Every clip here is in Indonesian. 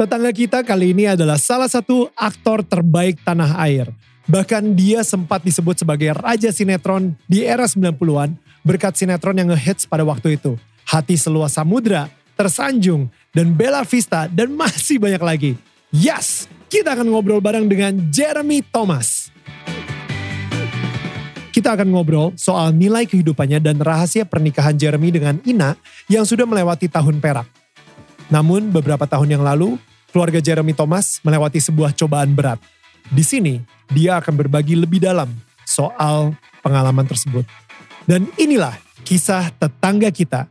Tetangga kita kali ini adalah salah satu aktor terbaik tanah air. Bahkan dia sempat disebut sebagai raja sinetron di era 90-an berkat sinetron yang ngehits pada waktu itu. Hati Seluas Samudra, Tersanjung, dan Bella Vista, dan masih banyak lagi. Yes, kita akan ngobrol bareng dengan Jeremy Thomas. Kita akan ngobrol soal nilai kehidupannya dan rahasia pernikahan Jeremy dengan Ina yang sudah melewati tahun perak. Namun beberapa tahun yang lalu, keluarga Jeremy Thomas melewati sebuah cobaan berat. Di sini, dia akan berbagi lebih dalam soal pengalaman tersebut. Dan inilah kisah tetangga kita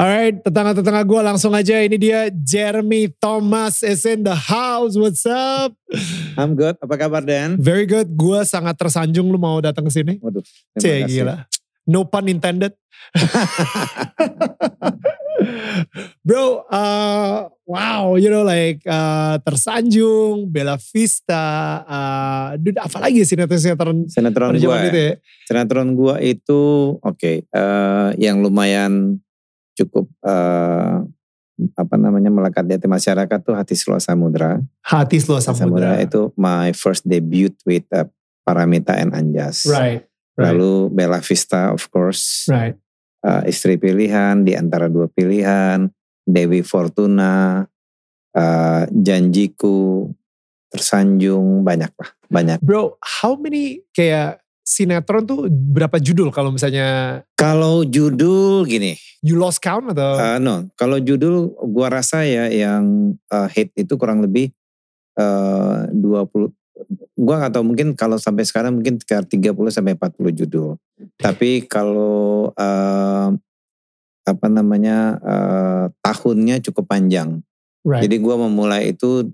Alright, tetangga-tetangga gue langsung aja. Ini dia Jeremy Thomas is in the house. What's up? I'm good. Apa kabar Dan? Very good. Gue sangat tersanjung lu mau datang ke sini. Waduh. Cie gila. No pun intended. Bro, uh, wow, you know like uh, tersanjung, Bella Vista, uh, dude, apa lagi sinetron sinetron gue itu ya? Sinetron gue itu oke, okay, uh, yang lumayan cukup uh, apa namanya melekat di hati masyarakat tuh Hati Seluas Samudra. Hati Samudra. Samudra itu my first debut with uh, Paramita and Anjas. Right, right. Lalu Bella Vista of course. Right. Uh, istri pilihan di antara dua pilihan. Dewi Fortuna, uh, Janjiku, Tersanjung, banyak lah, banyak. Bro, how many kayak sinetron tuh berapa judul kalau misalnya? Kalau judul gini. You lost count atau? Uh, no, kalau judul gua rasa ya yang uh, hit itu kurang lebih uh, 20 gua gak tahu mungkin kalau sampai sekarang mungkin sekitar 30 sampai 40 judul. Tapi kalau uh, apa namanya uh, tahunnya cukup panjang. Right. Jadi gua memulai itu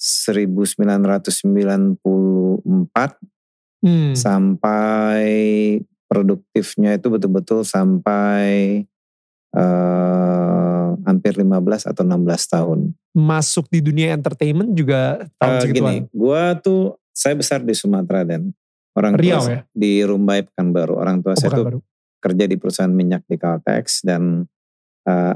1994 hmm. sampai produktifnya itu betul-betul sampai uh, hampir 15 atau 16 tahun. Masuk di dunia entertainment juga tahun uh, Gini, gue tuh saya besar di Sumatera dan orang Riau, tua ya? di Rumbai Pekanbaru. Orang tua oh, saya tuh kerja di perusahaan minyak di Caltex dan uh,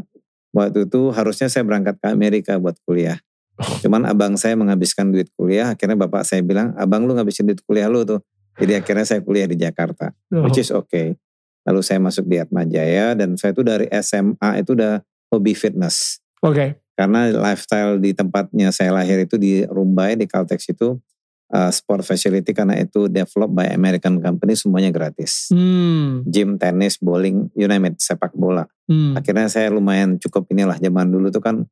waktu itu harusnya saya berangkat ke Amerika buat kuliah. Oh. Cuman abang saya menghabiskan duit kuliah, akhirnya bapak saya bilang, abang lu ngabisin duit kuliah lu tuh. Jadi akhirnya saya kuliah di Jakarta, oh. which is okay. Lalu saya masuk di Atma Jaya dan saya itu dari SMA itu udah hobi fitness. Oke. Okay. Karena lifestyle di tempatnya saya lahir itu di Rumbai di Caltex itu uh, sport facility karena itu developed by American company semuanya gratis. Hmm. Gym, tenis, bowling, you name it, sepak bola. Hmm. Akhirnya saya lumayan cukup inilah zaman dulu tuh kan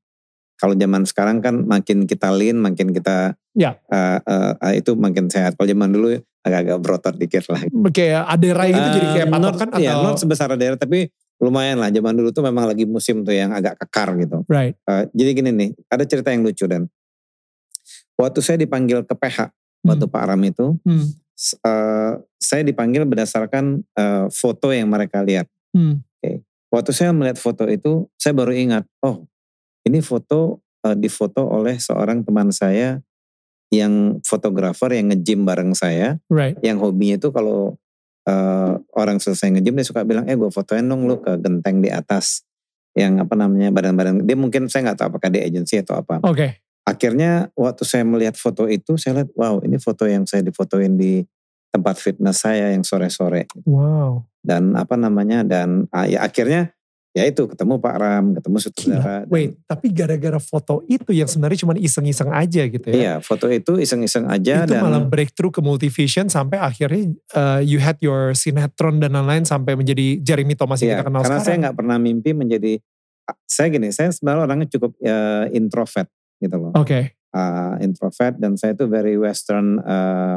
kalau zaman sekarang kan makin kita lean, makin kita ya. uh, uh, itu makin sehat. Kalau zaman dulu agak-agak berotot dikit lah. Kayak adera itu uh, jadi kayak patokan not, atau? Ya, not sebesar adera tapi lumayan lah. Zaman dulu tuh memang lagi musim tuh yang agak kekar gitu. Right. Uh, jadi gini nih, ada cerita yang lucu dan waktu saya dipanggil ke PH hmm. waktu Pak Ram itu, hmm. uh, saya dipanggil berdasarkan uh, foto yang mereka lihat. Hmm. Oke. Okay. Waktu saya melihat foto itu, saya baru ingat, oh ini foto uh, difoto oleh seorang teman saya yang fotografer yang nge-gym bareng saya. Right. Yang hobinya itu kalau uh, orang selesai nge-gym dia suka bilang, eh gue fotoin dong lu ke genteng di atas. Yang apa namanya badan-badan. Dia mungkin saya gak tahu apakah dia agensi atau apa. Oke. Okay. Akhirnya waktu saya melihat foto itu saya lihat wow ini foto yang saya difotoin di tempat fitness saya yang sore-sore. Wow. Dan apa namanya dan ah, ya akhirnya ya itu ketemu Pak Ram, ketemu saudara. Wait, tapi gara-gara foto itu yang sebenarnya cuma iseng-iseng aja gitu ya? Iya, foto itu iseng-iseng aja. Itu dan, malah breakthrough ke multivision sampai akhirnya uh, you had your sinetron dan lain-lain sampai menjadi Jeremy Thomas yang iya, kita kenal karena sekarang. saya nggak pernah mimpi menjadi, saya gini, saya sebenarnya orangnya cukup uh, introvert gitu loh. Oke. Okay. Uh, introvert dan saya itu very western uh,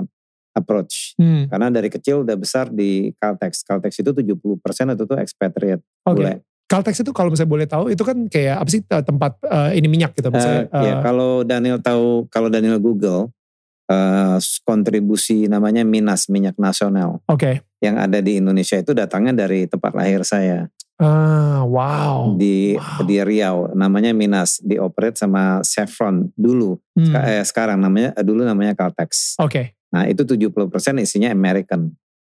approach. Hmm. Karena dari kecil udah besar di Caltex. Caltex itu 70% itu tuh expatriate. Oke. Okay. Caltex itu kalau misalnya boleh tahu itu kan kayak apa sih tempat uh, ini minyak gitu misalnya. Uh, uh, ya kalau Daniel tahu kalau Daniel Google eh, kontribusi namanya Minas minyak nasional Oke. yang ada di Indonesia itu datangnya dari tempat lahir saya Ah, wow. di Wow. di Riau namanya Minas dioperate sama Chevron dulu Hmm, eh, sekarang namanya dulu namanya Caltex. Oke. Nah, itu 70% isinya American.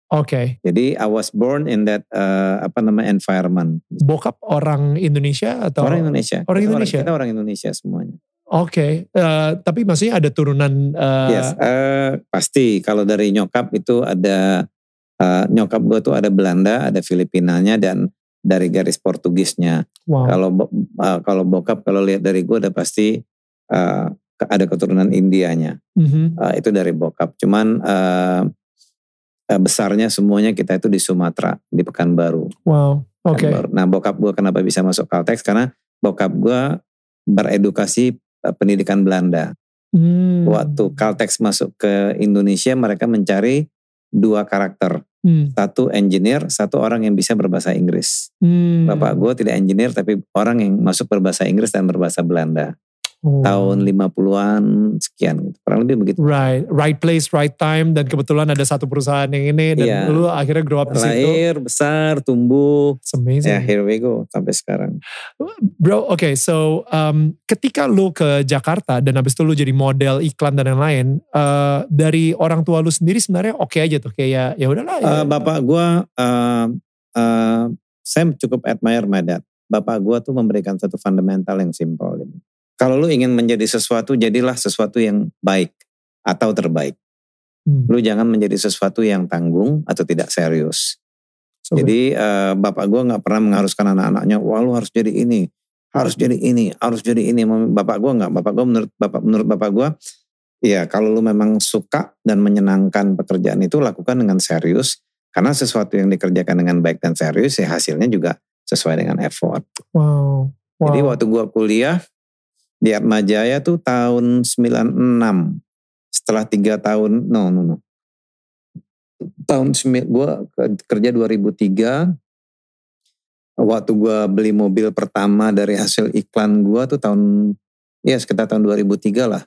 Oke. Jadi I was born in that eh, apa namanya environment. Bokap orang Indonesia atau Orang Indonesia. Orang Kita Indonesia? Kita orang Indonesia semuanya. Oke. Eh, tapi maksudnya ada turunan eh, yes, eh, pasti kalau dari nyokap itu ada eh, nyokap gue tuh ada Belanda, ada Filipinanya dan dari garis Portugisnya. wow. Kalau eh, kalau bokap kalau lihat dari gue udah pasti eh, ke- ada keturunan Indianya. Mhm. Eh, itu dari bokap. Cuman eh, eh, besarnya semuanya kita itu di Sumatera, di Pekanbaru. Wow. Oke. Pekanbaru. Nah bokap gue kenapa bisa masuk Caltex? Karena bokap gue beredukasi eh, pendidikan Belanda. Hmm. Waktu Caltex masuk ke Indonesia mereka mencari dua karakter. Hmm. Satu engineer, satu orang yang bisa berbahasa Inggris. Hmm. Bapak gue tidak engineer tapi orang yang masuk berbahasa Inggris dan berbahasa Belanda. Oh. Tahun 50-an sekian gitu. Kurang lebih begitu. Right, right place, right time, dan kebetulan ada satu perusahaan yang ini, dan Iya. lu akhirnya grow up di situ. Lahir, besar, tumbuh. It's amazing. Ya here we go sampai sekarang. Bro, oke, so um, ketika lu ke Jakarta dan habis itu lu jadi model iklan dan lain-lain, eh, dari orang tua lu sendiri sebenarnya oke aja tuh kayak ya udahlah. ya. Eh, bapak gua eh, eh, saya cukup admire my dad. Bapak gua tuh memberikan satu fundamental yang simple. Kalau lu ingin menjadi sesuatu, jadilah sesuatu yang baik atau terbaik. Hmm, Lu jangan menjadi sesuatu yang tanggung atau tidak serius. so Jadi eh, bapak gua nggak pernah mengharuskan anak-anaknya, wah lu harus jadi ini, harus jadi ini, harus jadi ini. Bapak gua nggak. Bapak gua menurut bapak menurut bapak gua, ya kalau lu memang suka dan menyenangkan pekerjaan itu lakukan dengan serius. Karena sesuatu yang dikerjakan dengan baik dan serius, ya hasilnya juga sesuai dengan effort. Wow. wow. Jadi waktu gua kuliah di Atma Jaya tuh tahun 96. Setelah tiga tahun, no, no, no. Tahun ke- kerja 2003. Waktu gua beli mobil pertama dari hasil iklan gua tuh tahun, ya sekitar tahun 2003 lah.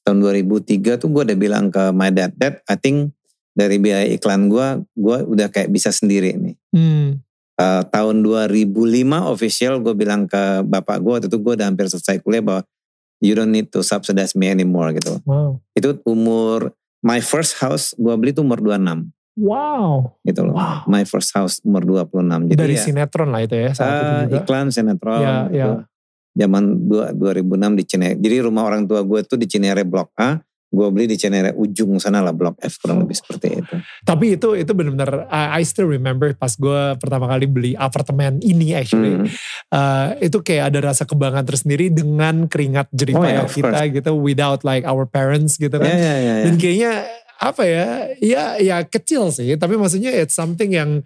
Tahun 2003 tuh gua udah bilang ke my dad, dad I think dari biaya iklan gua, gua udah kayak bisa sendiri nih. Hmm, Eh, tahun 2005 official gue bilang ke bapak gue waktu itu gue udah hampir selesai kuliah bahwa you don't need to subsidize me anymore gitu. wow. Itu umur my first house gue beli tuh umur 26 Wow. gitu loh. Wow. My first house umur 26. Jadi dari ya, sinetron lah itu ya saat itu ah, juga. iklan sinetron Ya, gitu. ya. Zaman dua- 2006 di Cinere. Jadi rumah orang tua gue tuh di Cinere Blok A. Gue beli di Cinere ujung sana lah Blok F kurang lebih seperti itu. Tapi itu itu benar-benar I, I still remember pas gue pertama kali beli apartemen ini actually. Hmm. eh, itu kayak ada rasa kebanggaan tersendiri dengan keringat jerih Oh, payah yeah, of kita gitu without like our parents gitu kan. Ya, ya, ya, ya. Dan kayaknya apa ya, ya ya kecil sih, tapi maksudnya it's something yang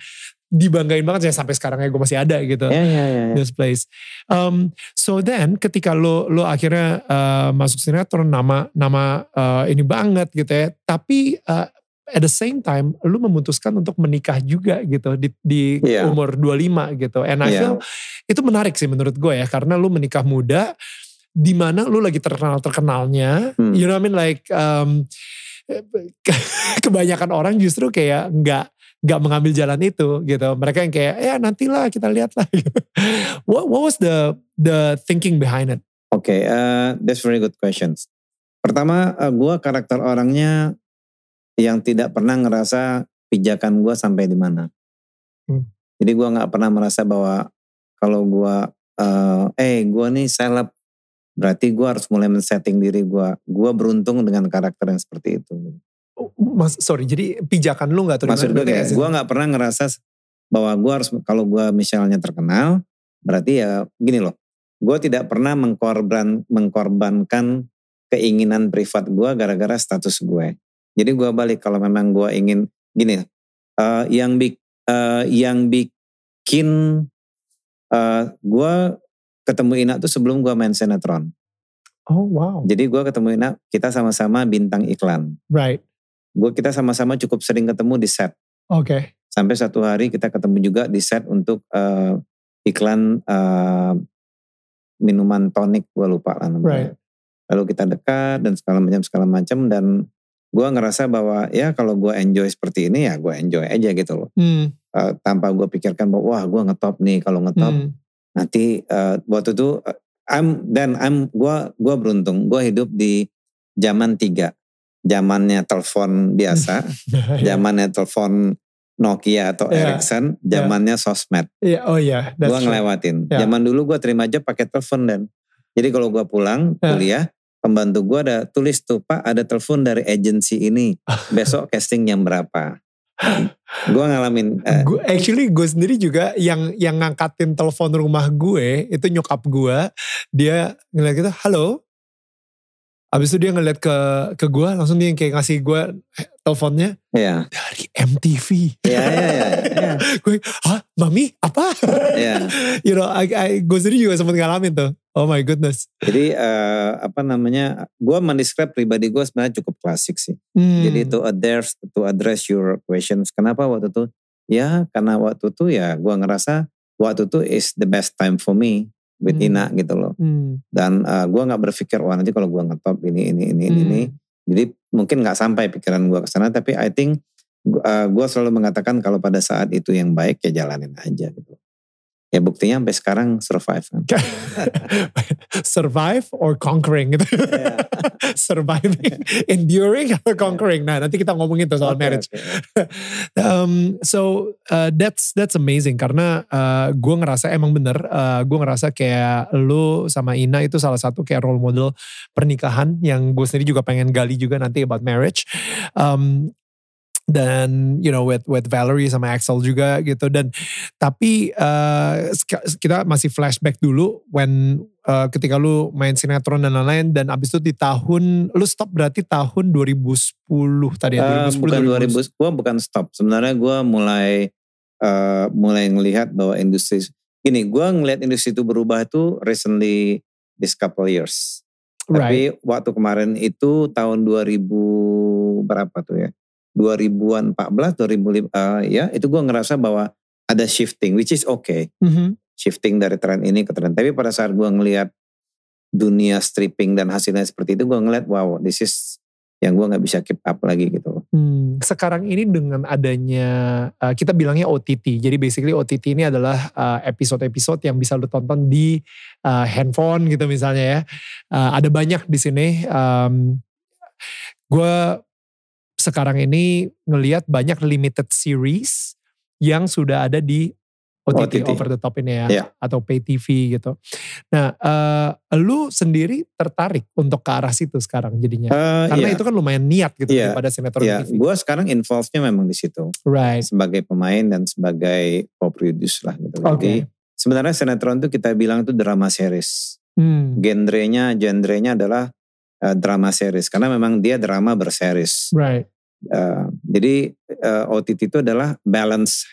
dibanggain banget ya sampai sekarang ya gue masih ada gitu. Ya, ya, ya, ya. This place. Um, so then ketika lo lo akhirnya uh, masuk sinetron nama nama uh, ini banget gitu ya, tapi uh, at the same time lu memutuskan untuk menikah juga gitu di, di Iya. umur 25 gitu. And I Iya. feel itu menarik sih menurut gue ya karena lu menikah muda di mana lu lagi terkenal terkenalnya, Hmm. you know what I mean like um, kebanyakan orang justru kayak nggak nggak mengambil jalan itu gitu. Mereka yang kayak ya nantilah kita lihat lah. what, what was the the thinking behind it? Oke, eh, that's very good questions. Pertama, eh, gua karakter orangnya yang tidak pernah ngerasa pijakan gua sampai di mana. Hmm. Jadi gua nggak pernah merasa bahwa kalau gua, eh, eh gua nih seleb, berarti gua harus mulai men-setting diri gua. Gua beruntung dengan karakter yang seperti itu. Mas, sorry, jadi pijakan lu gak tuh? Maksud gue kayak, gue nggak pernah ngerasa bahwa gue harus kalau gue misalnya terkenal, berarti ya gini loh, gue tidak pernah mengkorban mengkorbankan keinginan privat gue gara-gara status gue. Jadi gue balik kalau memang gue ingin gini, eh, yang bik, eh, yang bikin eh, gue ketemu Ina tuh sebelum gue main sinetron. Oh wow, Jadi gue ketemu Ina, kita sama-sama bintang iklan. right, Gue kita sama-sama cukup sering ketemu di set. oke, sampai satu hari kita ketemu juga di set untuk eh, iklan eh, minuman tonik gue lupa lah namanya. Right. Lalu kita dekat dan segala macam segala macam dan gue ngerasa bahwa ya kalau gue enjoy seperti ini ya gue enjoy aja gitu loh. Hmm. Uh, tanpa gue pikirkan bahwa wah gue ngetop nih kalau ngetop Hmm. nanti uh, waktu itu uh, I'm dan I'm gua gua beruntung gua hidup di zaman tiga zamannya telepon biasa zamannya telepon Nokia atau Iya. Ericsson zamannya sosmed Iya, oh iya. gua true. ngelewatin Ya. zaman dulu gua terima aja pakai telepon dan jadi kalau gua pulang Ya. kuliah pembantu gua ada tulis tuh pak ada telepon dari agensi ini besok casting jam berapa gua ngalamin Gue actually gue sendiri juga yang yang ngangkatin telepon rumah gue itu nyokap gue dia ngeliat gitu halo abis itu dia ngeliat ke ke gue langsung dia kayak ngasih gue teleponnya ya dari MTV ya ya ya, ya. gue hah mami apa ya. you know I, I, gue sendiri juga sempat ngalamin tuh oh my goodness Jadi eh, apa namanya? Gue mendescribe pribadi gue sebenarnya cukup klasik sih. Hmm. Jadi to address to address your questions. Kenapa waktu itu? Ya karena waktu itu ya gue ngerasa waktu itu is the best time for me with Hmm. Gitu loh. Hmm. Dan uh, gue nggak berpikir wah nanti kalau gue ngetop ini ini ini ini. Hmm. ini. Jadi mungkin nggak sampai pikiran gue ke sana. Tapi I think uh, gue selalu mengatakan kalau pada saat itu yang baik ya jalanin aja gitu. Ya buktinya sampai sekarang survive kan. survive or conquering gitu Iya. surviving enduring atau conquering nah nanti kita ngomongin tuh soal Oke, marriage oke. um, so uh, that's that's amazing karena uh, gue ngerasa emang bener uh, gue ngerasa kayak lu sama Ina itu salah satu kayak role model pernikahan yang gue sendiri juga pengen gali juga nanti about marriage um, dan you know with with Valerie sama Axel juga gitu dan tapi uh, kita masih flashback dulu when uh, ketika lu main sinetron dan lain-lain dan abis itu di tahun lu stop berarti tahun 2010 tadi ya Eh, 2010 bukan 2011. 2000, gue bukan stop. Sebenarnya gue mulai eh, mulai ngelihat bahwa industri gini, gue ngelihat industri itu berubah itu recently this couple years. right Tapi waktu kemarin itu tahun 2000 berapa tuh ya? 2000-an 14, 2005 eh, ya itu gue ngerasa bahwa ada shifting which is okay. Mhm. Shifting dari tren ini ke tren. Tapi pada saat gue ngelihat dunia stripping dan hasilnya seperti itu gue ngeliat wow this is yang gue nggak bisa keep up lagi gitu loh. Hmm, sekarang ini dengan adanya uh, kita bilangnya OTT. Jadi basically OTT ini adalah uh, episode-episode yang bisa lu tonton di uh, handphone gitu misalnya ya. Uh, ada banyak di sini. Um, gue sekarang ini ngelihat banyak limited series yang sudah ada di OTT, OTT. over the top ini ya, Iya. atau pay TV gitu. Nah, uh, lu sendiri tertarik untuk ke arah situ sekarang jadinya? Eh, Karena iya. itu kan lumayan niat gitu Iya, daripada sinetron Ya, TV. gue sekarang involve-nya memang di situ Right. sebagai pemain dan sebagai co-produce lah gitu. Oke. Jadi sebenarnya sinetron itu kita bilang itu drama series. Hmm. Genrenya, genrenya adalah eh, drama series karena memang dia drama berseries. Right. Eh, jadi eh, OTT itu adalah balance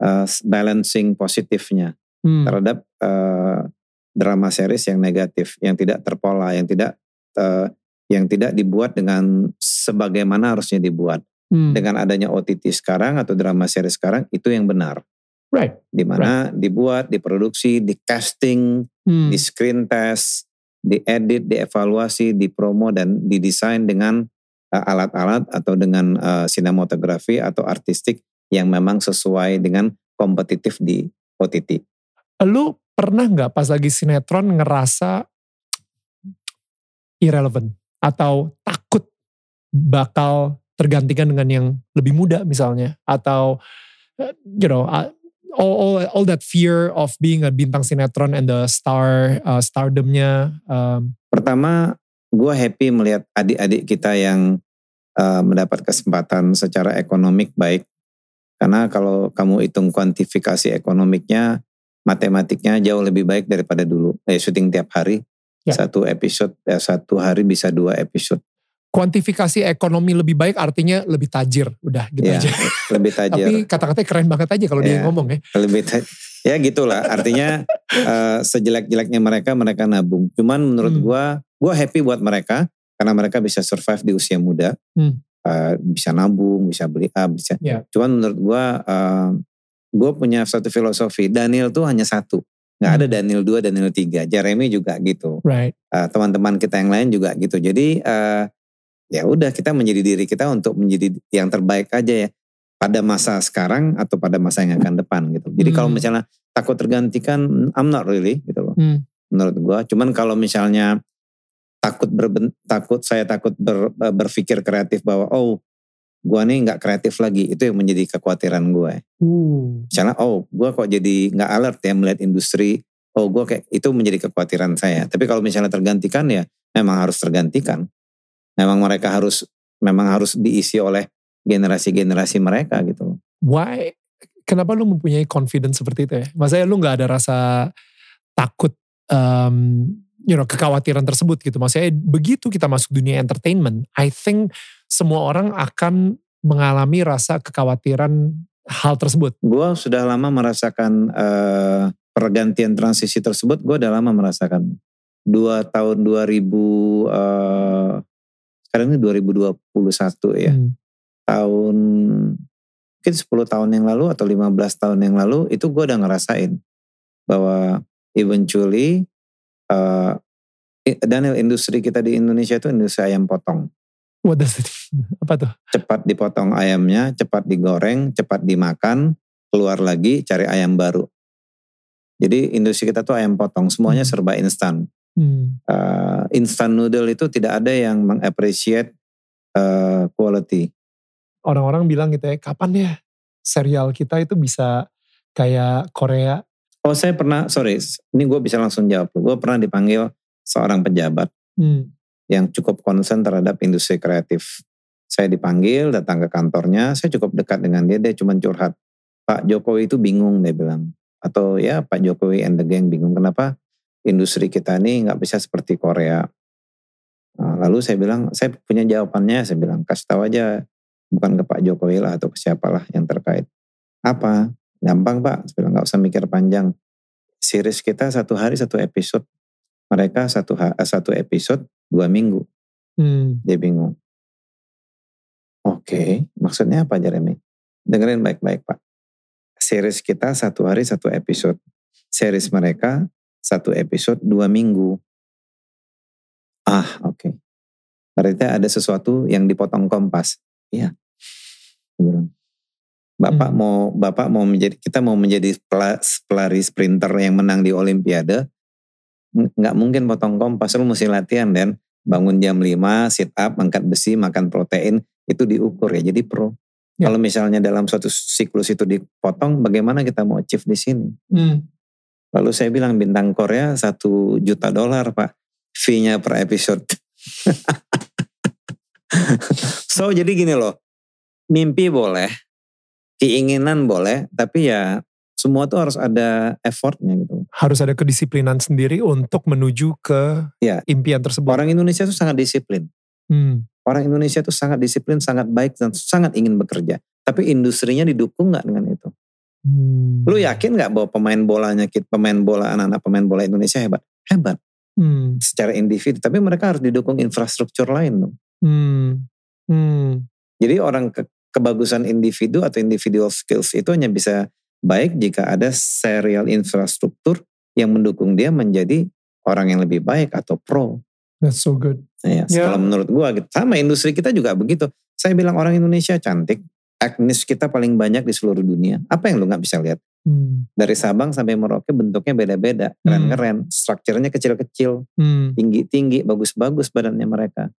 eh, balancing positifnya Hmm. terhadap eh, drama series yang negatif, yang tidak terpola, yang tidak eh, yang tidak dibuat dengan sebagaimana harusnya dibuat. Hmm. dengan adanya OTT sekarang atau drama series sekarang itu yang benar. Right. Di mana dibuat, diproduksi, di casting, Hmm. di screen test, diedit, dievaluasi, dipromo dan didesain dengan uh, alat-alat atau dengan uh, sinematografi atau artistik yang memang sesuai dengan kompetitif di OTT. Lu pernah nggak pas lagi sinetron ngerasa irrelevant atau takut bakal tergantikan dengan yang lebih muda misalnya atau eh, you know uh, all, all all that fear of being a bintang sinetron and the star uh, stardomnya um, Pertama, gue happy melihat adik-adik kita yang uh, mendapat kesempatan secara ekonomik baik. Karena kalau kamu hitung kuantifikasi ekonomiknya, matematiknya jauh lebih baik daripada dulu. Eh, syuting tiap hari, Ya. satu episode, eh, satu hari bisa dua episode. kuantifikasi ekonomi lebih baik artinya lebih tajir udah gitu Ya, aja lebih tajir. tapi kata-katanya keren banget aja kalau dia Ya. ngomong ya lebih ta- ya gitulah artinya eh, sejelek-jeleknya mereka mereka nabung cuman menurut Hmm. gua gua happy buat mereka karena mereka bisa survive di usia muda Hmm. Eh, bisa nabung bisa beli A bisa Ya. cuman menurut gua eh, gua punya satu filosofi Daniel tuh hanya satu nggak Hmm. ada Daniel 2 Daniel 3 Jeremy juga gitu right Eh, teman-teman kita yang lain juga gitu jadi eh, ya udah kita menjadi diri kita untuk menjadi yang terbaik aja ya pada masa sekarang atau pada masa yang akan depan gitu. Jadi kalau Hmm. misalnya takut tergantikan, I'm not really gitu loh. Hmm. Menurut gua, cuman kalau misalnya takut berben, takut saya takut ber- berpikir kreatif bahwa oh gua nih nggak kreatif lagi itu yang menjadi kekhawatiran gue. Uh. Misalnya oh gua kok jadi nggak alert ya melihat industri. Oh gua kayak itu menjadi kekhawatiran saya. Tapi kalau misalnya tergantikan ya memang harus tergantikan. Memang mereka harus memang harus diisi oleh generasi-generasi mereka gitu. Why? Kenapa lu mempunyai confidence seperti itu ya? Maksudnya lu nggak ada rasa takut, um, you know, kekhawatiran tersebut gitu. Maksudnya begitu kita masuk dunia entertainment, I think semua orang akan mengalami rasa kekhawatiran hal tersebut. Gue sudah lama merasakan eh, pergantian transisi tersebut. Gue udah lama merasakan. Dua tahun 2000, eh, sekarang ini 2021 ya. Hmm. Tahun mungkin 10 tahun yang lalu atau 15 tahun yang lalu itu gue udah ngerasain bahwa eventually eh, Daniel industri kita di Indonesia itu industri ayam potong. What does it Apa tuh? cepat dipotong ayamnya, cepat digoreng, cepat dimakan, keluar lagi cari ayam baru. Jadi industri kita tuh ayam potong, semuanya Hmm. serba instan. Hmm. Uh, instant noodle itu tidak ada yang mengappreciate uh, quality. Orang-orang bilang gitu ya, kapan ya serial kita itu bisa kayak Korea? Oh saya pernah, sorry, ini gue bisa langsung jawab. Gue pernah dipanggil seorang pejabat Hmm. yang cukup concern terhadap industri kreatif. Saya dipanggil, datang ke kantornya, saya cukup dekat dengan dia, dia cuma curhat. Pak Jokowi itu bingung, dia bilang. Atau ya Pak Jokowi and the gang bingung, kenapa industri kita ini nggak bisa seperti Korea. Nah, lalu saya bilang, saya punya jawabannya, saya bilang, kasih tahu aja, bukan ke Pak Jokowi lah atau ke siapalah yang terkait. Apa? Gampang Pak, saya bilang, nggak usah mikir panjang. Series kita satu hari satu episode, mereka satu ha- satu episode dua minggu. Hmm. Dia bingung. Oke, maksudnya apa Jeremy? Dengerin baik-baik Pak. Series kita satu hari satu episode. Series mereka satu episode dua minggu. Ah, oke. Berarti ada sesuatu yang dipotong kompas. Iya. Bilang. Bapak Hmm. mau Bapak mau menjadi kita mau menjadi pela- pelari sprinter yang menang di Olimpiade. Nggak mungkin potong kompas, lu mesti latihan dan bangun jam 5, sit up, angkat besi, makan protein, itu diukur ya. Jadi pro. Ya. Kalau misalnya dalam suatu siklus itu dipotong, bagaimana kita mau achieve di sini? Hmm. Lalu saya bilang bintang Korea satu juta dolar pak, fee-nya per episode. so jadi gini loh, mimpi boleh, keinginan boleh, tapi ya semua tuh harus ada effortnya gitu. Harus ada kedisiplinan sendiri untuk menuju ke Ya. impian tersebut. Orang Indonesia tuh sangat disiplin. Hmm. Orang Indonesia tuh sangat disiplin, sangat baik dan sangat ingin bekerja. Tapi industrinya didukung nggak dengan itu? Hmm. Lu yakin nggak bahwa pemain bolanya, pemain bola anak-anak pemain bola Indonesia hebat? Hebat Hmm. secara individu. Tapi mereka harus didukung infrastruktur lain dong. Hmm. Hmm. Jadi orang ke- kebagusan individu atau individual skills itu hanya bisa baik jika ada serial infrastruktur yang mendukung dia menjadi orang yang lebih baik atau pro. That's so good. Nah, ya, Ya. Kalau menurut gua gitu. Sama industri kita juga begitu. Saya bilang orang Indonesia cantik. Etnis kita paling banyak di seluruh dunia. Apa yang lu nggak bisa lihat? Hmm. Dari Sabang sampai Merauke bentuknya beda-beda. Keren-keren. Strukturnya kecil-kecil. Hmm. Tinggi-tinggi. Bagus-bagus badannya mereka.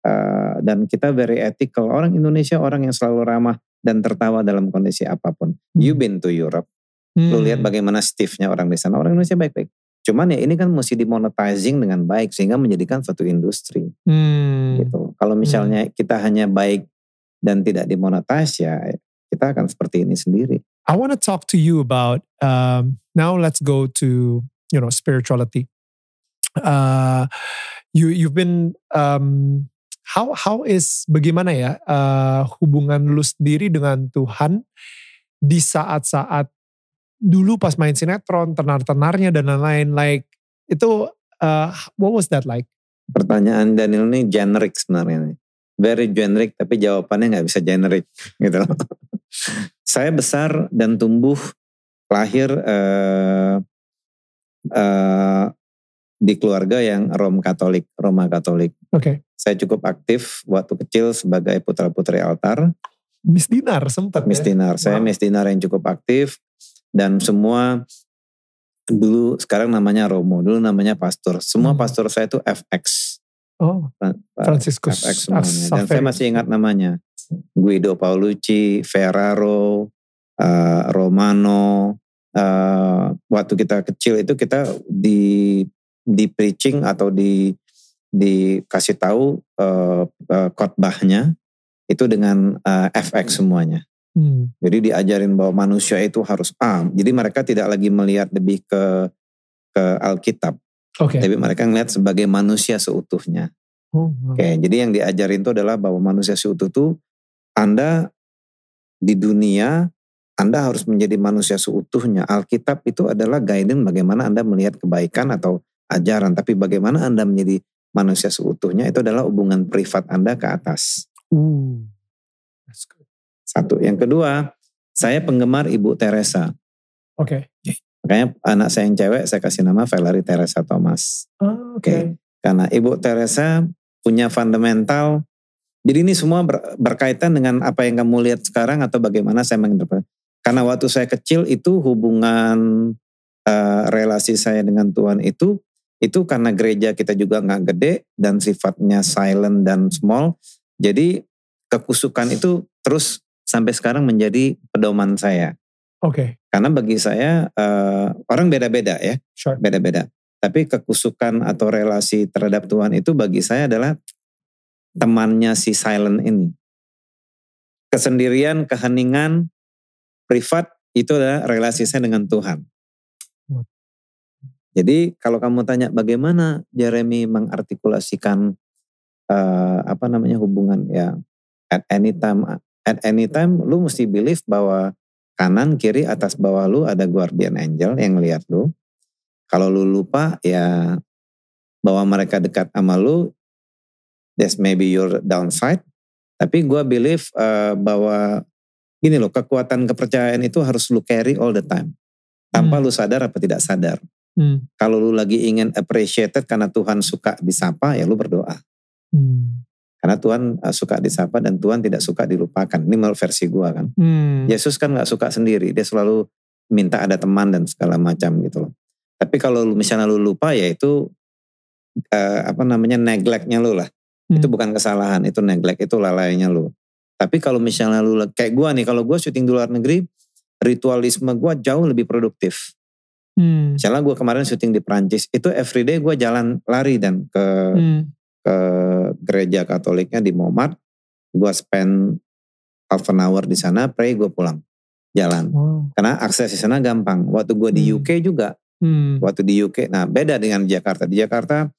Uh, dan kita very ethical. Orang Indonesia orang yang selalu ramah dan tertawa dalam kondisi apa pun. You been to Europe. Lu Hmm. lihat bagaimana stiffnya orang di sana. Orang Indonesia baik-baik. Cuman ya ini kan mesti dimonetizing dengan baik sehingga menjadikan suatu industri Hmm. gitu. Kalau misalnya kita hanya baik dan tidak dimonetize ya kita akan seperti ini sendiri. I want to talk to you about um, now. Let's go to you know spirituality. Uh, you you've been um, how how is bagaimana ya uh, hubungan lu sendiri dengan Tuhan di saat-saat dulu pas main sinetron tenar-tenarnya dan lain-lain like itu uh, what was that like? Pertanyaan Daniel ini generic sebenarnya. nih. Very generic tapi jawabannya nggak bisa generic gitu loh. Saya besar dan tumbuh lahir eh, eh, di keluarga yang Rom Katolik, Roma Katolik. Oke. Saya cukup aktif waktu kecil sebagai putra-putri altar. Miss Dinar sempat Miss ya? Dinar, saya Wow. Miss Dinar yang cukup aktif dan semua dulu sekarang namanya Romo, dulu namanya pastor. Semua Hmm. pastor saya itu FX. Oh, Franciscus FX semuanya. Dan saya masih ingat namanya. Guido Paulucci, Ferraro, eh, Romano. eh, waktu kita kecil itu kita di di preaching atau di dikasih tahu eh, eh, khotbahnya itu dengan eh, FX semuanya. Hmm. Jadi diajarin bahwa manusia itu harus A. Jadi mereka tidak lagi melihat lebih ke ke Alkitab, Oke. tapi mereka ngelihat sebagai manusia seutuhnya. Oh, wow. Oke, jadi yang diajarin itu adalah bahwa manusia seutuh itu Anda di dunia Anda harus menjadi manusia seutuhnya. Alkitab itu adalah guidance bagaimana Anda melihat kebaikan atau ajaran, tapi bagaimana Anda menjadi manusia seutuhnya itu adalah hubungan privat Anda ke atas. Uh. That's good. Satu. Yang kedua, saya penggemar Ibu Teresa. Oke. Makanya anak saya yang cewek saya kasih nama Valerie Teresa Thomas. Ah, Oke. Oke. Karena Ibu Teresa punya fundamental. Jadi ini semua ber- berkaitan dengan apa yang kamu lihat sekarang atau bagaimana saya menginterpretasi. Karena waktu saya kecil itu hubungan eh, relasi saya dengan Tuhan itu itu karena gereja kita juga nggak gede dan sifatnya silent dan small. Jadi kekusukan itu terus sampai sekarang menjadi pedoman saya. Oke. Karena bagi saya eh, orang beda-beda ya Sure. beda-beda. Tapi kekusukan atau relasi terhadap Tuhan itu bagi saya adalah temannya si silent ini. Kesendirian, keheningan, privat itu adalah relasi saya dengan Tuhan. Jadi kalau kamu tanya bagaimana Jeremy mengartikulasikan eh, apa namanya hubungan ya at any time at any time lu mesti believe bahwa kanan kiri atas bawah lu ada guardian angel yang lihat lu. Kalau lu lupa ya bahwa mereka dekat sama lu, that's maybe your downside. Tapi gue believe eh, bahwa gini loh kekuatan kepercayaan itu harus lu carry all the time. Tanpa Hmm. lu sadar apa tidak sadar. Hmm. Kalau lu lagi ingin appreciated karena Tuhan suka disapa ya lu berdoa. Hmm. Karena Tuhan eh, suka disapa dan Tuhan tidak suka dilupakan. Ini menurut versi gua kan. Hmm. Yesus kan nggak suka sendiri, dia selalu minta ada teman dan segala macam gitu loh. Tapi kalau lu misalnya lu lupa ya itu eh, apa namanya neglectnya lu lah. Hmm. Itu bukan kesalahan, itu neglect, itu lalainya lu. Tapi kalau misalnya lu kayak gua nih, kalau gua syuting di luar negeri, ritualisme gua jauh lebih produktif. Hmm. Misalnya gua kemarin syuting di Prancis, itu everyday gua jalan lari dan ke Hmm. ke gereja Katoliknya di Montmartre. Gua spend half an hour di sana, pray gue pulang jalan. Wow. Karena akses di sana gampang. Waktu gue di Hmm. UK juga, Hmm. waktu di UK, nah beda dengan Jakarta. Di Jakarta,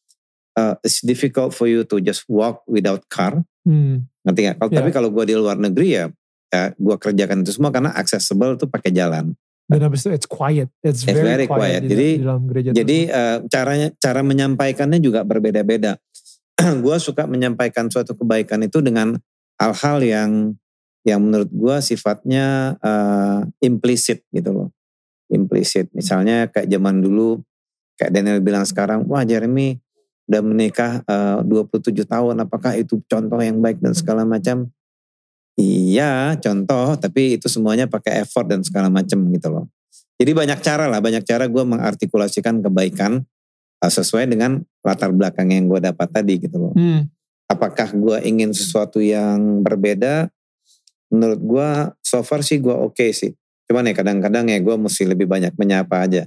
uh, it's difficult for you to just walk without car. Hmm. Ngerti gak? Ya. tapi kalau gue di luar negeri ya, ya gue kerjakan itu semua karena accessible tuh pakai jalan. Dan habis itu it's quiet. It's, It's very, very quiet. quiet, di, Jadi- di dalam gereja Jadi uh, caranya cara menyampaikannya juga berbeda-beda. gue suka menyampaikan suatu kebaikan itu dengan hal-hal yang yang menurut gue sifatnya uh, implisit gitu loh. Implisit. Misalnya kayak zaman dulu kayak Daniel bilang sekarang, wah Jeremy udah menikah uh, 27 tahun, apakah itu contoh yang baik dan segala macam? Iya, contoh, tapi itu semuanya pakai effort dan segala macam gitu loh. Jadi banyak cara lah, banyak cara gue mengartikulasikan kebaikan uh, sesuai dengan latar belakang yang gue dapat tadi gitu loh. Hmm. Apakah gue ingin sesuatu yang berbeda? Menurut gue so far sih gue oke sih. Cuman ya kadang-kadang ya gue mesti lebih banyak menyapa aja.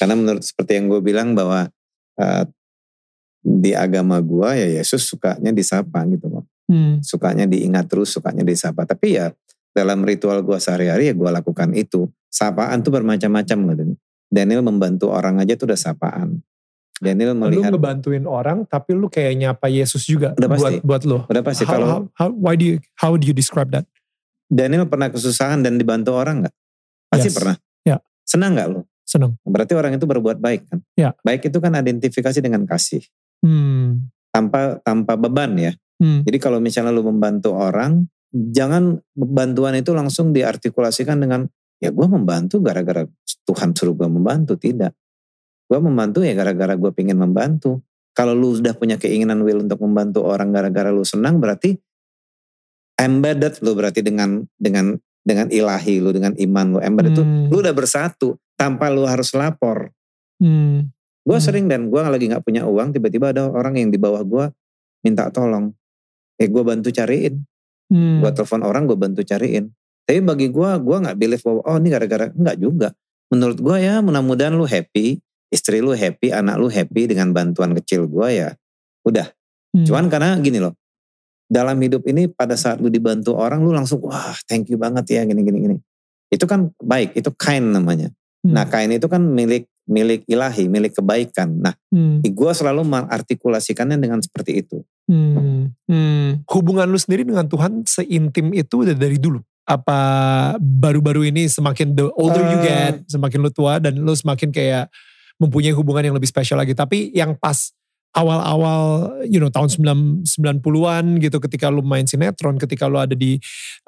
Karena menurut seperti yang gue bilang bahwa uh, di agama gue ya Yesus sukanya disapa gitu loh. Hmm. Sukanya diingat terus, sukanya disapa. Tapi ya dalam ritual gue sehari-hari ya gue lakukan itu. Sapaan tuh bermacam-macam gitu. Daniel membantu orang aja tuh udah sapaan. Daniel Lu melihat ngebantuin orang, tapi lu kayak nyapa Yesus juga Udah pasti. buat buat lu. udah pasti How, kalau how, how, why do you, how do you describe that? Daniel pernah kesusahan dan dibantu orang nggak? Pasti Yes. pernah. Ya. Senang nggak lo? Seneng. Berarti orang itu berbuat baik kan? Ya. Baik itu kan identifikasi dengan kasih. Hmm. Tanpa tanpa beban ya. Hmm. Jadi kalau misalnya lu membantu orang, jangan bantuan itu langsung diartikulasikan dengan, ya gue membantu gara-gara Tuhan suruh gue membantu. Tidak. Gue membantu ya gara-gara gue pengen membantu. kalau lu sudah punya keinginan will untuk membantu orang gara-gara lu senang berarti embedded lu berarti dengan dengan dengan ilahi lu dengan iman lu embedded itu Hmm. lu udah bersatu tanpa lu harus lapor. Hmm. Gue Hmm. sering dan gue lagi nggak punya uang tiba-tiba ada orang yang di bawah gue minta tolong. Eh gue bantu cariin. Hmm. Gue telepon orang gue bantu cariin. Tapi bagi gue, gue nggak believe bahwa oh ini gara-gara enggak juga. Menurut gue ya mudah-mudahan lu happy, istri lu happy, anak lu happy dengan bantuan kecil gue ya. Udah. Hmm. Cuman karena gini loh, dalam hidup ini pada saat lu dibantu orang lu langsung wah thank you banget ya gini gini gini. Itu kan baik, itu kind namanya. Hmm. Nah kain itu kan milik milik ilahi, milik kebaikan. Nah Hmm. gue selalu mengartikulasikannya dengan seperti itu. Hmm. Hmm. Hubungan lu sendiri dengan Tuhan seintim itu udah dari dulu? Apa baru-baru ini semakin the older you Eh. get, semakin lu tua dan lu semakin kayak mempunyai hubungan yang lebih spesial lagi. Tapi yang pas awal-awal you know tahun 9 90-an gitu ketika lu main sinetron, ketika lu ada di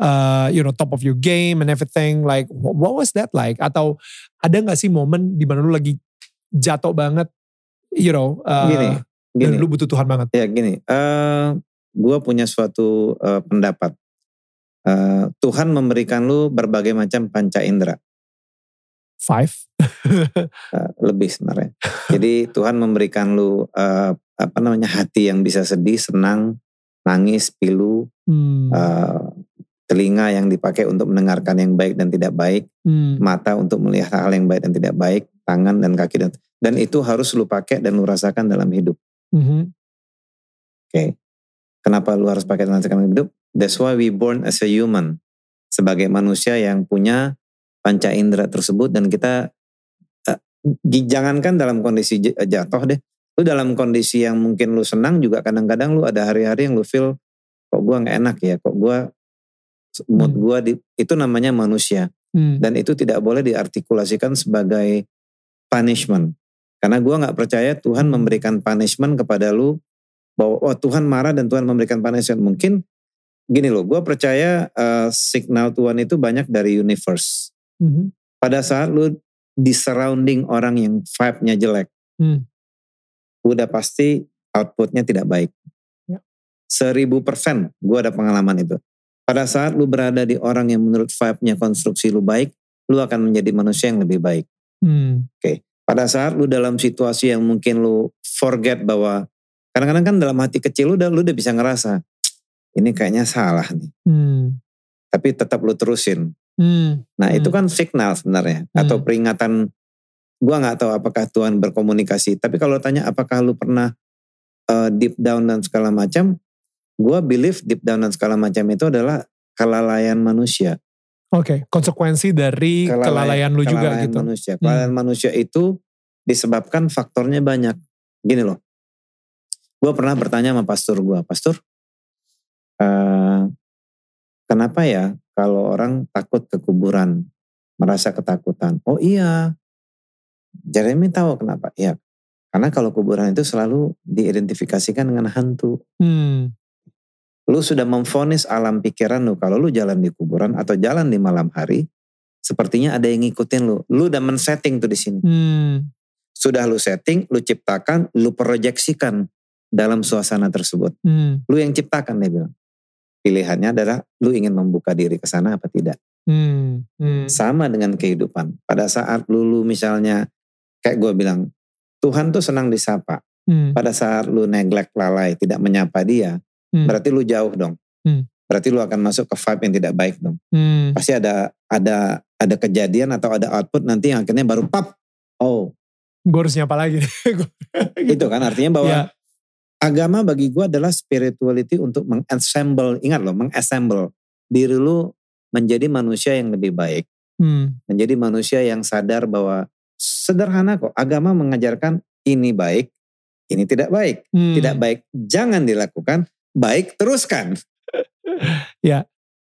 uh, you know top of your game and everything like wh- what was that like? Atau ada gak sih momen di mana lu lagi jatuh banget you know uh, Gini, dan gini. lu butuh Tuhan banget? Ya gini, eh gue punya suatu eh, pendapat. Eh, Tuhan memberikan lu berbagai macam panca indera, Five? eh, lebih sebenarnya. Jadi Tuhan memberikan lu eh, apa namanya hati yang bisa sedih, senang, nangis, pilu, Hmm. eh, telinga yang dipakai untuk mendengarkan yang baik dan tidak baik, Hmm. mata untuk melihat hal yang baik dan tidak baik, tangan dan kaki dan dan itu harus lu pakai dan lu rasakan dalam hidup. Mhm. Kenapa lu harus pakai dan rasakan dalam hidup? That's why we born as a human. Sebagai manusia yang punya panca indera tersebut dan kita eh, di- jangankan dalam kondisi j- jatuh deh. Lu dalam kondisi yang mungkin lu senang juga kadang-kadang lu ada hari-hari yang lu feel kok gua nggak enak ya, kok gua mood Hmm. gua di, itu namanya manusia Hmm. dan itu tidak boleh diartikulasikan sebagai punishment. Karena gua nggak percaya Tuhan memberikan punishment kepada lu bahwa oh Tuhan marah dan Tuhan memberikan punishment. Mungkin gini loh, gua percaya eh, signal Tuhan itu banyak dari universe. Mhm. Pada saat lu di surrounding orang yang vibe-nya jelek, Hmm. udah pasti outputnya tidak baik. Ya. Seribu persen gue ada pengalaman itu. Pada saat lu berada di orang yang menurut vibe-nya konstruksi lu baik, lu akan menjadi manusia yang lebih baik. Hmm. Pada saat lu dalam situasi yang mungkin lu forget bahwa kadang-kadang kan dalam hati kecil lu udah lu udah bisa ngerasa ini kayaknya salah nih. Hmm. Tapi tetap lu terusin. Hmm. Nah itu Hmm. kan signal sebenarnya atau Hmm. peringatan. Gua nggak tahu apakah Tuhan berkomunikasi. Tapi kalau tanya apakah lu pernah uh, deep down dan segala macam, gua believe deep down dan segala macam itu adalah kelalaian manusia. Oke, konsekuensi dari kelalaian, lu juga kelalaian gitu. manusia. Kelalaian manusia itu disebabkan faktornya banyak. Gini loh, gue pernah bertanya sama pastor gue, pastor, eh, kenapa ya kalau orang takut ke kuburan, merasa ketakutan? Oh iya, Jeremy tahu kenapa? Ya, karena kalau kuburan itu selalu diidentifikasikan dengan hantu. Hmm. Lu sudah memfonis alam pikiran lu kalau lu jalan di kuburan atau jalan di malam hari, sepertinya ada yang ngikutin lu. Lu udah men-setting tuh di sini. Hmm. Sudah lu setting, lu ciptakan, lu proyeksikan dalam suasana tersebut. Hmm. Lu yang ciptakan dia bilang. Pilihannya adalah lu ingin membuka diri ke sana apa tidak. Hmm. Hmm. Sama dengan kehidupan. Pada saat lu, lu misalnya kayak gue bilang, Tuhan tuh senang disapa. Hmm. Pada saat lu neglect lalai, tidak menyapa dia, Hmm. berarti lu jauh dong. Hmm. Berarti lu akan masuk ke vibe yang tidak baik dong. Hmm. Pasti ada ada ada kejadian atau ada output nanti yang akhirnya baru pap. Oh, Gue harus nyapa lagi. itu kan artinya bahwa Ya. Agama bagi gue adalah spirituality untuk mengassemble, ingat loh, mengassemble diri lu menjadi manusia yang lebih baik, Hmm. menjadi manusia yang sadar bahwa sederhana kok, agama mengajarkan ini baik, ini tidak baik, Hmm. tidak baik jangan dilakukan, baik teruskan,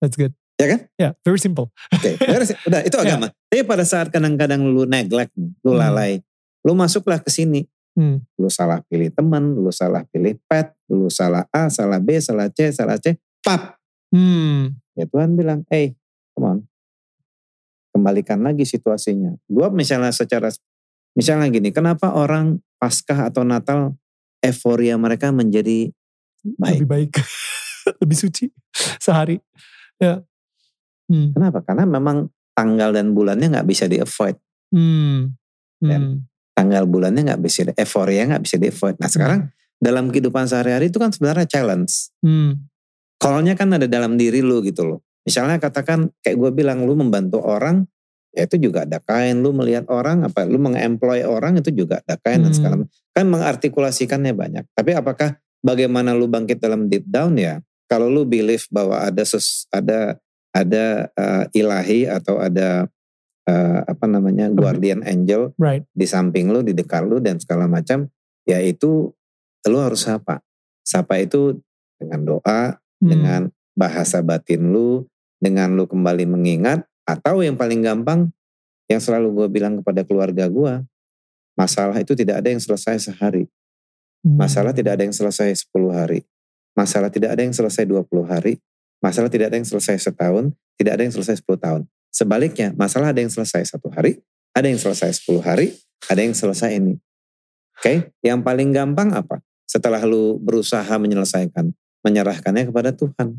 That's good. ya kan? Ya, very simple. Oke, beres. udah itu agama. Tapi pada saat kadang-kadang lu neglect nih, lu Hmm. lalai, lu masuklah ke sini, Hmm. lu salah pilih teman, lu salah pilih pet, lu salah A, salah B, salah C, salah C, pap. Hmm. Ya Tuhan bilang, hey, come on. Kembalikan lagi situasinya. Gua misalnya secara, misalnya gini, kenapa orang Paskah atau Natal euforia mereka menjadi baik. Lebih baik. Lebih suci sehari. Ya. Hmm. Kenapa? Karena memang tanggal dan bulannya nggak bisa di avoid. Hmm. Dan Hmm. Tanggal bulannya nggak bisa, di- euforia nggak bisa di avoid. Nah sekarang dalam kehidupan sehari-hari itu kan sebenarnya challenge. Hmm. Call-nya kan ada dalam diri lu gitu loh. Misalnya katakan kayak gue bilang lu membantu orang, ya itu juga ada kain. Lu melihat orang, apa lu mengemploy orang itu juga ada kain dan Hmm. segala macam. Kan mengartikulasikannya banyak. Tapi apakah bagaimana lu bangkit dalam deep down ya? Kalau lu believe bahwa ada ses, ada ada uh, ilahi atau ada uh, apa namanya guardian angel Right. di samping lu, di dekat lu dan segala macam, ya itu lu harus sapa. Sapa itu dengan doa, Hmm. dengan bahasa batin lu, dengan lu kembali mengingat, atau yang paling gampang, yang selalu gue bilang kepada keluarga gue, masalah itu tidak ada yang selesai sehari. Hmm. Masalah tidak ada yang selesai 10 hari. Masalah tidak ada yang selesai 20 hari. Masalah tidak ada yang selesai setahun. Tidak ada yang selesai 10 tahun. Sebaliknya, masalah ada yang selesai satu hari. Ada yang selesai 10 hari. Ada yang selesai ini. Oke, yang paling gampang apa? Setelah lu berusaha menyelesaikan, menyerahkannya kepada Tuhan.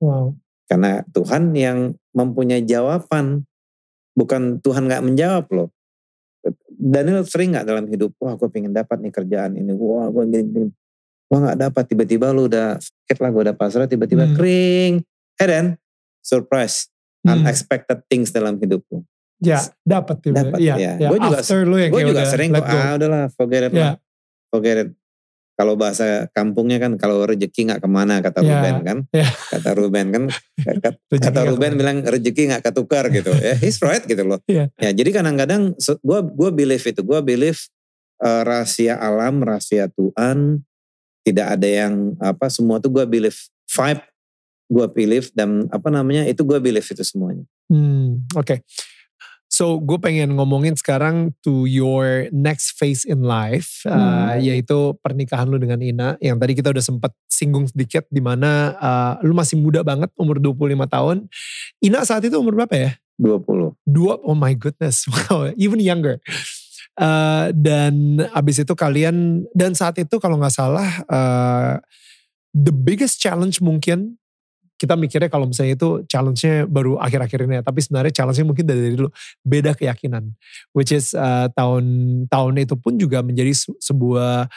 Wow. Karena Tuhan yang mempunyai jawaban. Bukan Tuhan gak menjawab loh. Daniel sering gak dalam hidup, wah gue pengen dapat nih kerjaan ini, wah gue gini, gini. Wah gak dapat, tiba-tiba lu udah sakit lah, gue udah pasrah, tiba-tiba Hmm. kering. Eh dan, surprise, Hmm. unexpected things dalam hidup lu. Ya, dapat tiba. Dapat, Iya, ya. ya. Gua juga- After lu yang Gue kayak juga udah sering kok, ah udahlah forget it Ya. lah. Forget it. Kalau bahasa kampungnya kan, kalau rezeki gak ke mana, kata Ya. Ruben kan. Ya. Kata Ruben kan, kata, nggak Ruben ke mana. bilang rezeki gak ketukar gitu. ya he's right gitu loh. Iya. Ya jadi kadang-kadang gue gua believe itu, gue believe eh, rahasia alam, rahasia Tuhan, tidak ada yang apa semua tuh gue believe vibe, gue believe dan apa namanya itu gue believe itu semuanya. Hmm, oke. So gue pengen ngomongin sekarang to your next phase in life, uh, Hmm. yaitu pernikahan lu dengan Ina. Yang tadi kita udah sempet singgung sedikit, di mana uh, lu masih muda banget, umur 25 tahun. Ina saat itu umur berapa ya? 20. Dua, oh my goodness, wow, even younger. Uh, dan abis itu kalian, dan saat itu kalau nggak salah, uh, the biggest challenge mungkin kita mikirnya kalau misalnya itu challenge-nya baru akhir-akhir ini ya. Tapi sebenarnya challenge-nya mungkin dari dulu. Beda keyakinan. Which is uh, tahun tahun itu pun juga menjadi se- sebuah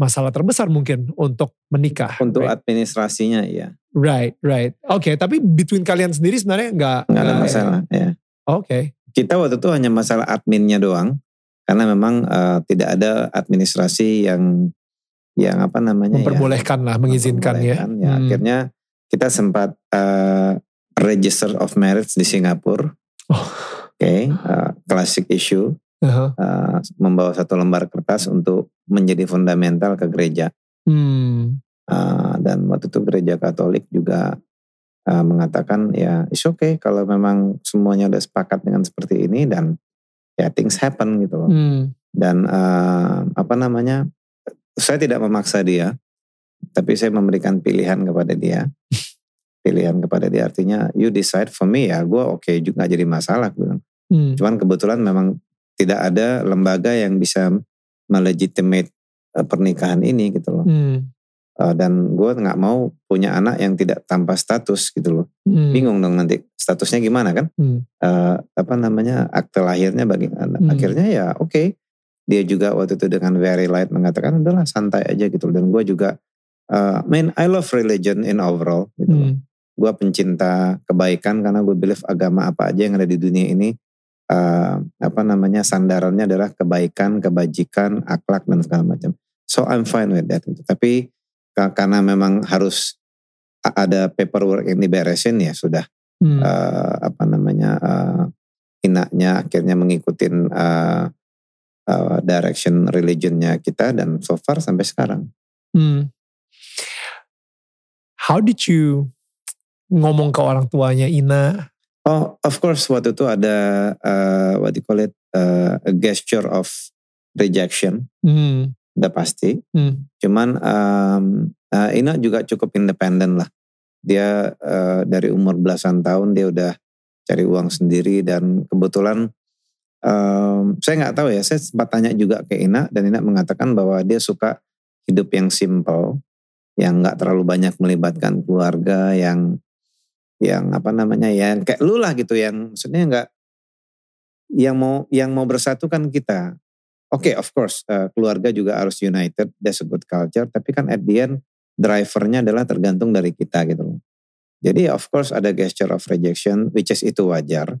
masalah terbesar mungkin untuk menikah. Untuk right? administrasinya ya right, right. Oke, tapi between kalian sendiri sebenarnya nggak nggak ada masalah ya. Oke. Kita waktu itu hanya masalah adminnya doang, karena memang eh, tidak ada administrasi yang yang apa namanya ya, Memperbolehkan lah, mengizinkan ya. ya Hmm. Akhirnya kita sempat eh, register of marriage di Singapura. Oh. Oke, eh, classic issue Aha. eh, membawa satu lembar kertas untuk menjadi fundamental ke gereja. Hmm. Uh, dan waktu itu gereja Katolik juga uh, mengatakan ya it's okay kalau memang semuanya udah sepakat dengan seperti ini dan ya things happen gitu loh. Hmm. Dan uh, apa namanya saya tidak memaksa dia, tapi saya memberikan pilihan kepada dia. pilihan kepada dia artinya you decide for me ya gue oke juga nggak jadi masalah gue bilang. Hmm. Cuman kebetulan memang tidak ada lembaga yang bisa melegitimate uh, pernikahan ini gitu loh. Hmm. Uh, dan gue nggak mau punya anak yang tidak tanpa status gitu loh. Hmm. Bingung dong nanti statusnya gimana kan? Hmm. Uh, apa namanya akte lahirnya bagi anak. Hmm. Akhirnya ya oke. Dia juga waktu itu dengan very light mengatakan udahlah santai aja gitu. Dan gue juga, uh, man I love religion in overall gitu. Hmm. Gue pencinta kebaikan karena gue believe agama apa aja yang ada di dunia ini uh, apa namanya sandarannya adalah kebaikan, kebajikan, akhlak dan segala macam. So I'm fine with that. Gitu. Tapi ka- karena memang harus ada paperwork yang diberesin ya sudah Hmm. uh, apa namanya uh, inaknya akhirnya mengikuti uh, uh, direction religionnya kita dan so far sampai sekarang. Hmm. How did you ngomong ke orang tuanya Ina? Oh, of course waktu itu ada uh, what do you call it uh, a gesture of rejection, Hmm. udah pasti. Hmm. Cuman um, uh, Ina juga cukup independen lah. Dia uh, dari umur belasan tahun dia udah cari uang sendiri dan kebetulan um, saya nggak tahu ya. Saya sempat tanya juga ke Ina dan Ina mengatakan bahwa dia suka hidup yang simple, yang nggak terlalu banyak melibatkan keluarga, yang yang apa namanya yang kayak lu lah gitu, yang maksudnya nggak yang mau yang mau bersatu kan kita. Oke, okay, of course uh, keluarga juga harus united, that's a good culture. Tapi kan at the end drivernya adalah tergantung dari kita gitu loh. Jadi of course ada gesture of rejection, which is itu wajar.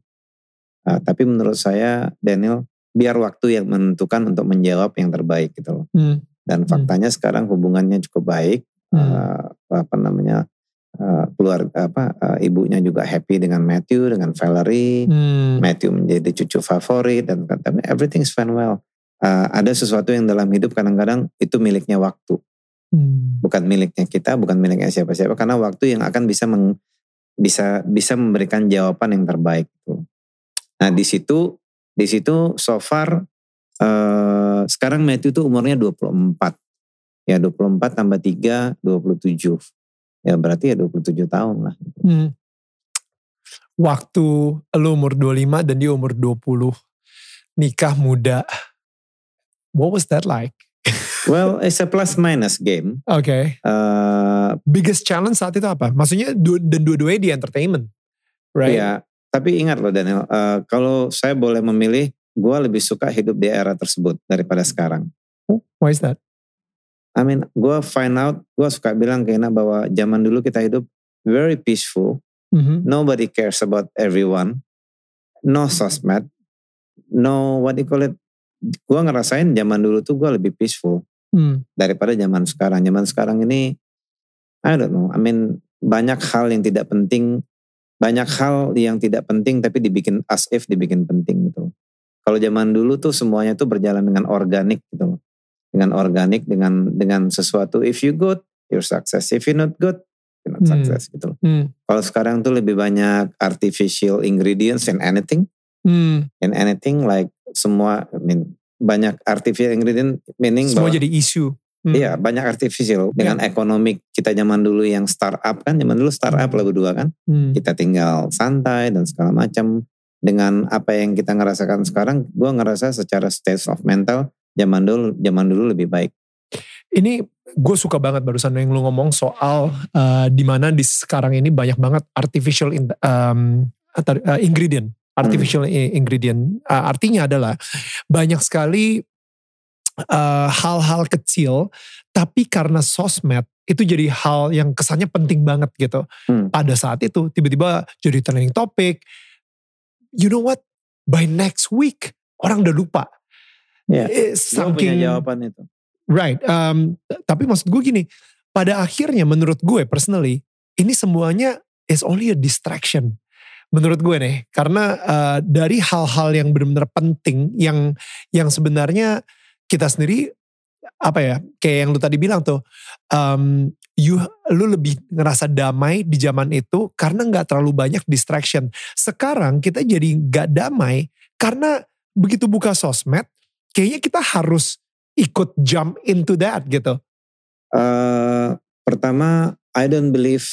Uh, tapi menurut saya Daniel, biar waktu yang menentukan untuk menjawab yang terbaik gitu loh. Hmm. Dan hmm. faktanya hmm. sekarang hubungannya cukup baik. Hmm. Uh, apa namanya uh, keluar apa uh, ibunya juga happy dengan Matthew dengan Valerie. Hmm. Matthew menjadi cucu favorit dan katanya everything's fine well. Uh, ada sesuatu yang dalam hidup kadang-kadang itu miliknya waktu. Hmm. Bukan miliknya kita, bukan miliknya siapa-siapa karena waktu yang akan bisa meng, bisa bisa memberikan jawaban yang terbaik. Gitu. Nah di situ di situ so far uh, sekarang Matthew tuh umurnya 24. Ya 24 tambah 3 27. Ya berarti ya 27 tahun lah. Hmm. Waktu lu umur 25 dan dia umur 20 nikah muda. What was that like? well, it's a plus minus game. Oke. Okay. Uh, Biggest challenge saat itu apa? Maksudnya dan dua-duanya di entertainment, right? Iya, tapi ingat loh Daniel, uh, kalau saya boleh memilih, gue lebih suka hidup di era tersebut daripada sekarang. Oh, why is that? I mean, gue find out, gue suka bilang ke Ina bahwa zaman dulu kita hidup very peaceful. Mm-hmm. Nobody cares about everyone. No sosmed. No, what do you call it? Gue ngerasain zaman dulu tuh gue lebih peaceful. Mm. Daripada zaman sekarang. Zaman sekarang ini, I don't know. I mean, banyak hal yang tidak penting banyak hal yang tidak penting tapi dibikin as if dibikin penting gitu. Kalau zaman dulu tuh semuanya tuh berjalan dengan organik gitu loh. Dengan organik dengan dengan sesuatu if you good you're success if you not good you're not hmm. success gitu. Hmm. Kalau sekarang tuh lebih banyak artificial ingredients in anything. Hmm. In anything like semua I mean banyak artificial ingredient meaning semua bahwa, jadi isu Hmm. Iya banyak artificial dengan yeah. ekonomi kita zaman dulu yang startup kan zaman dulu startup hmm. lah berdua kan hmm. kita tinggal santai dan segala macam dengan apa yang kita ngerasakan sekarang gue ngerasa secara state of mental zaman dulu zaman dulu lebih baik. Ini gue suka banget barusan yang lu ngomong soal uh, di mana di sekarang ini banyak banget artificial in, um, uh, ingredient artificial hmm. ingredient uh, artinya adalah banyak sekali hal eh, hal-hal kecil, tapi karena sosmed itu jadi hal yang kesannya penting banget gitu. Hmm. Pada saat itu tiba-tiba jadi trending topik. You know what? By next week orang udah lupa. Yeah. Eh, saking punya jawaban itu. Right. Um, tapi maksud gue gini, pada akhirnya menurut gue personally, ini semuanya is only a distraction menurut gue nih karena uh, dari hal-hal yang benar-benar penting yang yang sebenarnya kita sendiri apa ya kayak yang lu tadi bilang tuh um, you lu lebih ngerasa damai di zaman itu karena nggak terlalu banyak distraction sekarang kita jadi nggak damai karena begitu buka sosmed kayaknya kita harus ikut jump into that gitu uh, pertama I don't believe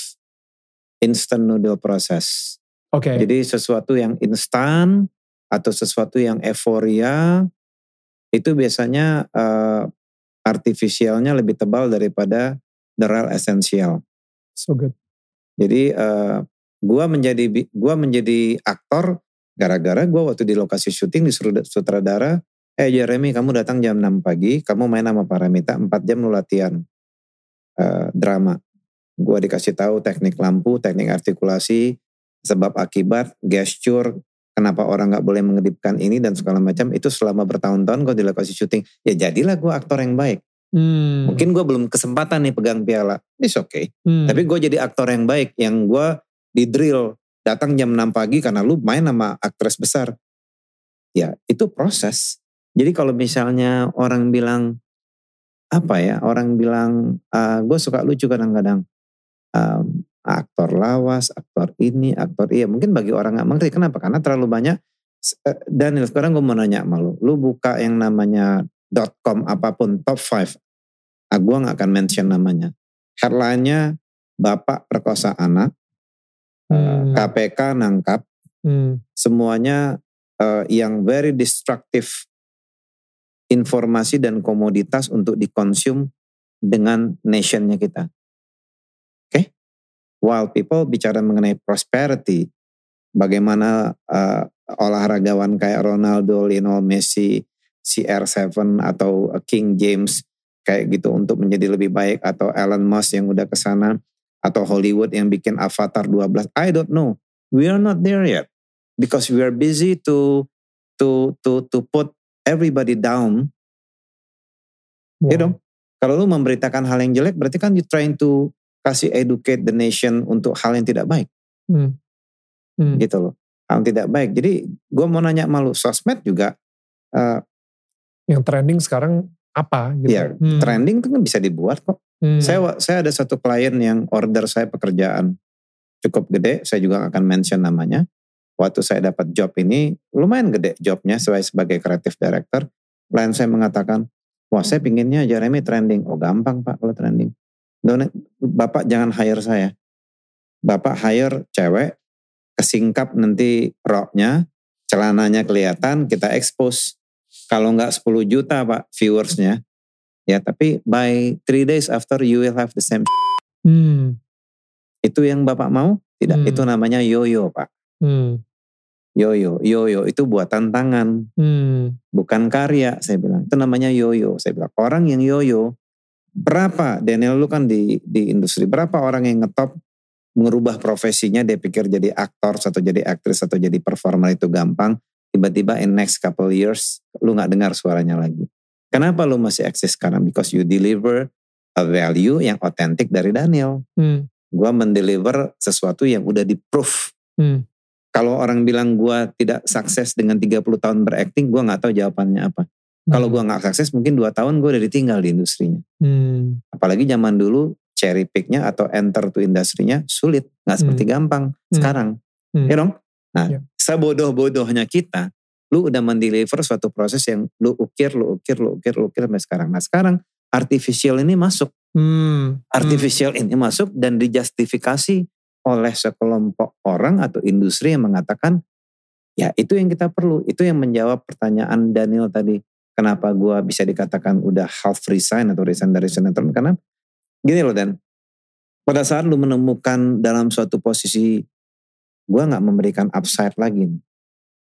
instant noodle process oke okay. jadi sesuatu yang instan atau sesuatu yang euforia itu biasanya uh, artifisialnya lebih tebal daripada the real essential. So good. Jadi uh, gua menjadi gua menjadi aktor gara-gara gua waktu di lokasi syuting di sutradara, eh Jeremy kamu datang jam 6 pagi, kamu main sama Paramita 4 jam lu latihan uh, drama. Gua dikasih tahu teknik lampu, teknik artikulasi, sebab akibat, gesture, kenapa orang nggak boleh mengedipkan ini dan segala macam itu selama bertahun-tahun gue di lokasi syuting ya jadilah gue aktor yang baik hmm. mungkin gue belum kesempatan nih pegang piala it's okay hmm. tapi gue jadi aktor yang baik yang gue di drill datang jam 6 pagi karena lu main sama aktris besar ya itu proses jadi kalau misalnya orang bilang apa ya orang bilang uh, ah, gue suka lucu kadang-kadang um, aktor lawas, aktor ini, aktor iya. Mungkin bagi orang nggak mengerti kenapa? Karena terlalu banyak. Eh, Daniel sekarang gue mau nanya sama lu, lu buka yang namanya .com apa pun top 5, ah, gue gak akan mention namanya. Headline-nya Bapak perkosa anak, eh, hmm. KPK nangkap, hmm. semuanya uh, yang very destructive informasi dan komoditas untuk dikonsum dengan nationnya kita. Oke? While people bicara mengenai prosperity, bagaimana uh, olahragawan kayak Ronaldo, Lionel Messi, CR7 atau King James kayak gitu untuk menjadi lebih baik atau Elon Musk yang udah ke sana atau Hollywood yang bikin Avatar 12 I don't know we are not there yet because we are busy to to to to put everybody down wow. you know kalau lu memberitakan hal yang jelek berarti kan you trying to kasih educate the nation untuk hal yang tidak baik hmm. Hmm. gitu loh hal yang tidak baik jadi gue mau nanya malu sosmed juga uh, yang trending sekarang apa gitu. Iya, hmm. trending itu kan bisa dibuat kok. Hmm. Saya saya ada satu klien yang order saya pekerjaan cukup gede, saya juga akan mention namanya. Waktu saya dapat job ini lumayan gede jobnya sebagai sebagai creative director. Klien saya mengatakan, wah saya pinginnya Jeremy trending. Oh gampang pak kalau trending. Bapak jangan hire saya. Bapak hire cewek, kesingkap nanti roknya, celananya kelihatan, kita expose kalau nggak 10 juta pak viewersnya, ya tapi by three days after you will have the same. Hmm. Itu yang bapak mau? Tidak, hmm. itu namanya yoyo pak. Hmm. Yoyo, yoyo itu buatan tangan, hmm. bukan karya. Saya bilang itu namanya yoyo. Saya bilang orang yang yoyo berapa Daniel lu kan di di industri berapa orang yang ngetop merubah profesinya dia pikir jadi aktor atau jadi aktris atau jadi performer itu gampang tiba-tiba in next couple years lu nggak dengar suaranya lagi. Kenapa lu masih eksis sekarang? Because you deliver a value yang otentik dari Daniel. Hmm. Gua mendeliver sesuatu yang udah di proof. Hmm. Kalau orang bilang gua tidak sukses dengan 30 tahun berakting, gua nggak tahu jawabannya apa. Hmm. Kalau gua nggak sukses, mungkin 2 tahun gua udah ditinggal di industrinya. Hmm. Apalagi zaman dulu cherry picknya atau enter to industrinya sulit, nggak seperti hmm. gampang hmm. sekarang. Hmm. Ya dong? Nah, yeah. sebodoh-bodohnya kita, lu udah mendeliver suatu proses yang lu ukir, lu ukir, lu ukir, lu ukir sampai sekarang. Nah sekarang artificial ini masuk. Hmm. Artificial hmm. ini masuk dan dijustifikasi oleh sekelompok orang atau industri yang mengatakan, ya itu yang kita perlu. Itu yang menjawab pertanyaan Daniel tadi. Kenapa gue bisa dikatakan udah half resign atau resign dari sinetron. Karena gini loh Dan, pada saat lu menemukan dalam suatu posisi gue nggak memberikan upside lagi nih.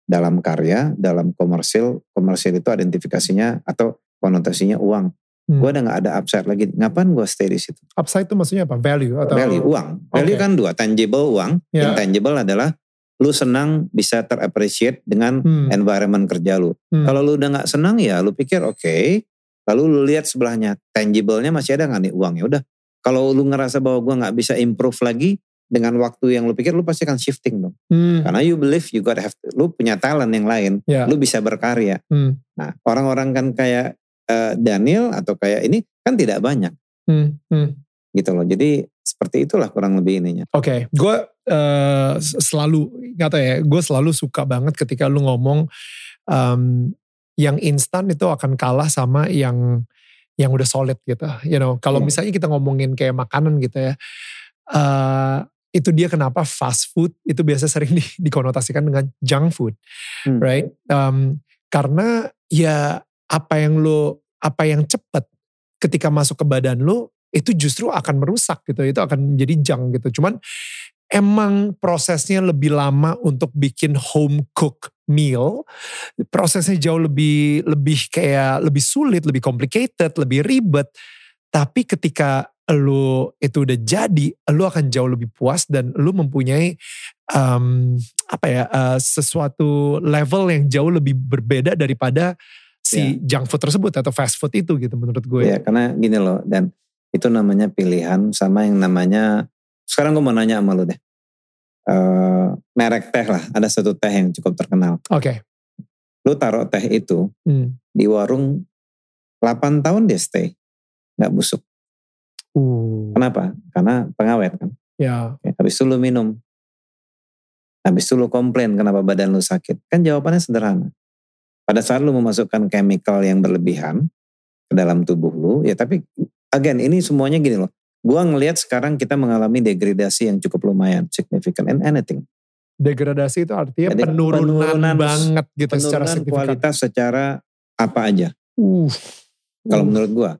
Dalam karya, dalam komersil, komersil itu identifikasinya atau konotasinya uang. Hmm. Gue udah gak ada upside lagi. Ngapain gue stay di situ? Upside itu maksudnya apa? Value atau? Value, uang. Value okay. kan dua, tangible uang. Yeah. Intangible adalah lu senang bisa terappreciate dengan hmm. environment kerja lu. Hmm. Kalau lu udah gak senang ya lu pikir oke. Okay, lalu lu lihat sebelahnya tangible-nya masih ada gak nih uang ya udah. Kalau lu ngerasa bahwa gue gak bisa improve lagi, dengan waktu yang lu pikir lu pasti akan shifting dong. Hmm. Karena you believe you gotta have to, lu punya talent yang lain, yeah. lu bisa berkarya. Hmm. Nah, orang-orang kan kayak uh, Daniel atau kayak ini kan tidak banyak. Hmm. Hmm. Gitu loh. Jadi seperti itulah kurang lebih ininya. Oke, okay. gue uh, selalu nggak tahu ya, gue selalu suka banget ketika lu ngomong um, yang instan itu akan kalah sama yang yang udah solid gitu. You know, kalau yeah. misalnya kita ngomongin kayak makanan gitu ya. Uh, itu dia kenapa fast food itu biasa sering di, dikonotasikan dengan junk food, hmm. right? Um, karena ya apa yang lo apa yang cepat ketika masuk ke badan lo itu justru akan merusak gitu, itu akan menjadi junk gitu. Cuman emang prosesnya lebih lama untuk bikin home cook meal, prosesnya jauh lebih lebih kayak lebih sulit, lebih complicated, lebih ribet. Tapi ketika lu itu udah jadi, lu akan jauh lebih puas dan lu mempunyai um, apa ya uh, sesuatu level yang jauh lebih berbeda daripada si yeah. junk food tersebut atau fast food itu gitu menurut gue. Ya yeah, karena gini loh dan itu namanya pilihan sama yang namanya sekarang gue mau nanya sama lu deh. Uh, merek teh lah, ada satu teh yang cukup terkenal. Oke. Okay. Lu taruh teh itu hmm. di warung 8 tahun dia stay, nggak busuk. Uh. Kenapa? Karena pengawet kan. Ya. ya. Habis itu lu minum. Habis itu lu komplain kenapa badan lu sakit. Kan jawabannya sederhana. Pada saat lu memasukkan chemical yang berlebihan ke dalam tubuh lu, ya tapi again ini semuanya gini loh. Gua ngelihat sekarang kita mengalami degradasi yang cukup lumayan, significant and anything. Degradasi itu artinya Jadi, penurunan, penurunan banget gitu penurunan secara signifikan. kualitas secara apa aja. Uh. Kalau uh. menurut gua.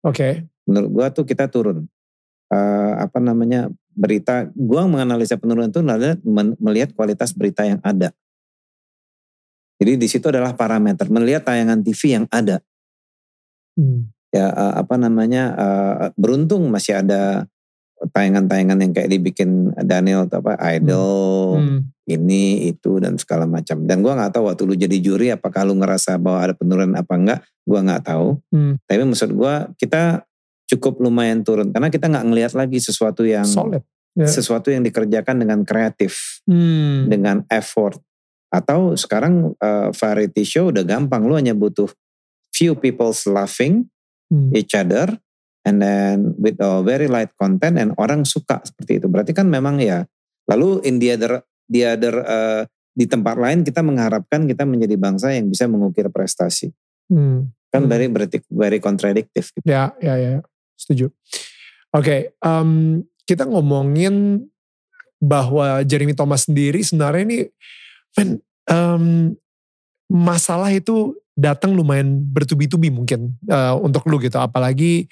Oke. Okay menurut gua tuh kita turun. Uh, apa namanya berita, gua menganalisa penurunan itu adalah melihat kualitas berita yang ada. Jadi di situ adalah parameter melihat tayangan TV yang ada. Hmm. Ya uh, apa namanya uh, beruntung masih ada tayangan-tayangan yang kayak dibikin Daniel atau apa Idol hmm. Hmm. ini itu dan segala macam dan gue nggak tahu waktu lu jadi juri apakah lu ngerasa bahwa ada penurunan apa enggak gue nggak tahu hmm. tapi maksud gue kita cukup lumayan turun karena kita nggak ngelihat lagi sesuatu yang solid yeah. sesuatu yang dikerjakan dengan kreatif hmm. dengan effort atau sekarang uh, variety show udah gampang lu hanya butuh few people laughing hmm. each other and then with a very light content and orang suka seperti itu. Berarti kan memang ya. Lalu in the other, the other uh, di tempat lain kita mengharapkan kita menjadi bangsa yang bisa mengukir prestasi. Hmm. Kan hmm. very berarti very contradictive. Gitu. Ya, ya, ya, setuju. Oke, okay, um, kita ngomongin bahwa Jeremy Thomas sendiri sebenarnya ini, man, um, masalah itu datang lumayan bertubi-tubi mungkin uh, untuk lu gitu. Apalagi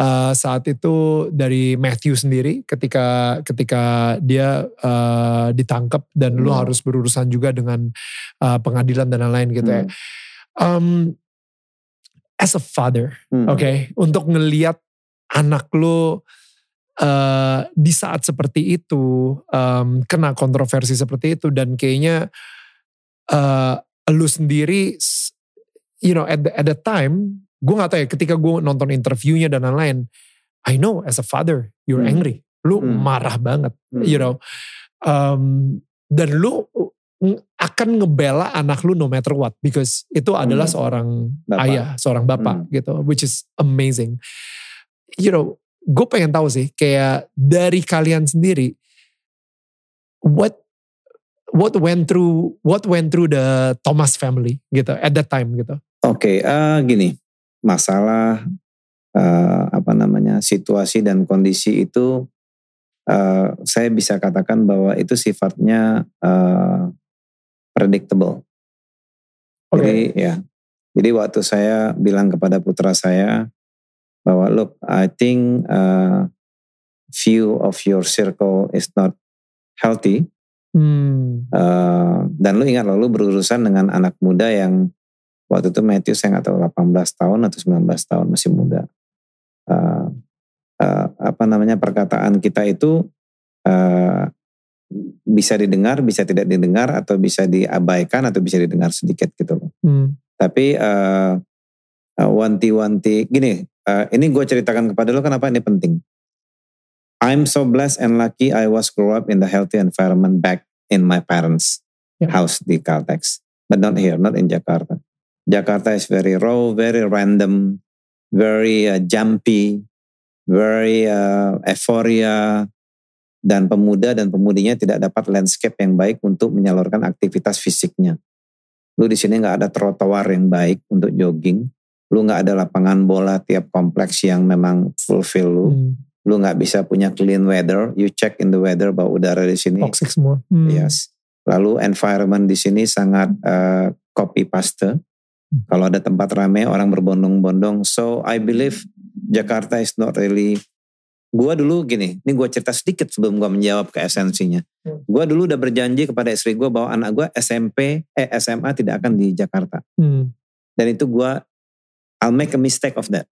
uh, saat itu dari Matthew sendiri ketika ketika dia uh, ditangkap dan hmm. lu harus berurusan juga dengan uh, pengadilan dan lain-lain gitu ya. hmm. ya. Um, as a father, hmm. oke, okay, untuk ngeliat anak lu uh, di saat seperti itu um, kena kontroversi seperti itu dan kayaknya uh, lu sendiri you know at the, at the time gue gak tau ya ketika gue nonton interviewnya dan lain-lain I know as a father you're hmm. angry lu hmm. marah banget hmm. you know um, dan lu akan ngebela anak lu no matter what because itu adalah hmm. seorang bapak. ayah seorang bapak hmm. gitu which is amazing you know gue pengen tahu sih kayak dari kalian sendiri what what went through what went through the Thomas family gitu at that time gitu Oke, okay, uh, eh, gini, masalah uh, apa namanya situasi dan kondisi itu uh, saya bisa katakan bahwa itu sifatnya uh, predictable. Okay. Jadi ya, jadi waktu saya bilang kepada putra saya bahwa look, I think uh, view of your circle is not healthy. Hmm. Uh, dan lu ingat lalu berurusan dengan anak muda yang waktu itu Matthew saya nggak tahu 18 tahun atau 19 tahun masih muda. Uh, uh, apa namanya perkataan kita itu uh, bisa didengar, bisa tidak didengar, atau bisa diabaikan, atau bisa didengar sedikit gitu loh. Hmm. Tapi uh, uh, wanti-wanti, gini, uh, ini gue ceritakan kepada lo kenapa ini penting. I'm so blessed and lucky I was grow up in the healthy environment back in my parents' yeah. house di Caltex, but not here, not in Jakarta. Jakarta is very raw, very random, very uh, jumpy, very uh, euphoria, dan pemuda dan pemudinya tidak dapat landscape yang baik untuk menyalurkan aktivitas fisiknya. Lu di sini nggak ada trotoar yang baik untuk jogging. Lu nggak ada lapangan bola tiap kompleks yang memang fulfill lu. Hmm. Lu nggak bisa punya clean weather. You check in the weather bahwa udara di sini. Toxic semua. Hmm. Yes. Lalu environment di sini sangat uh, copy paste. Kalau ada tempat ramai orang berbondong-bondong. So I believe Jakarta is not really Gua dulu gini, ini gue cerita sedikit sebelum gue menjawab ke esensinya. Hmm. Gue dulu udah berjanji kepada istri gue bahwa anak gue SMP, eh SMA tidak akan di Jakarta. Hmm. Dan itu gue, I'll make a mistake of that.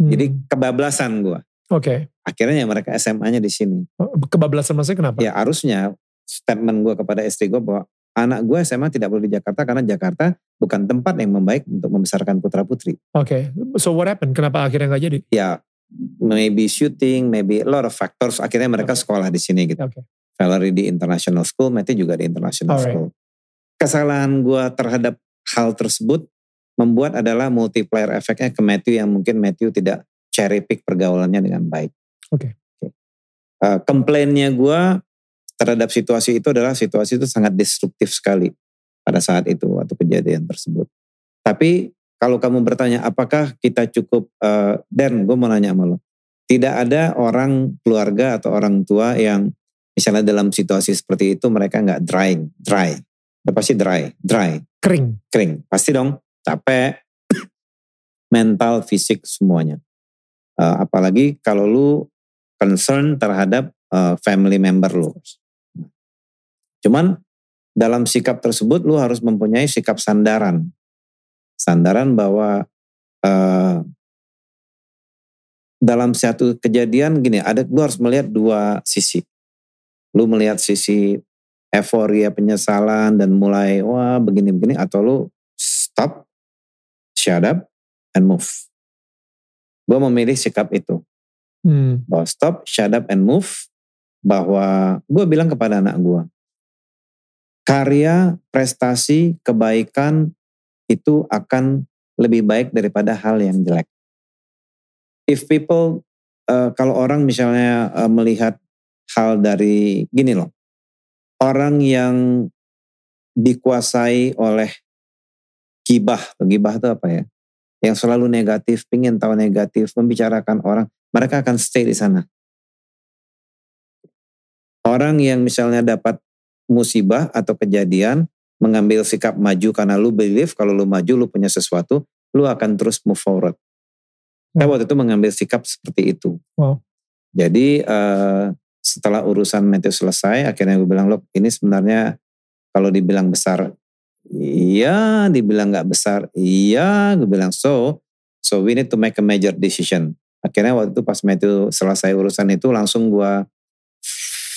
Hmm. Jadi kebablasan gue. Oke. Okay. Akhirnya mereka SMA-nya di sini. Oh, kebablasan maksudnya kenapa? Ya harusnya statement gue kepada istri gue bahwa anak gue SMA tidak boleh di Jakarta karena Jakarta bukan tempat yang membaik untuk membesarkan putra putri. Oke, okay. so what happened? Kenapa akhirnya nggak jadi? Ya, maybe shooting, maybe a lot of factors. Akhirnya mereka okay. sekolah di sini gitu. Okay. Valerie di international school, Matthew juga di international Alright. school. Kesalahan gue terhadap hal tersebut membuat adalah multiplier efeknya ke Matthew yang mungkin Matthew tidak cherry pick pergaulannya dengan baik. Oke. Okay. Uh, komplainnya gue terhadap situasi itu adalah situasi itu sangat destruktif sekali pada saat itu waktu kejadian tersebut. Tapi kalau kamu bertanya apakah kita cukup uh, Dan, gue mau nanya sama lo. Tidak ada orang keluarga atau orang tua yang misalnya dalam situasi seperti itu mereka nggak dry, dry. Udah pasti dry, dry. Kering. Kering. Pasti dong, capek, mental, fisik semuanya. Uh, apalagi kalau lu concern terhadap uh, family member lu. Cuman dalam sikap tersebut lu harus mempunyai sikap sandaran. Sandaran bahwa uh, dalam satu kejadian gini, ada lu harus melihat dua sisi. Lu melihat sisi euforia penyesalan dan mulai wah begini-begini atau lu stop, shut up, and move. Gue memilih sikap itu. Hmm. Bahwa stop, shut up, and move. Bahwa gue bilang kepada anak gue, karya, prestasi, kebaikan itu akan lebih baik daripada hal yang jelek. If people, uh, kalau orang misalnya uh, melihat hal dari gini loh, orang yang dikuasai oleh gibah, gibah itu apa ya? Yang selalu negatif, pingin tahu negatif, membicarakan orang, mereka akan stay di sana. Orang yang misalnya dapat musibah atau kejadian, mengambil sikap maju karena lu believe kalau lu maju lu punya sesuatu, lu akan terus move forward. Saya waktu itu mengambil sikap seperti itu. Wow. Jadi uh, setelah urusan Matthew selesai, akhirnya gue bilang, loh ini sebenarnya kalau dibilang besar, iya, dibilang nggak besar, iya, gue bilang so, so we need to make a major decision. Akhirnya waktu itu pas Matthew selesai urusan itu langsung gue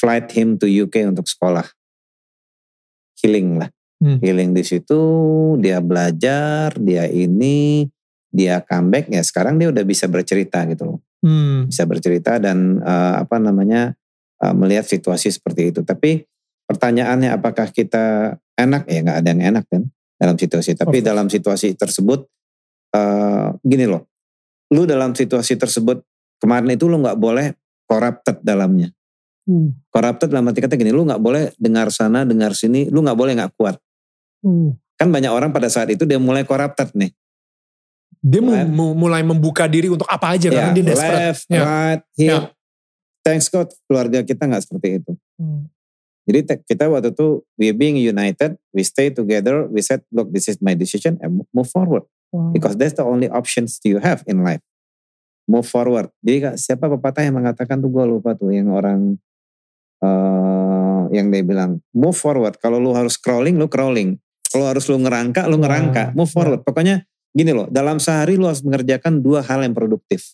flight him to UK untuk sekolah. Healing lah. Hmm. Healing di situ, dia belajar, dia ini, dia comeback ya sekarang dia udah bisa bercerita gitu loh. Hmm. Bisa bercerita dan uh, apa namanya uh, melihat situasi seperti itu. Tapi pertanyaannya apakah kita enak ya nggak ada yang enak kan dalam situasi. Tapi okay. dalam situasi tersebut uh, gini loh, lu dalam situasi tersebut kemarin itu lu nggak boleh corrupted dalamnya. Hmm. Corrupted dalam arti kata gini, lu nggak boleh dengar sana, dengar sini, lu nggak boleh nggak kuat. Hmm. Kan banyak orang pada saat itu dia mulai corrupted nih. Dia left. mulai membuka diri untuk apa aja yeah, karena dia desperate. Left, yeah. right, hit, yeah thanks God keluarga kita nggak seperti itu. Hmm. Jadi kita waktu itu we being united, we stay together, we said look this is my decision and move forward. Wow. Because that's the only options you have in life. Move forward. Jadi siapa pepatah yang mengatakan tuh gue lupa tuh yang orang uh, yang dia bilang move forward. Kalau lu harus crawling, lu crawling. Kalau harus lu ngerangka, lu ngerangka. Move forward. Pokoknya gini loh, dalam sehari lu harus mengerjakan dua hal yang produktif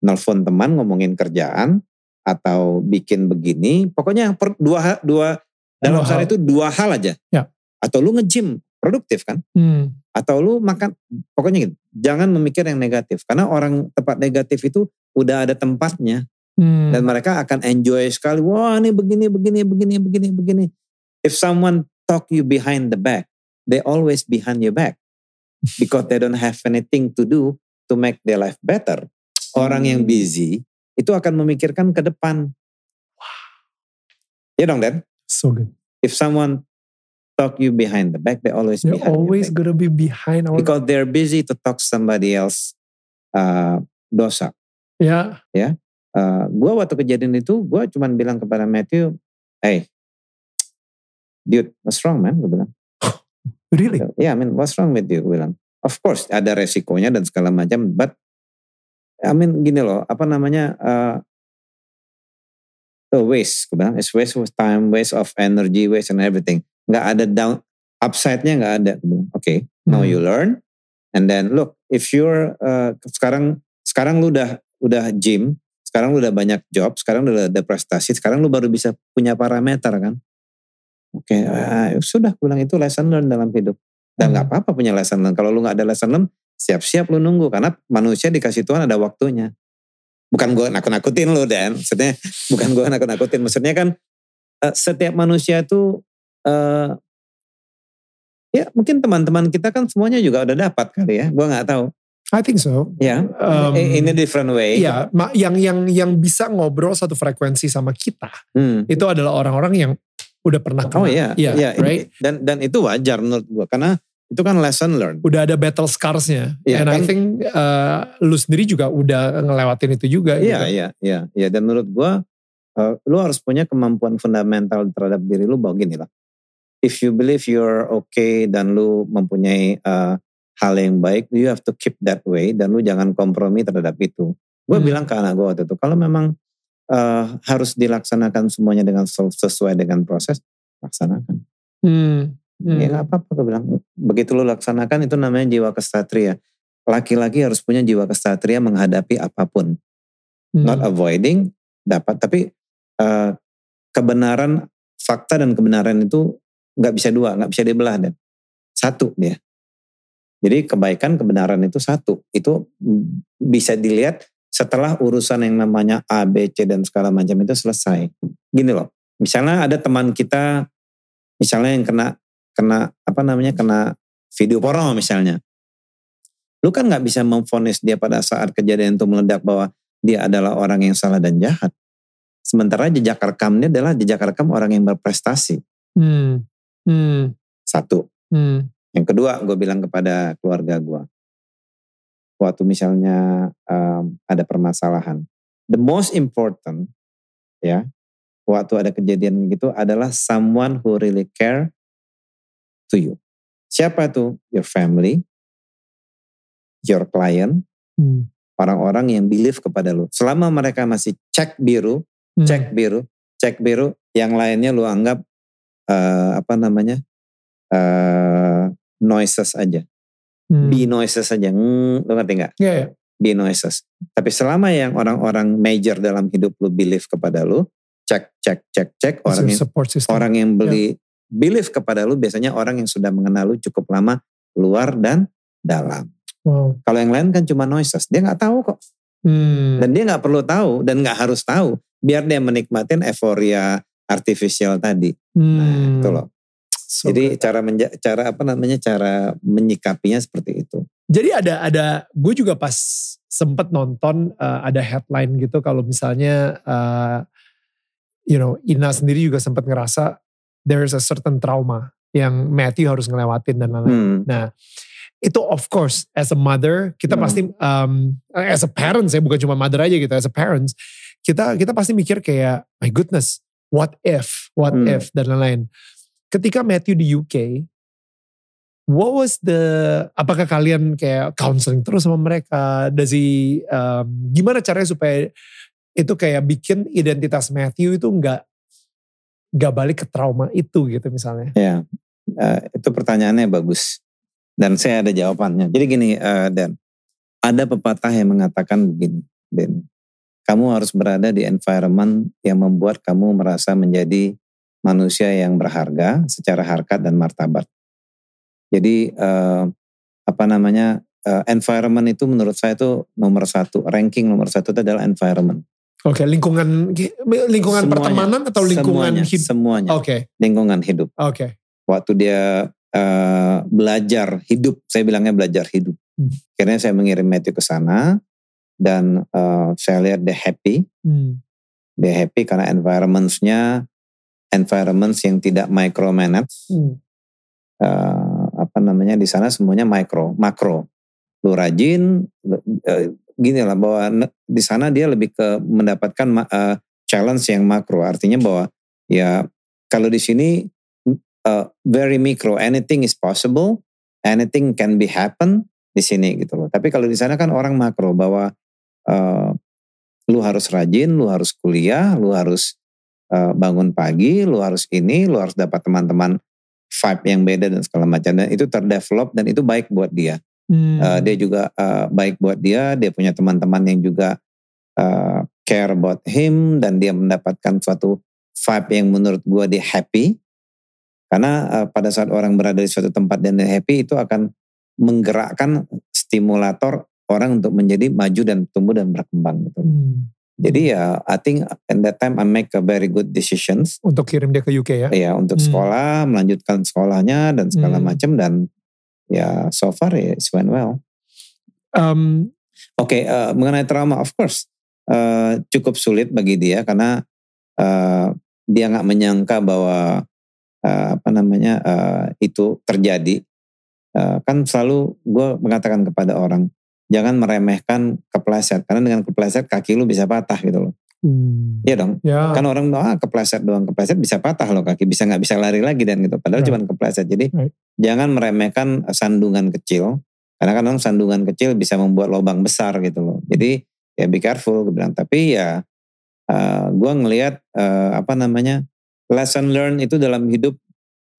nelfon teman ngomongin kerjaan atau bikin begini, pokoknya per, dua dua dalam sehari itu dua hal aja. Ya. Atau lu nge-gym produktif kan? Hmm. Atau lu makan, pokoknya gitu. Jangan memikir yang negatif karena orang tempat negatif itu udah ada tempatnya. Hmm. Dan mereka akan enjoy sekali. Wah ini begini, begini, begini, begini, begini. If someone talk you behind the back, they always behind your back. Because they don't have anything to do to make their life better orang yang hmm. busy itu akan memikirkan ke depan. Wow. Ya dong, Dan? So good. If someone talk you behind the back, they always they're always gonna be behind our because they're busy to talk somebody else uh, dosa. Ya. Yeah. Ya. Uh, gue waktu kejadian itu, gue cuma bilang kepada Matthew, hey, dude, what's wrong man? Gue bilang. really? Yeah, I mean, what's wrong with you? Gue bilang. Of course, ada resikonya dan segala macam, but I mean gini loh, apa namanya uh, waste, bilang, it's waste of time, waste of energy, waste and everything. Nggak ada down, upside-nya nggak ada. Oke, okay, now you hmm. learn, and then look, if you're uh, sekarang sekarang lu udah udah gym, sekarang lu udah banyak job, sekarang lu udah ada prestasi, sekarang lu baru bisa punya parameter kan. Oke, okay, uh, sudah bilang itu lesson learn dalam hidup. Dan nggak hmm. apa-apa punya lesson learn. Kalau lu nggak ada lesson learn, siap-siap lu nunggu karena manusia dikasih Tuhan ada waktunya. Bukan gue nakut-nakutin lu dan maksudnya bukan gue nakut-nakutin. Maksudnya kan uh, setiap manusia itu uh, ya mungkin teman-teman kita kan semuanya juga udah dapat kali ya. Gue nggak tahu. I think so. Ya, yeah. um, in a different way. Ya, yeah, yang yang yang bisa ngobrol satu frekuensi sama kita hmm. itu adalah orang-orang yang udah pernah kenal. Oh iya, yeah, yeah, right. Dan dan itu wajar menurut gue karena itu kan lesson learn. Udah ada battle scars-nya. Yeah, And kan, I think uh, lu sendiri juga udah ngelewatin itu juga. Iya, gitu. iya, iya. Ya, dan menurut gue, uh, lu harus punya kemampuan fundamental terhadap diri lu bahwa gini lah. If you believe you're okay dan lu mempunyai uh, hal yang baik, you have to keep that way dan lu jangan kompromi terhadap itu. Gue Hmm. bilang ke anak gue waktu itu, kalau memang eh, harus dilaksanakan semuanya dengan ses- sesuai dengan proses, laksanakan. Hmm. Hmm. Ya nggak apa-apa gue bilang. Begitu lu laksanakan itu namanya jiwa kesatria. Laki-laki harus punya jiwa kesatria menghadapi apa pun. Hmm. Not avoiding, dapat. Tapi eh, kebenaran, fakta dan kebenaran itu nggak bisa dua, nggak bisa dibelah dan satu dia. Jadi kebaikan kebenaran itu satu. Itu bisa dilihat setelah urusan yang namanya A, B, C dan segala macam itu selesai. Gini loh, misalnya ada teman kita, misalnya yang kena kena apa namanya kena video porno misalnya. Lu kan nggak bisa memfonis dia pada saat kejadian itu meledak bahwa dia adalah orang yang salah dan jahat. Sementara jejak rekamnya adalah jejak rekam orang yang berprestasi. Hmm. Hmm. Satu. Hmm. Yang kedua, gue bilang kepada keluarga gue, waktu misalnya um, ada permasalahan, the most important, ya, waktu ada kejadian gitu adalah someone who really care to you. Siapa tuh? Your family, your client, Hmm. orang-orang yang believe kepada lu. Selama mereka masih cek biru, Hmm. cek biru, cek biru, yang lainnya lu anggap eh, apa namanya eh noises aja. Hmm. be noises saja. Hmm, lo ngerti nggak? Iya, iya. Be noises. Tapi selama yang orang-orang major dalam hidup lu believe kepada lu, cek cek cek cek orang yang support system. orang yang beli believe kepada lu biasanya orang yang sudah mengenal lu cukup lama luar dan dalam. Wow. Kalau yang lain kan cuma noises, dia nggak tahu kok. Hmm. Dan dia nggak perlu tahu dan nggak harus tahu. Biar dia menikmatin euforia artifisial tadi. Nah, Hmm. itu loh. So Jadi good. cara menja- cara apa namanya cara menyikapinya seperti itu. Jadi ada ada gue juga pas sempet nonton uh, ada headline gitu kalau misalnya uh, you know Ina sendiri juga sempat ngerasa there is a certain trauma yang Matthew harus ngelewatin dan lain-lain. Hmm. Itu of course as a mother kita Hmm. pasti um, as a parents ya bukan cuma mother aja gitu as a parents kita kita pasti mikir kayak my goodness what if what Hmm. if dan lain-lain. Ketika Matthew di UK what was the apakah kalian kayak counseling terus sama mereka does he um, gimana caranya supaya itu kayak bikin identitas Matthew itu nggak nggak balik ke trauma itu gitu misalnya Ya, eh, itu pertanyaannya bagus. Dan saya ada jawabannya. Jadi gini, eh, Dan. Ada pepatah yang mengatakan begini, Dan. Kamu harus berada di environment yang membuat kamu merasa menjadi manusia yang berharga secara harkat dan martabat. Jadi, eh, apa namanya, eh, environment itu menurut saya itu nomor satu. Ranking nomor satu itu adalah environment. Oke lingkungan lingkungan Semuanya. pertemanan atau lingkungan semuanya, hidup Semuanya. oke Lingkungan hidup. oke waktu dia eh, belajar hidup, saya bilangnya belajar hidup. Hmm. Akhirnya saya mengirim Matthew ke sana dan eh, saya lihat dia happy, Hmm. dia happy karena environmentsnya environments yang tidak micromanage. Hmm. Eh, apa namanya di sana semuanya micro, makro. Lu rajin, gini lah bahwa di sana dia lebih ke mendapatkan eh, challenge yang makro. Artinya bahwa ya kalau di sini eh, very micro, anything is possible, anything can be happen di sini gitu loh. Tapi kalau di sana kan orang makro bahwa eh, lu harus rajin, lu harus kuliah, lu harus eh, bangun pagi, lu harus ini, lu harus dapat teman-teman vibe yang beda dan segala macam dan itu terdevelop dan itu baik buat dia. Hmm. Uh, dia juga uh, baik buat dia, dia punya teman-teman yang juga uh, care about him dan dia mendapatkan suatu vibe yang menurut gua dia happy. Karena uh, pada saat orang berada di suatu tempat dan dia happy itu akan menggerakkan stimulator orang untuk menjadi maju dan tumbuh dan berkembang gitu. Hmm. Jadi ya I think in that time I make a very good decisions untuk kirim dia ke UK ya ya untuk Hmm. sekolah melanjutkan sekolahnya dan segala Hmm. macam dan ya so far ya it's went well. Um, Oke eh, mengenai trauma of course eh, cukup sulit bagi dia karena eh, dia nggak menyangka bahwa eh, apa namanya eh, itu terjadi. Eh, kan selalu gue mengatakan kepada orang jangan meremehkan kepleset karena dengan kepleset kaki lu bisa patah gitu loh. Hmm. Iya dong. ya Kan orang bilang, ah kepleset doang, kepleset bisa patah loh kaki, bisa nggak bisa lari lagi dan gitu. Padahal Right. cuma kepleset. Jadi Right. jangan meremehkan sandungan kecil Karena kadang sandungan kecil bisa membuat lubang besar gitu loh. Jadi ya be careful gue bilang. Tapi ya uh, gue ngelihat uh, apa namanya lesson learn itu dalam hidup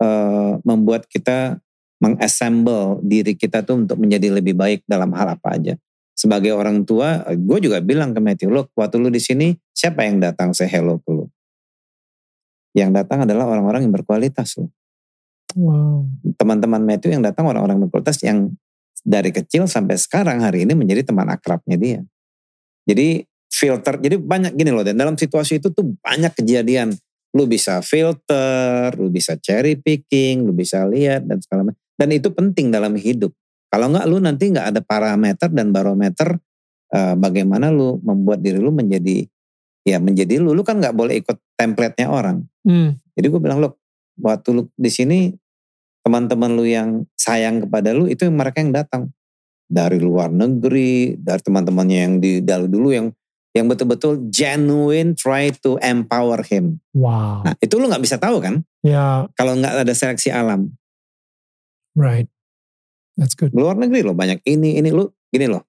uh, membuat kita mengassemble diri kita tuh untuk menjadi lebih baik dalam hal apa aja. Sebagai orang tua, gue juga bilang ke Matthew, lo waktu lu di sini siapa yang datang say hello ke lu? Yang datang adalah orang-orang yang berkualitas loh. Wow. Teman-teman Matthew yang datang orang-orang berkualitas yang dari kecil sampai sekarang hari ini menjadi teman akrabnya dia. Jadi filter, jadi banyak gini loh, dan dalam situasi itu tuh banyak kejadian. Lu bisa filter, lu bisa cherry picking, lu bisa lihat dan segala macam. Dan itu penting dalam hidup. Kalau enggak lu nanti enggak ada parameter dan barometer uh, bagaimana lu membuat diri lu menjadi ya menjadi lu. Lu kan nggak boleh ikut template-nya orang. Hmm. Jadi gue bilang lo waktu lu di sini teman-teman lu yang sayang kepada lu itu mereka yang datang dari luar negeri, dari teman-temannya yang di dulu dulu yang yang betul-betul genuine try to empower him. Wow. Nah itu lu nggak bisa tahu kan? Ya. Kalau nggak ada seleksi alam. Right. That's good. Luar negeri loh banyak ini ini lu gini loh.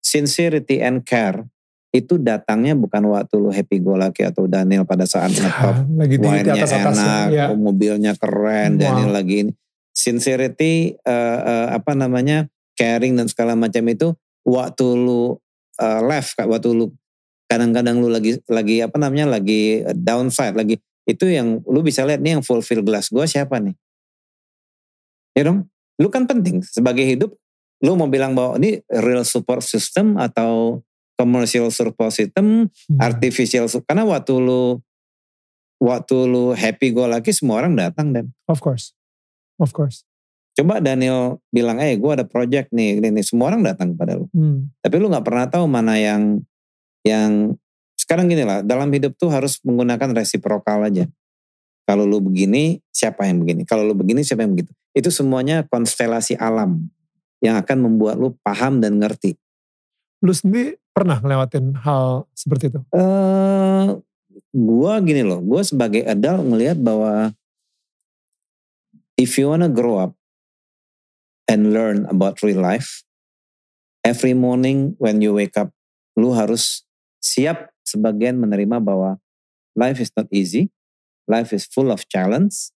Sincerity and care itu datangnya bukan waktu lu happy go lucky atau Daniel pada saat ngetop lagi di atas atas enak, ya. mobilnya keren, Wow. Daniel lagi ini. Sincerity uh, uh, apa namanya caring dan segala macam itu waktu lu uh, left waktu lu kadang-kadang lu lagi lagi apa namanya lagi downside lagi itu yang lu bisa lihat nih yang fulfill glass gua siapa nih ya dong lu kan penting sebagai hidup lu mau bilang bahwa ini real support system atau commercial support system Hmm. artificial karena waktu lu waktu lu happy go lucky semua orang datang dan Of course. Of course. coba Daniel bilang eh gue ada project nih ini, ini. semua orang datang kepada lu Hmm. tapi lu nggak pernah tahu mana yang yang sekarang gini lah dalam hidup tuh harus menggunakan resiprokal aja kalau lu begini siapa yang begini? Kalau lu begini siapa yang begitu? Itu semuanya konstelasi alam yang akan membuat lu paham dan ngerti. Lu sendiri pernah ngelewatin hal seperti itu? eh gua gini loh, gua sebagai adult ngelihat bahwa if you wanna grow up and learn about real life, every morning when you wake up, lu harus siap sebagian menerima bahwa life is not easy, life is full of challenge,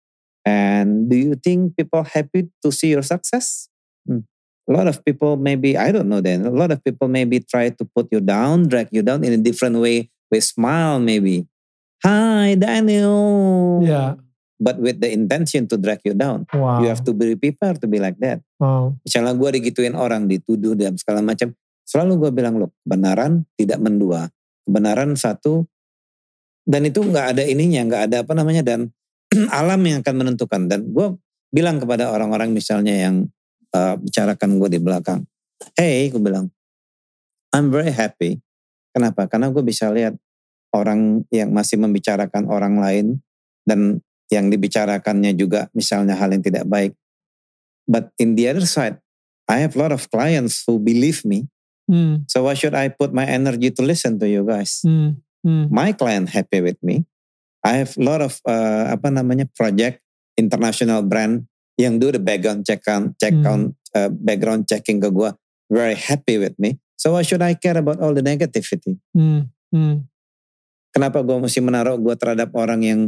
and do you think people happy to see your success? Hmm. A lot of people maybe, I don't know then, a lot of people maybe try to put you down, drag you down in a different way with smile maybe. Hi Daniel. Yeah. But with the intention to drag you down. Wow. You have to be prepared to be like that. Wow. Misalnya gue digituin orang, dituduh dan segala macam. Selalu gue bilang loh, kebenaran tidak mendua. Kebenaran satu. Dan itu nggak ada ininya, nggak ada apa namanya. Dan alam yang akan menentukan. Dan gue bilang kepada orang-orang misalnya yang uh, bicarakan gue di belakang. Hey, gue bilang, I'm very happy. Kenapa? Karena gue bisa lihat orang yang masih membicarakan orang lain dan yang dibicarakannya juga misalnya hal yang tidak baik. But in the other side, I have a lot of clients who believe me. Hmm. So why should I put my energy to listen to you guys? Hmm. Hmm. My client happy with me. I have a lot of uh, apa namanya project international brand yang do the background check on check Hmm. on uh, background checking ke gua very happy with me. So why should I care about all the negativity? Hmm. Hmm. Kenapa gua mesti menaruh gua terhadap orang yang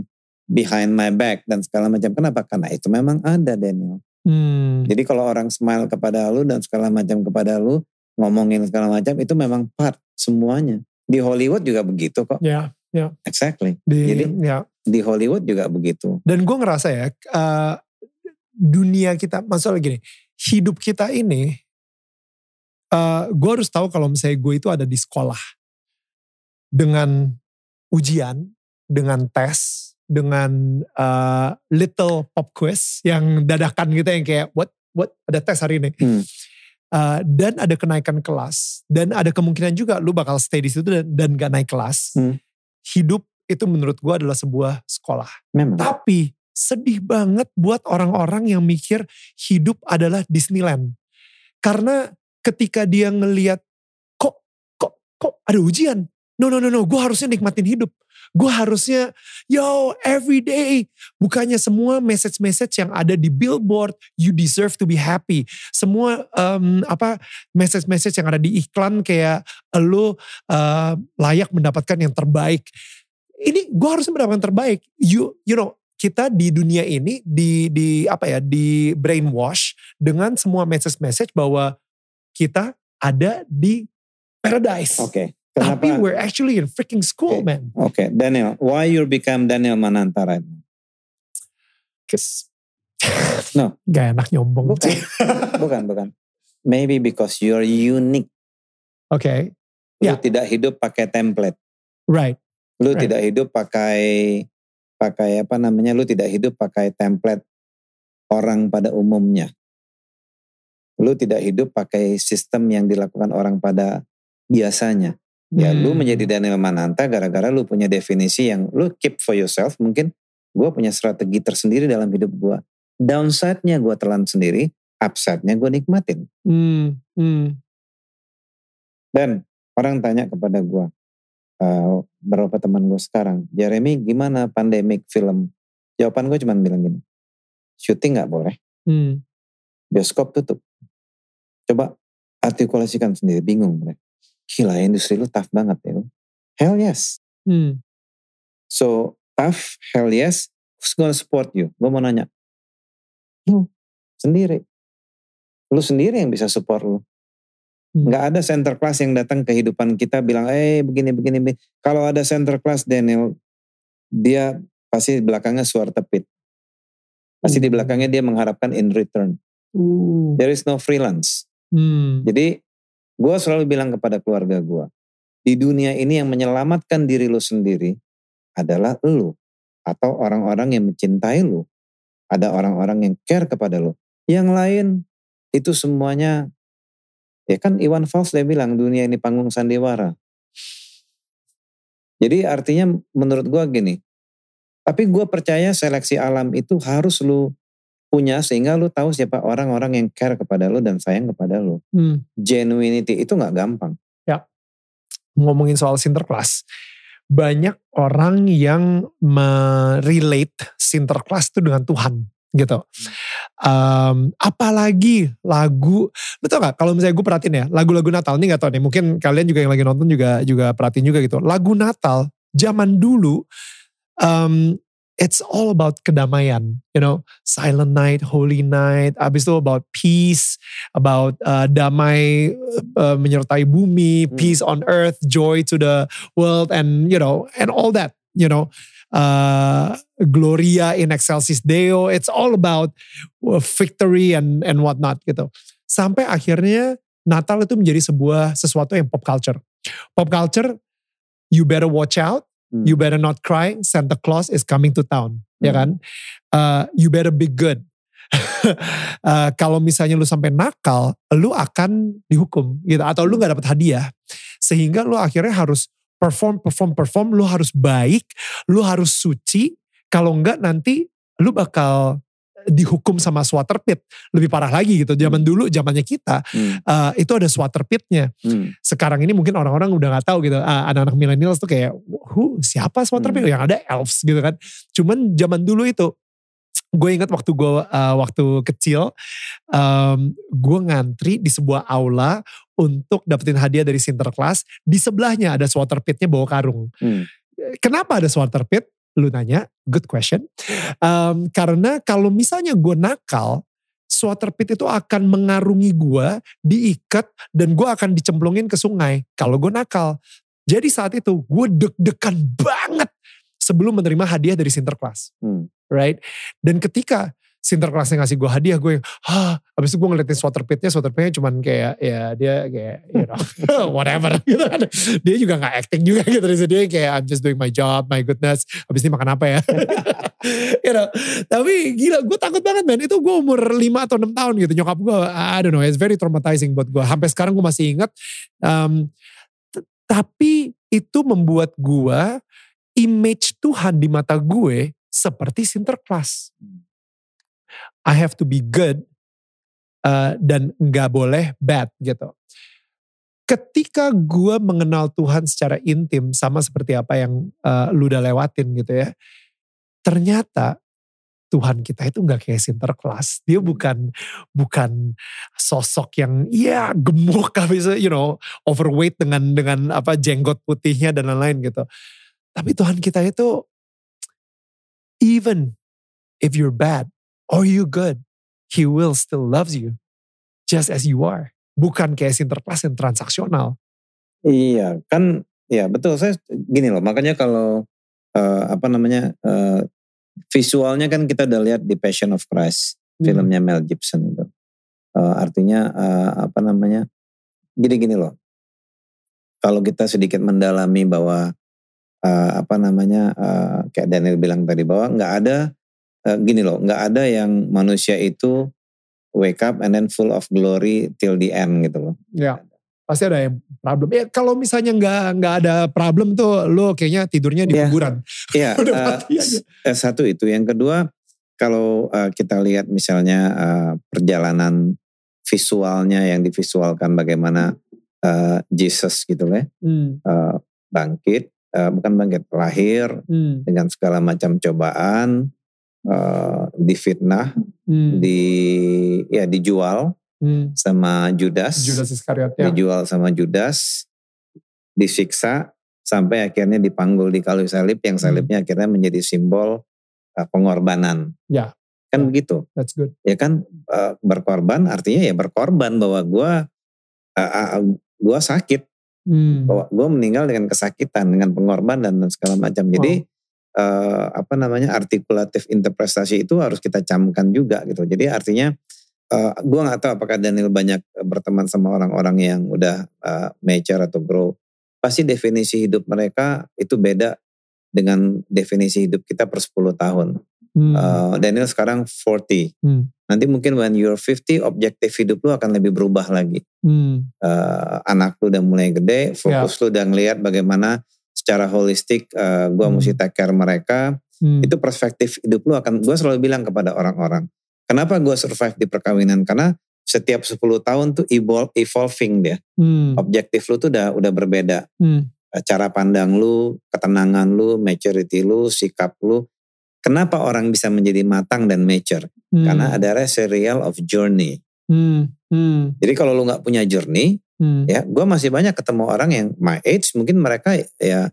behind my back dan segala macam? Kenapa? Karena itu memang ada Daniel. Hmm. Jadi kalau orang smile kepada lu dan segala macam kepada lu, ngomongin segala macam itu memang part semuanya. Di Hollywood juga begitu kok. Ya. Exactly. Di, Jadi ya. di Hollywood juga begitu. Dan gue ngerasa ya, eh, dunia kita, maksudnya gini, hidup kita ini, eh gue harus tahu kalau misalnya gue itu ada di sekolah. Dengan ujian, dengan tes, dengan eh, little pop quiz yang dadakan gitu yang kayak, what, what, ada tes hari ini. Hmm. Eh, dan ada kenaikan kelas. Dan ada kemungkinan juga lu bakal stay di situ dan, dan gak naik kelas. Hmm. Hidup itu menurut gue adalah sebuah sekolah. Memang. Tapi sedih banget buat orang-orang yang mikir hidup adalah Disneyland. Karena ketika dia ngeliat kok kok kok ada ujian. No no no no, gue harusnya nikmatin hidup. Gue harusnya, yo every day. Bukannya semua message-message yang ada di billboard, you deserve to be happy. Semua um, apa message-message yang ada di iklan kayak lo uh, layak mendapatkan yang terbaik. Ini gue harusnya mendapatkan terbaik. You, you know, kita di dunia ini di di apa ya di brainwash dengan semua message-message bahwa kita ada di paradise. Oke. Okay. Kenapa? Tapi we're actually in freaking school, okay. man. Oke, okay. Daniel, why you become Daniel Mananta right now? Cause no, gak enak nyombong. Bukan, bukan, bukan. Maybe because you're unique. Oke. Okay. Lu yeah. tidak hidup pakai template. Right. Lu right. tidak hidup pakai pakai apa namanya? Lu tidak hidup pakai template orang pada umumnya. Lu tidak hidup pakai sistem yang dilakukan orang pada biasanya. Ya hmm. lu menjadi Daniel Mananta gara-gara lu punya definisi yang lu keep for yourself. Mungkin gue punya strategi tersendiri dalam hidup gue. Downside-nya gue telan sendiri, upside-nya gue nikmatin. Hmm. Hmm. Dan orang tanya kepada gue, uh, beberapa teman gue sekarang, Jeremy gimana pandemic film? Jawaban gue cuma bilang gini, syuting gak boleh, hmm. bioskop tutup. Coba artikulasikan sendiri, bingung mereka gila industri lu tough banget ya. Hell yes. Hmm. So tough, hell yes, who's gonna support you? Gue mau nanya. Lu sendiri. Lu sendiri yang bisa support lu. Hmm. Gak ada center class yang datang ke kehidupan kita bilang, eh begini, begini, begini. Kalau ada center class Daniel, dia pasti belakangnya suara tepit. Pasti hmm. di belakangnya dia mengharapkan in return. Uh. There is no freelance. Hmm. Jadi Gue selalu bilang kepada keluarga gue, di dunia ini yang menyelamatkan diri lo sendiri adalah lo atau orang-orang yang mencintai lo. Ada orang-orang yang care kepada lo. Yang lain itu semuanya, ya kan Iwan Fals dia bilang dunia ini panggung sandiwara. Jadi artinya menurut gue gini, tapi gue percaya seleksi alam itu harus lu punya sehingga lu tahu siapa orang-orang yang care kepada lu dan sayang kepada lu. Hmm. Genuinity itu nggak gampang. Ya. Ngomongin soal sinterklas. Banyak orang yang merelate sinterklas itu dengan Tuhan gitu. Um, apalagi lagu, lu tau gak kalau misalnya gue perhatiin ya, lagu-lagu Natal ini gak tau nih, mungkin kalian juga yang lagi nonton juga juga perhatiin juga gitu. Lagu Natal zaman dulu um, it's all about kedamaian, you know, silent night, holy night, abis itu about peace, about uh, damai uh, menyertai bumi, hmm. peace on earth, joy to the world, and you know, and all that, you know, uh, Gloria in excelsis Deo, it's all about uh, victory and and whatnot gitu. Sampai akhirnya Natal itu menjadi sebuah sesuatu yang pop culture. Pop culture, you better watch out Hmm. You better not cry, Santa Claus is coming to town, ya hmm. ya kan? Uh, you better be good. uh, kalau misalnya lu sampai nakal, lu akan dihukum gitu atau lu nggak dapat hadiah. Sehingga lu akhirnya harus perform, perform, perform. Lu harus baik, lu harus suci. Kalau enggak nanti lu bakal dihukum sama swatter pit lebih parah lagi gitu zaman hmm. dulu zamannya kita hmm. uh, itu ada swatter pitnya hmm. sekarang ini mungkin orang-orang udah nggak tahu gitu uh, anak-anak milenial tuh kayak who siapa swatter pit hmm. yang ada elves gitu kan cuman zaman dulu itu gue ingat waktu gue uh, waktu kecil um, gue ngantri di sebuah aula untuk dapetin hadiah dari Sinterklas di sebelahnya ada swatter pitnya bawa karung hmm. kenapa ada swatter pit lu nanya, good question. Um, karena kalau misalnya gue nakal, swatter pit itu akan mengarungi gue, diikat, dan gue akan dicemplungin ke sungai. Kalau gue nakal. Jadi saat itu gue deg-degan banget sebelum menerima hadiah dari Sinterklas. Hmm. Right? Dan ketika Sinterklasnya ngasih gue hadiah gue yang hah? Abis itu gue ngeliatin swatter pitnya swatter pitnya cuman kayak ya dia kayak you know whatever gitu kan. Dia juga gak acting juga gitu dia kayak I'm just doing my job my goodness. Abis ini makan apa ya? You know tapi gila gue takut banget man itu gue umur 5 atau 6 tahun gitu. Nyokap gue I don't know it's very traumatizing buat gue sampai sekarang gue masih ingat um, tapi itu membuat gue image Tuhan di mata gue seperti Sinterklas. I have to be good uh, dan nggak boleh bad gitu. ketika gue mengenal Tuhan secara intim sama seperti apa yang uh, lu udah lewatin gitu ya. Ternyata Tuhan kita itu nggak kayak Sinterklas. Dia bukan bukan sosok yang ya gemuk bisa you know overweight dengan dengan apa jenggot putihnya dan lain-lain gitu. Tapi Tuhan kita itu even if you're bad or you good, he will still loves you just as you are. Bukan kayak Sinterklas yang transaksional. Iya, kan ya betul. Saya gini loh, makanya kalau uh, apa namanya uh, visualnya kan kita udah lihat di Passion of Christ, hmm. filmnya Mel Gibson itu. Uh, artinya uh, apa namanya? Gini-gini loh. Kalau kita sedikit mendalami bahwa uh, apa namanya uh, kayak Daniel bilang tadi bahwa nggak ada uh, gini loh, nggak ada yang manusia itu wake up and then full of glory till the end gitu loh. Ya, pasti ada yang problem. Ya kalau misalnya nggak nggak ada problem tuh, lo kayaknya tidurnya di iya. kuburan. Iya. uh, satu itu, yang kedua kalau uh, kita lihat misalnya uh, perjalanan visualnya yang divisualkan bagaimana uh, Jesus gitu lah, hmm. uh, bangkit, uh, bukan bangkit, lahir hmm. dengan segala macam cobaan uh, difitnah, hmm. di ya dijual hmm. sama Judas. Judas Iskariot ya. Dijual sama Judas, disiksa sampai akhirnya dipanggul di kayu salib yang hmm. salibnya hmm. akhirnya menjadi simbol uh, pengorbanan. Ya. Kan begitu. That's good. Ya kan uh, berkorban artinya ya berkorban bahwa gue uh, uh, gua sakit. Hmm. Bahwa gue meninggal dengan kesakitan, dengan pengorbanan dan segala macam. Jadi uh, apa namanya artikulatif interpretasi itu harus kita camkan juga gitu. Jadi artinya uh, eh, gue nggak tahu apakah Daniel banyak berteman sama orang-orang yang udah uh, mature atau grow. Pasti definisi hidup mereka itu beda dengan definisi hidup kita per 10 tahun. Hmm. Uh, Daniel sekarang 40. Hmm. Nanti mungkin when you're 50 objektif hidup lu akan lebih berubah lagi. Hmm. Uh, anak lu udah mulai gede, fokus yeah. lu udah ngelihat bagaimana secara holistik uh, eh, gue hmm. mesti take care mereka hmm. itu perspektif hidup lu akan gue selalu bilang kepada orang-orang kenapa gue survive di perkawinan karena setiap 10 tahun tuh evolve, evolving dia hmm. objektif lu tuh udah udah berbeda hmm. Eh, cara pandang lu ketenangan lu maturity lu sikap lu kenapa orang bisa menjadi matang dan mature hmm. karena ada serial of journey hmm. Hmm. jadi kalau lu nggak punya journey Hmm. Ya, gue masih banyak ketemu orang yang my age, mungkin mereka ya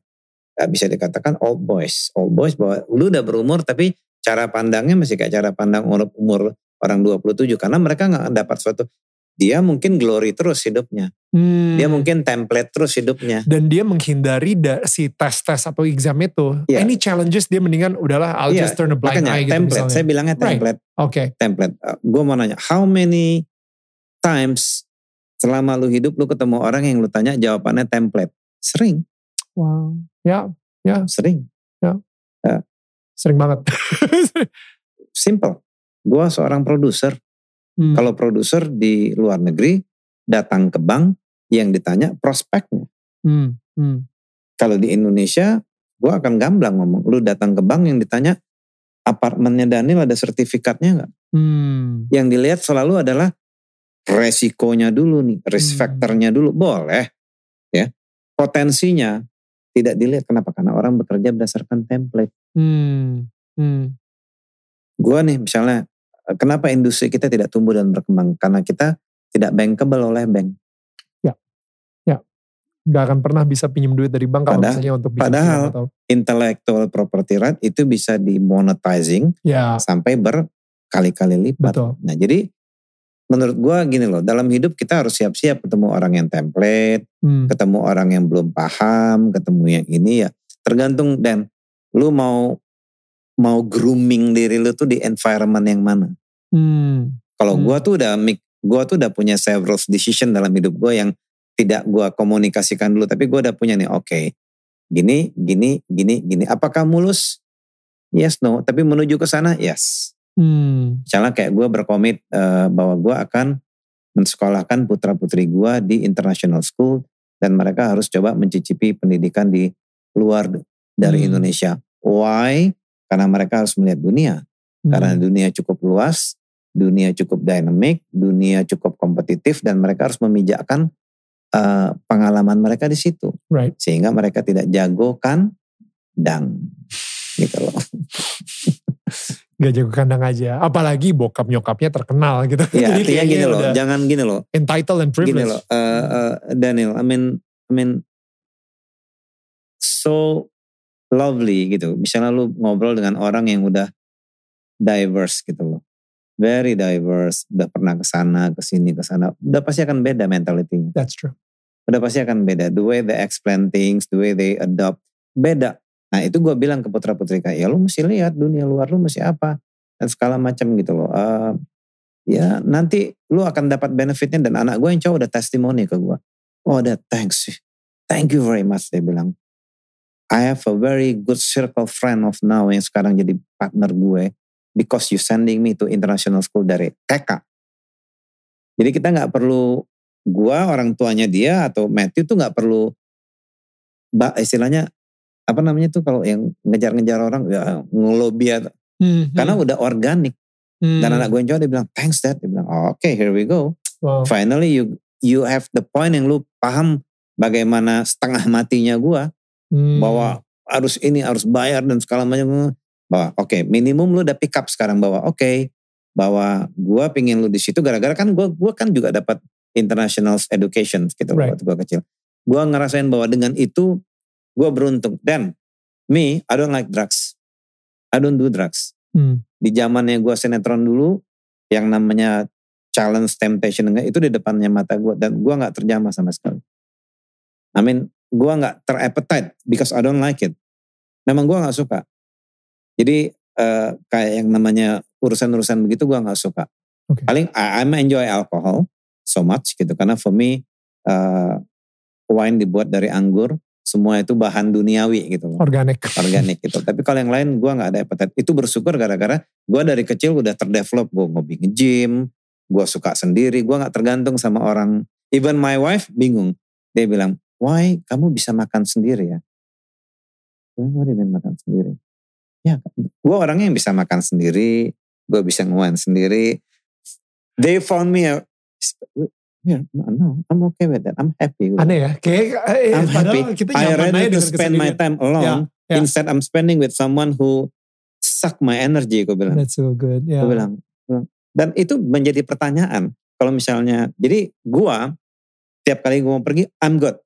bisa dikatakan old boys, old boys bahwa lu udah berumur tapi cara pandangnya masih kayak cara pandang umur, umur orang 27 karena mereka nggak dapat suatu dia mungkin glory terus hidupnya. Hmm. Dia mungkin template terus hidupnya. Dan dia menghindari da, si tes-tes atau exam itu. Yeah. Any challenges dia mendingan udahlah I'll yeah. just turn a blind Makanya, eye gitu template. misalnya. Saya bilangnya template. Right. Oke. Okay. Template. Uh, gue mau nanya, how many times Selama lu hidup lu ketemu orang yang lu tanya jawabannya template. Sering. Wow. Ya, ya. Sering. Ya. ya. Sering banget. Simple. Gua seorang produser. Hmm. Kalau produser di luar negeri datang ke bank yang ditanya prospeknya. Hmm. Hmm. Kalau di Indonesia, gue akan gamblang ngomong. Lu datang ke bank yang ditanya apartemennya Daniel ada sertifikatnya nggak? Hmm. Yang dilihat selalu adalah resikonya dulu nih, risk hmm. factornya dulu boleh, ya. Potensinya tidak dilihat kenapa? Karena orang bekerja berdasarkan template. Hmm. Hmm. Gua nih misalnya, kenapa industri kita tidak tumbuh dan berkembang? Karena kita tidak bankable oleh bank. Ya, ya, nggak akan pernah bisa pinjam duit dari bank kalau misalnya untuk bisa Padahal atau... intellectual property right itu bisa dimonetizing ya. sampai berkali-kali lipat. Betul. Nah jadi menurut gue gini loh, dalam hidup kita harus siap-siap ketemu orang yang template, hmm. ketemu orang yang belum paham, ketemu yang ini ya. Tergantung dan lu mau mau grooming diri lu tuh di environment yang mana. Hmm. Kalau hmm. gue tuh udah gue tuh udah punya several decision dalam hidup gue yang tidak gue komunikasikan dulu, tapi gue udah punya nih, oke, okay, gini, gini, gini, gini. Apakah mulus? Yes, no. Tapi menuju ke sana, yes. Hmm. Misalnya kayak gue berkomit uh, bahwa gue akan mensekolahkan putra putri gue di international school dan mereka harus coba mencicipi pendidikan di luar dari hmm. Indonesia. Why? Karena mereka harus melihat dunia. Hmm. Karena dunia cukup luas, dunia cukup dynamic, dunia cukup kompetitif dan mereka harus memijakkan uh, pengalaman mereka di situ. Right. Sehingga mereka tidak jago kan dang. Gitu loh. Gak jago kandang aja. Apalagi bokap nyokapnya terkenal gitu. Ya, Jadi artinya gini loh, jangan gini loh. Entitled and Gini privileged. loh, uh, uh, Daniel, I mean, I mean, so lovely gitu. Misalnya lu ngobrol dengan orang yang udah diverse gitu loh. Very diverse, udah pernah ke sana, ke sini, ke sana. Udah pasti akan beda mentalitinya. That's true. Udah pasti akan beda. The way they explain things, the way they adopt, beda. Nah itu gue bilang ke putra putri kayak, ya lu mesti lihat dunia luar lu mesti apa. Dan segala macam gitu loh. Uh, ya nanti lu akan dapat benefitnya dan anak gue yang cowok udah testimoni ke gue. Oh that thanks. Thank you very much dia bilang. I have a very good circle friend of now yang sekarang jadi partner gue. Because you sending me to international school dari TK. Jadi kita nggak perlu gua orang tuanya dia atau Matthew tuh nggak perlu mbak istilahnya apa namanya tuh kalau yang ngejar-ngejar orang ya ngelobi atau- Hmm, karena hmm, udah organik hmm. dan anak gue yang cowok dia bilang thanks dad dia bilang oh, oke here we go Wow. finally you you have the point yang lu paham bagaimana setengah matinya gua Hmm. bahwa harus ini harus bayar dan segala macam bahwa oke minimum lu udah pick up sekarang bahwa oke bahwa gua pingin lu di situ gara-gara kan gua gua kan juga dapat international education gitu Right. waktu gua kecil gua ngerasain bahwa dengan itu gua beruntung. Dan me I don't like drugs. I don't do drugs. Hmm. di zamannya gua sinetron dulu yang namanya challenge temptation enggak itu di depannya mata gua dan gua nggak terjamah sama sekali. I mean gua nggak terappetite because I don't like it. Memang gua nggak suka. Jadi eh, kayak yang namanya urusan-urusan begitu gua nggak suka. Oke. paling I, I'm enjoy alcohol so much gitu karena for me eh, wine dibuat dari anggur semua itu bahan duniawi gitu loh Organic. organik gitu. Tapi kalau yang lain gue nggak ada appetite. Itu bersyukur gara-gara gue dari kecil udah terdevelop. Gue ngopi nge-gym, gue suka sendiri, gue nggak tergantung sama orang. Even my wife bingung. Dia bilang, why kamu bisa makan sendiri ya? Gue dia makan sendiri. Ya, gue orangnya yang bisa makan sendiri, gue bisa ngewan sendiri. They found me a, yeah, no, I'm okay with that. I'm happy. with Aneh ya. Kayak eh, I'm happy. kita I aja to spend my time alone yeah. instead I'm spending with someone who suck my energy. Gue bilang, That's so good. Yeah. gue bilang, dan itu menjadi pertanyaan. Kalau misalnya, jadi gua tiap kali gua mau pergi, I'm good.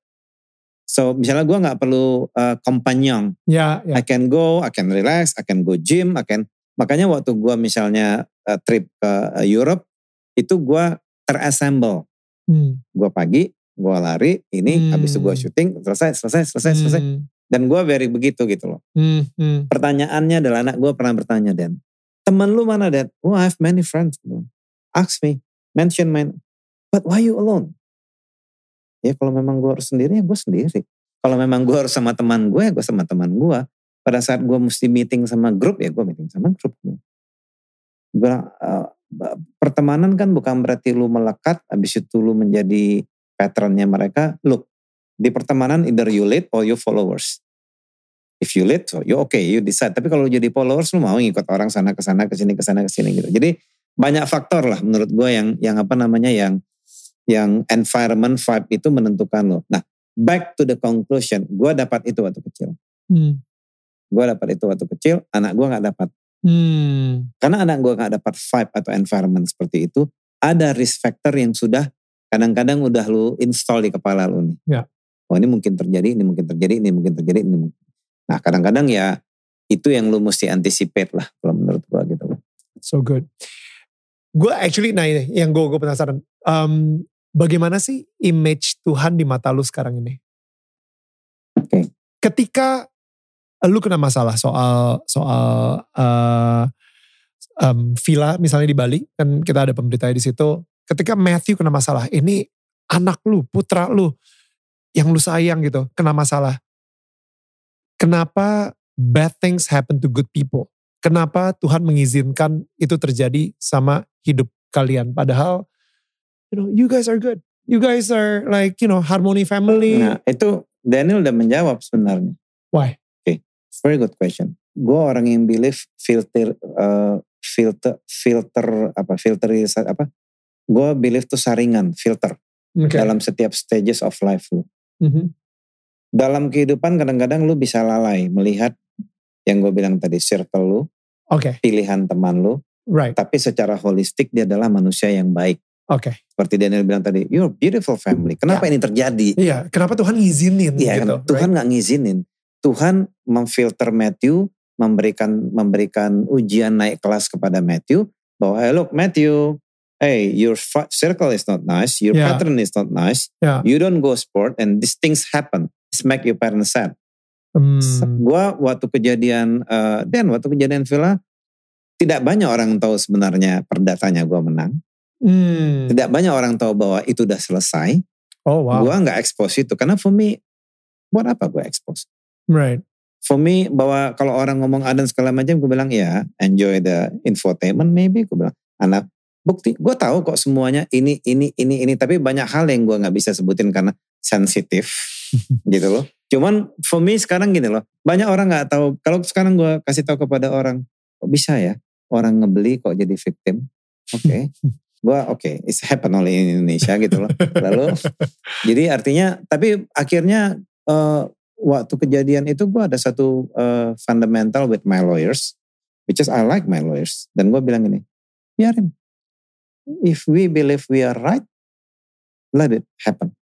So misalnya gua nggak perlu uh, companion. Ya, ya. I can go, I can relax, I can go gym, I can. Makanya waktu gua misalnya uh, trip ke uh, Europe, itu gua terassemble. Hmm. Gua pagi, gua lari, ini Hmm. habis itu gua syuting, selesai, selesai, selesai, selesai. Hmm. Dan gua very begitu gitu loh. Hmm. Hmm. Pertanyaannya adalah anak gue pernah bertanya Dan, temen lu mana Dan? Oh I have many friends. Ask me, mention mine. But why you alone? Ya kalau memang gue harus sendiri ya gue sendiri. Kalau memang gue harus sama teman gue ya gue sama teman gue. Pada saat gue mesti meeting sama grup ya gue meeting sama grup. Gue bilang, "Eh, pertemanan kan bukan berarti lu melekat, habis itu lu menjadi patternnya mereka. Look, di pertemanan either you lead or you followers. If you lead, so you okay, you decide. Tapi kalau lu jadi followers, lu mau ngikut orang sana ke sana ke sini ke sana ke sini gitu. Jadi banyak faktor lah menurut gue yang yang apa namanya yang yang environment vibe itu menentukan lo. Nah, back to the conclusion, gue dapat itu waktu kecil. Hmm. Gue dapat itu waktu kecil, anak gue nggak dapat. Hmm. Karena anak gue nggak dapat vibe atau environment seperti itu, ada risk factor yang sudah kadang-kadang udah lu install di kepala lu nih. Ya. Oh ini mungkin terjadi, ini mungkin terjadi, ini mungkin terjadi, ini mungkin. Nah kadang-kadang ya itu yang lu mesti anticipate lah kalau menurut gue gitu. So good. Gue actually, nah ini yang gue gue penasaran. Um, bagaimana sih image Tuhan di mata lu sekarang ini? Oke. Ketika lu kena masalah soal soal uh, um, villa misalnya di Bali, kan kita ada pemberitanya di situ. Ketika Matthew kena masalah, ini anak lu, putra lu, yang lu sayang gitu, kena masalah. Kenapa bad things happen to good people? Kenapa Tuhan mengizinkan itu terjadi sama hidup kalian? Padahal, you know, you guys are good. You guys are like, you know, harmony family. Nah itu Daniel udah menjawab sebenarnya. Why? Very good question. Gue orang yang believe filter uh, filter filter apa filter apa? Gue believe tuh saringan filter. Okay. dalam setiap stages of life lu. Mhm. Dalam kehidupan kadang-kadang lu bisa lalai melihat yang gue bilang tadi circle lu, Oke, pilihan teman lu, right. tapi secara holistik dia adalah manusia yang baik. Oke. Seperti Daniel bilang tadi, you're beautiful family. Kenapa ini terjadi? Iya, kenapa Tuhan ngizinin Iya gitu? kan? Tuhan nggak ngizinin. Tuhan memfilter Matthew, memberikan memberikan ujian naik kelas kepada Matthew bahwa hey look Matthew, hey your circle is not nice, your Yeah. pattern is not nice, Yeah. you don't go sport and these things happen. It's make your parents sad. Hmm. Gua waktu kejadian eh, Dan waktu kejadian Villa tidak banyak orang tahu sebenarnya perdatanya gua menang. Hmm. Tidak banyak orang tahu bahwa itu udah selesai. Oh wow. Gua nggak expose itu karena for me buat apa gue expose? Right. For me bahwa kalau orang ngomong ada segala macam gue bilang ya enjoy the infotainment maybe gue bilang anak bukti gue tahu kok semuanya ini ini ini ini tapi banyak hal yang gue nggak bisa sebutin karena sensitif gitu loh. Cuman for me sekarang gini loh banyak orang nggak tahu kalau sekarang gue kasih tahu kepada orang kok bisa ya orang ngebeli kok jadi victim. Oke. Gue oke, it's happen only in Indonesia gitu loh. Lalu jadi artinya tapi akhirnya eh, waktu kejadian itu gue ada satu eh, fundamental with my lawyers, which is I like my lawyers. Dan gue bilang gini, biarin. If we believe we are right, let it happen.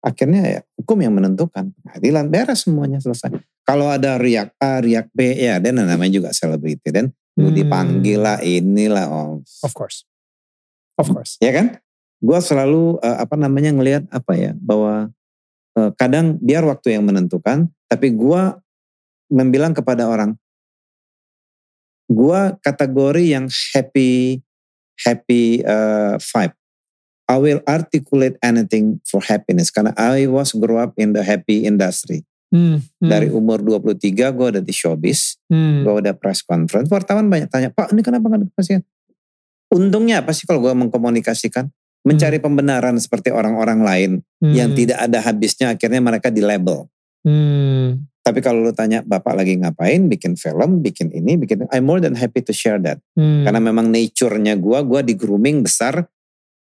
Akhirnya ya hukum yang menentukan. Pengadilan beres semuanya selesai. Kalau ada riak A, riak B, ya dan namanya juga selebriti. Dan lu Hmm. dipanggil lah, inilah. Oh, Of course. Of course. ya kan? Gue selalu eh, apa namanya ngelihat apa ya bahwa kadang biar waktu yang menentukan, tapi gue membilang kepada orang, gue kategori yang happy happy eh, vibe. I will articulate anything for happiness karena I was grow up in the happy industry. Hmm. Hmm. Dari umur 23 gue ada di showbiz, Hmm. gue udah press conference, wartawan banyak tanya, Pak ini kenapa nggak dikasih? Untungnya apa sih kalau gue mengkomunikasikan? Mencari pembenaran seperti orang-orang lain Hmm. yang tidak ada habisnya akhirnya mereka di label. Hmm. Tapi kalau lu tanya bapak lagi ngapain, bikin film, bikin ini, bikin I'm more than happy to share that. Hmm. Karena memang nature-nya gue, gue di grooming besar,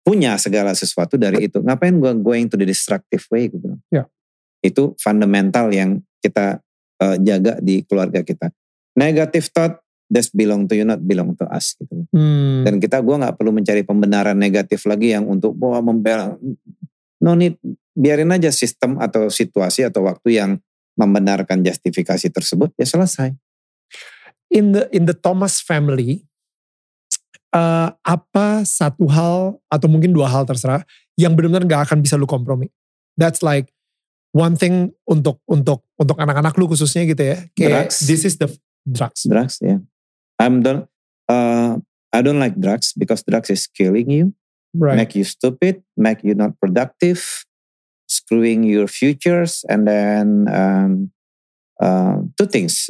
punya segala sesuatu dari itu. Ngapain gue going to the destructive way? Gue bilang. Ya. Itu fundamental yang kita eh, jaga di keluarga kita. Negative thought, that's belong to you, not belong to us. Gitu. Hmm. Dan kita gue nggak perlu mencari pembenaran negatif lagi yang untuk bahwa membela. No need, biarin aja sistem atau situasi atau waktu yang membenarkan justifikasi tersebut ya selesai. in the in the Thomas family eh, apa satu hal atau mungkin dua hal terserah yang benar-benar nggak akan bisa lu kompromi. That's like one thing untuk untuk untuk anak-anak lu khususnya gitu ya. Kayak Drugs. this is the drugs. Drugs ya. I'm don't, uh, I don't like drugs because drugs is killing you, Right. make you stupid, make you not productive, screwing your futures, and then um, uh, two things.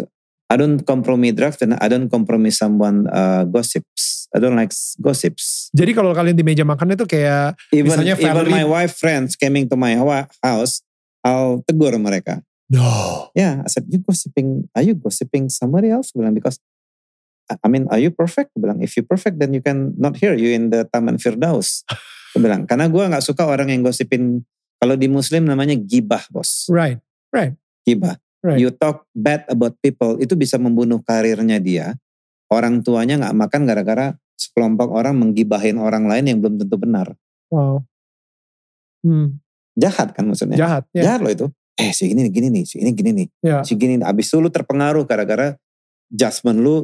I don't compromise drugs and I don't compromise someone uh, gossips. I don't like gossips. Jadi kalau kalian di meja makan itu kayak Even Misalnya even family- my wife friends coming to my house, I'll tegur mereka. no. Yeah, I said, you gossiping, are you gossiping somebody else? Bilang, because, I- mean, are you perfect? Gue bilang, if you perfect, then you can not hear you in the Taman Firdaus. Gue bilang, karena gue gak suka orang yang gosipin, kalau di Muslim namanya gibah, bos. Right. Gibah. Right. You talk bad about people, itu bisa membunuh karirnya dia. Orang tuanya gak makan gara-gara sekelompok orang menggibahin orang lain yang belum tentu benar. Wow. Hmm, Jahat kan maksudnya? jahat. Ya. Jahat loh itu. Eh si ini gini nih, si ini gini nih. Ya. si gini abis itu lu terpengaruh gara-gara judgment lu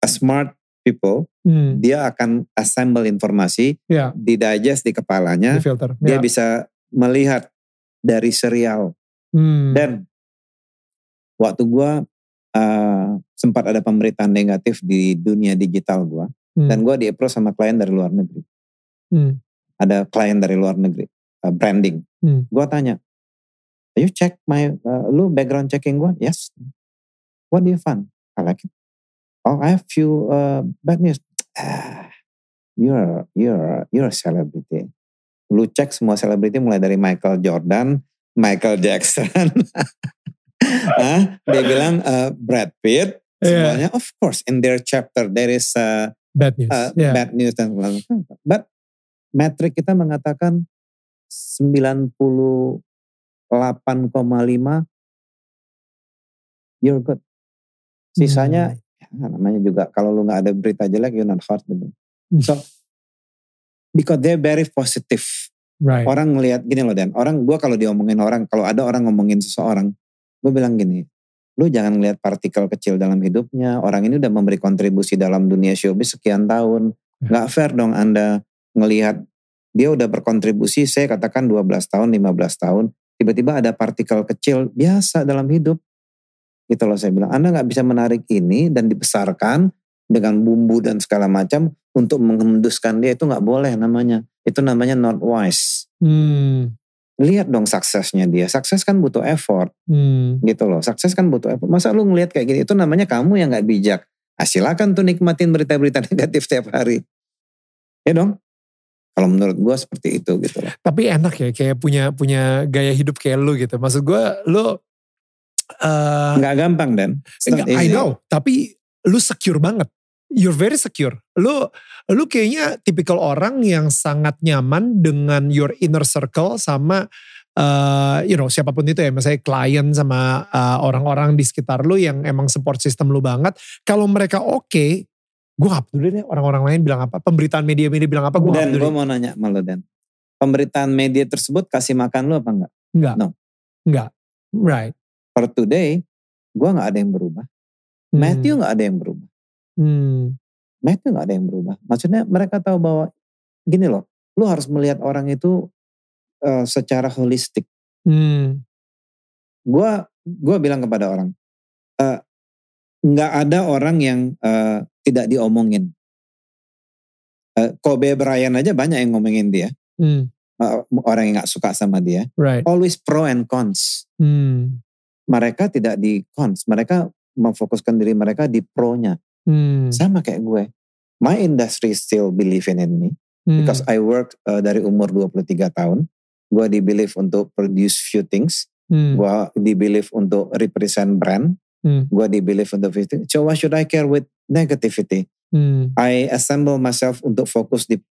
a smart people Hmm, dia akan assemble informasi ya. di digest di Di kepalanya filter. dia Ya. bisa melihat dari serial Hmm. dan waktu gua uh, sempat ada pemberitaan negatif di dunia digital gua Hmm. dan gua di approach sama klien dari luar negeri Hmm. ada klien dari luar negeri uh, branding Hmm. gua tanya you check my uh, lu background checking gua yes what do you find I like it oh I have few uh, bad news ah, you're you're you're a celebrity lu cek semua selebriti mulai dari Michael Jordan Michael Jackson ah dia bilang uh, Brad Pitt Yeah. semuanya of course in their chapter there is uh, Bad news. uh, Ya. bad news dan macam. But metrik kita mengatakan 98,5 you're good. Sisanya namanya juga kalau lu nggak ada berita jelek you're not hot gitu. Hmm. So because they're very positive. Right. Orang ngelihat gini loh Dan, orang gua kalau diomongin orang, kalau ada orang ngomongin seseorang, gue bilang gini, lu jangan ngelihat partikel kecil dalam hidupnya. Orang ini udah memberi kontribusi dalam dunia showbiz sekian tahun. Nggak fair dong Anda ngelihat dia udah berkontribusi, saya katakan 12 tahun, 15 tahun, tiba-tiba ada partikel kecil biasa dalam hidup. Gitu loh saya bilang, Anda nggak bisa menarik ini dan dibesarkan dengan bumbu dan segala macam untuk menghembuskan dia itu nggak boleh namanya. Itu namanya not wise. Hmm. Lihat dong suksesnya dia. Sukses kan butuh effort Hmm. gitu loh. Sukses kan butuh effort. Masa lu ngelihat kayak gini itu namanya kamu yang nggak bijak. Ah, silakan tuh nikmatin berita-berita negatif tiap hari. Ya dong. Kalau menurut gua seperti itu gitu loh. Tapi enak ya kayak punya punya gaya hidup kayak lu gitu. Maksud gue lu eh Nggak gampang dan. enggak, I know, tapi lu secure banget. You're very secure. Lu lu kayaknya tipikal orang yang sangat nyaman dengan your inner circle sama eh you know siapa pun itu ya, misalnya klien sama eh, orang-orang di sekitar lu yang emang support system lu banget. Kalau mereka oke, gue gak peduli deh orang-orang lain bilang apa, pemberitaan media-media bilang apa, gue gak Dan peduli. gue mau nanya sama lo Dan. Pemberitaan media tersebut kasih makan lu apa enggak? Enggak. No. Enggak. Right. For today, gua nggak ada yang berubah. Hmm. Matthew nggak ada yang berubah. Hmm. Matthew nggak ada yang berubah. Maksudnya mereka tahu bahwa gini loh, lu harus melihat orang itu eh, secara holistik. Hmm. Gua gua bilang kepada orang, eh, nggak ada orang yang eh, tidak diomongin. Eh, Kobe Bryant aja banyak yang ngomongin dia. Hmm. Orang yang nggak suka sama dia. Right. Always pro and cons. Hmm. Mereka tidak di cons. Mereka memfokuskan diri mereka di pro-nya. Hmm. Sama kayak gue. My industry still believing in me. Hmm. Because I work uh, dari umur 23 tahun. Gue di believe untuk produce few things. Hmm. Gue di believe untuk represent brand. Hmm. Gue di believe untuk itu. So why should I care with negativity? Hmm. I assemble myself untuk fokus di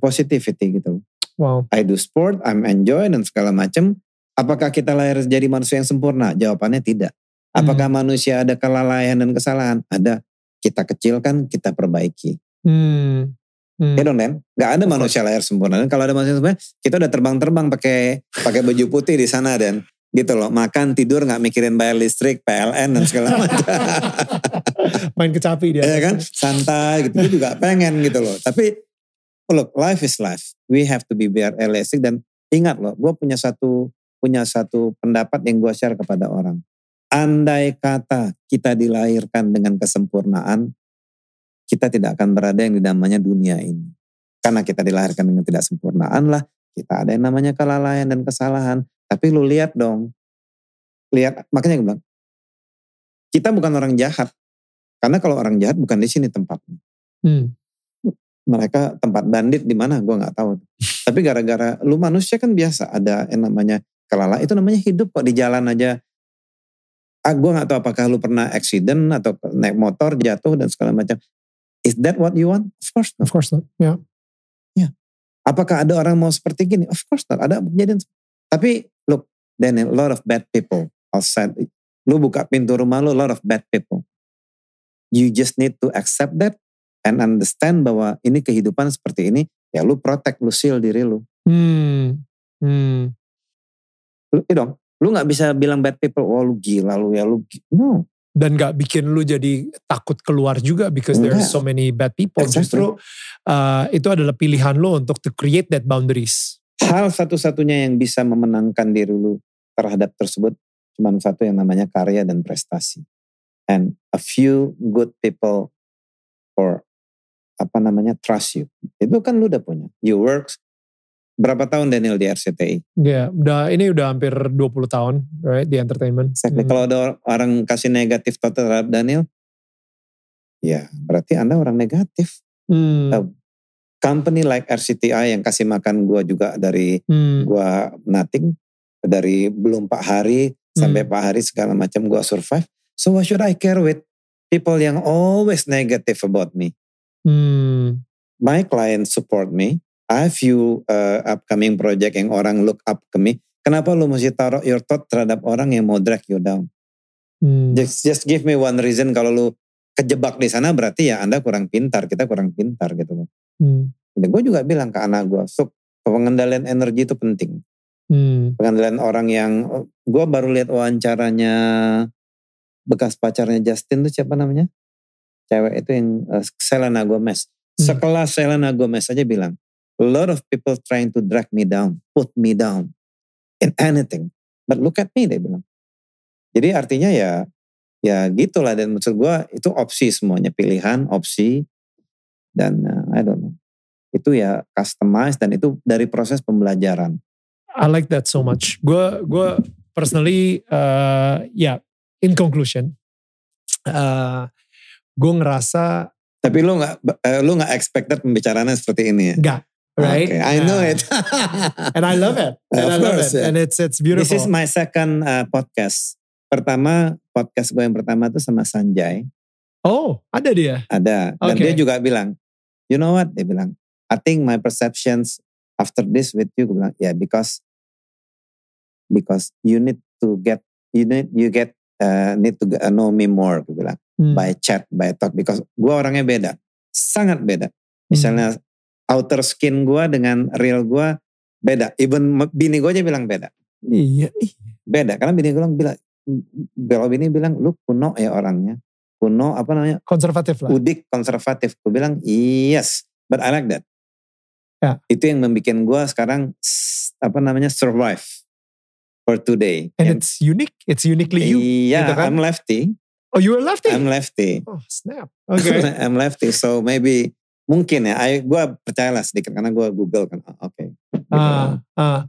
positivity gitu. Wow. I do sport, I'm enjoy dan segala macam. Apakah kita lahir jadi manusia yang sempurna? Jawabannya tidak. Apakah manusia ada kelalaian dan kesalahan? Ada. Kita kecilkan, kita perbaiki. Hmm. Hmm. Ya dong, Den? Gak ada manusia lahir sempurna. Dan kalau ada manusia sempurna, kita udah terbang-terbang pakai pakai baju putih di sana, Dan. Gitu loh. Makan, tidur, gak mikirin bayar listrik, PLN, dan segala macam. Main kecapi dia. ya kan? Santai gitu. Gue juga pengen gitu loh. Tapi, look, life is life. We have to be very realistic. Dan ingat loh, gue punya satu punya satu pendapat yang gue share kepada orang. Andai kata kita dilahirkan dengan kesempurnaan, kita tidak akan berada yang namanya dunia ini. Karena kita dilahirkan dengan tidak sempurnaan lah, kita ada yang namanya kelalaian dan kesalahan. Tapi lu lihat dong, lihat makanya gue bilang, kita bukan orang jahat. Karena kalau orang jahat bukan di sini tempatnya. Hmm. Mereka tempat bandit di mana gue nggak tahu. Tapi gara-gara lu manusia kan biasa ada yang namanya kelalaian. Itu namanya hidup kok di jalan aja. Ah, gue nggak tahu apakah lu pernah accident atau naik motor jatuh dan segala macam. Is that what you want? Of course not. Of course not. Ya. Apakah ada orang mau seperti gini? Of course not. Ada kejadian. Tapi look, then a lot of bad people outside. Lu buka pintu rumah lu, a lot of bad people. You just need to accept that and understand bahwa ini kehidupan seperti ini. Ya lu protect, lu seal diri lu. Hmm. Hmm. Lu, iya dong, lu gak bisa bilang bad people, oh lu gila lu ya lu. gi-" No. Dan gak bikin lu jadi takut keluar juga because there's Enggak. so many bad people. Exactly. Justru uh, itu adalah pilihan lu untuk to create that boundaries. Hal satu-satunya yang bisa memenangkan diri lu terhadap tersebut cuma satu yang namanya karya dan prestasi. And a few good people or apa namanya trust you. Itu kan lu udah punya. You work berapa tahun Daniel di RCTI? Ya, udah ini udah hampir 20 tahun, right, di entertainment. Exactly. Hmm. Kalau ada orang kasih negatif terhadap Daniel, ya berarti Anda orang negatif. Hmm. Uh, Company like RCTI yang kasih makan gua juga dari Hmm. gua nothing dari belum Pak Hari sampai Pak Hari segala macam gua survive. So why should I care with people yang always negative about me? Hmm. My client support me, I have few uh, upcoming project yang orang look up ke me. Kenapa lu mesti taruh your thought terhadap orang yang mau drag you down? Hmm. Just, just give me one reason kalau lu kejebak di sana berarti ya Anda kurang pintar, kita kurang pintar gitu loh. Hmm. Dan gue juga bilang ke anak gue, so, pengendalian energi itu penting. Hmm. Pengendalian orang yang, gue baru lihat wawancaranya bekas pacarnya Justin tuh siapa namanya? Cewek itu yang uh, Selena Gomez. Hmm. Sekelas Selena Gomez aja bilang, a lot of people trying to drag me down, put me down in anything. But look at me, dia bilang. Jadi artinya ya, ya gitulah. Dan maksud gue itu opsi semuanya, pilihan, opsi. Dan uh, I don't know. Itu ya customize dan itu dari proses pembelajaran. I like that so much. Gue gue personally uh, ya yeah, in conclusion uh, gue ngerasa Tapi lu nggak lu nggak expected pembicaraannya seperti ini ya? Enggak, right? Okay, I know it. and I love it. And Of I love course, it. yeah. And it's it's beautiful. This is my second uh, podcast. Pertama podcast gue yang pertama tuh sama Sanjay. oh, ada dia. Ada. Dan Okay. dia juga bilang, you know what? Dia bilang, I think my perceptions after this with you, gue bilang, yeah because because you need to get, you need you get uh, need to get- know me more, gue bilang, Hmm. by chat, by talk, because gue orangnya beda, sangat beda. Misalnya outer skin gue dengan real gue beda. Even bini gue aja bilang beda. Iya. Beda, karena bini gue bilang, kalau bini bilang, lu kuno ya orangnya. Kuno apa namanya? Konservatif lah. udik konservatif. Gue bilang yes, but I like that. Ya. Itu yang membuat gue sekarang apa namanya survive for today. And And- it's unique. It's uniquely you. Iya, gitu kan? I'm lefty. Oh, you were lefty? I'm lefty. oh, snap. Okay. I'm lefty, so maybe mungkin ya. Gue percayalah sedikit karena gue Google kan. Oh, Oke. Gitu. Ah,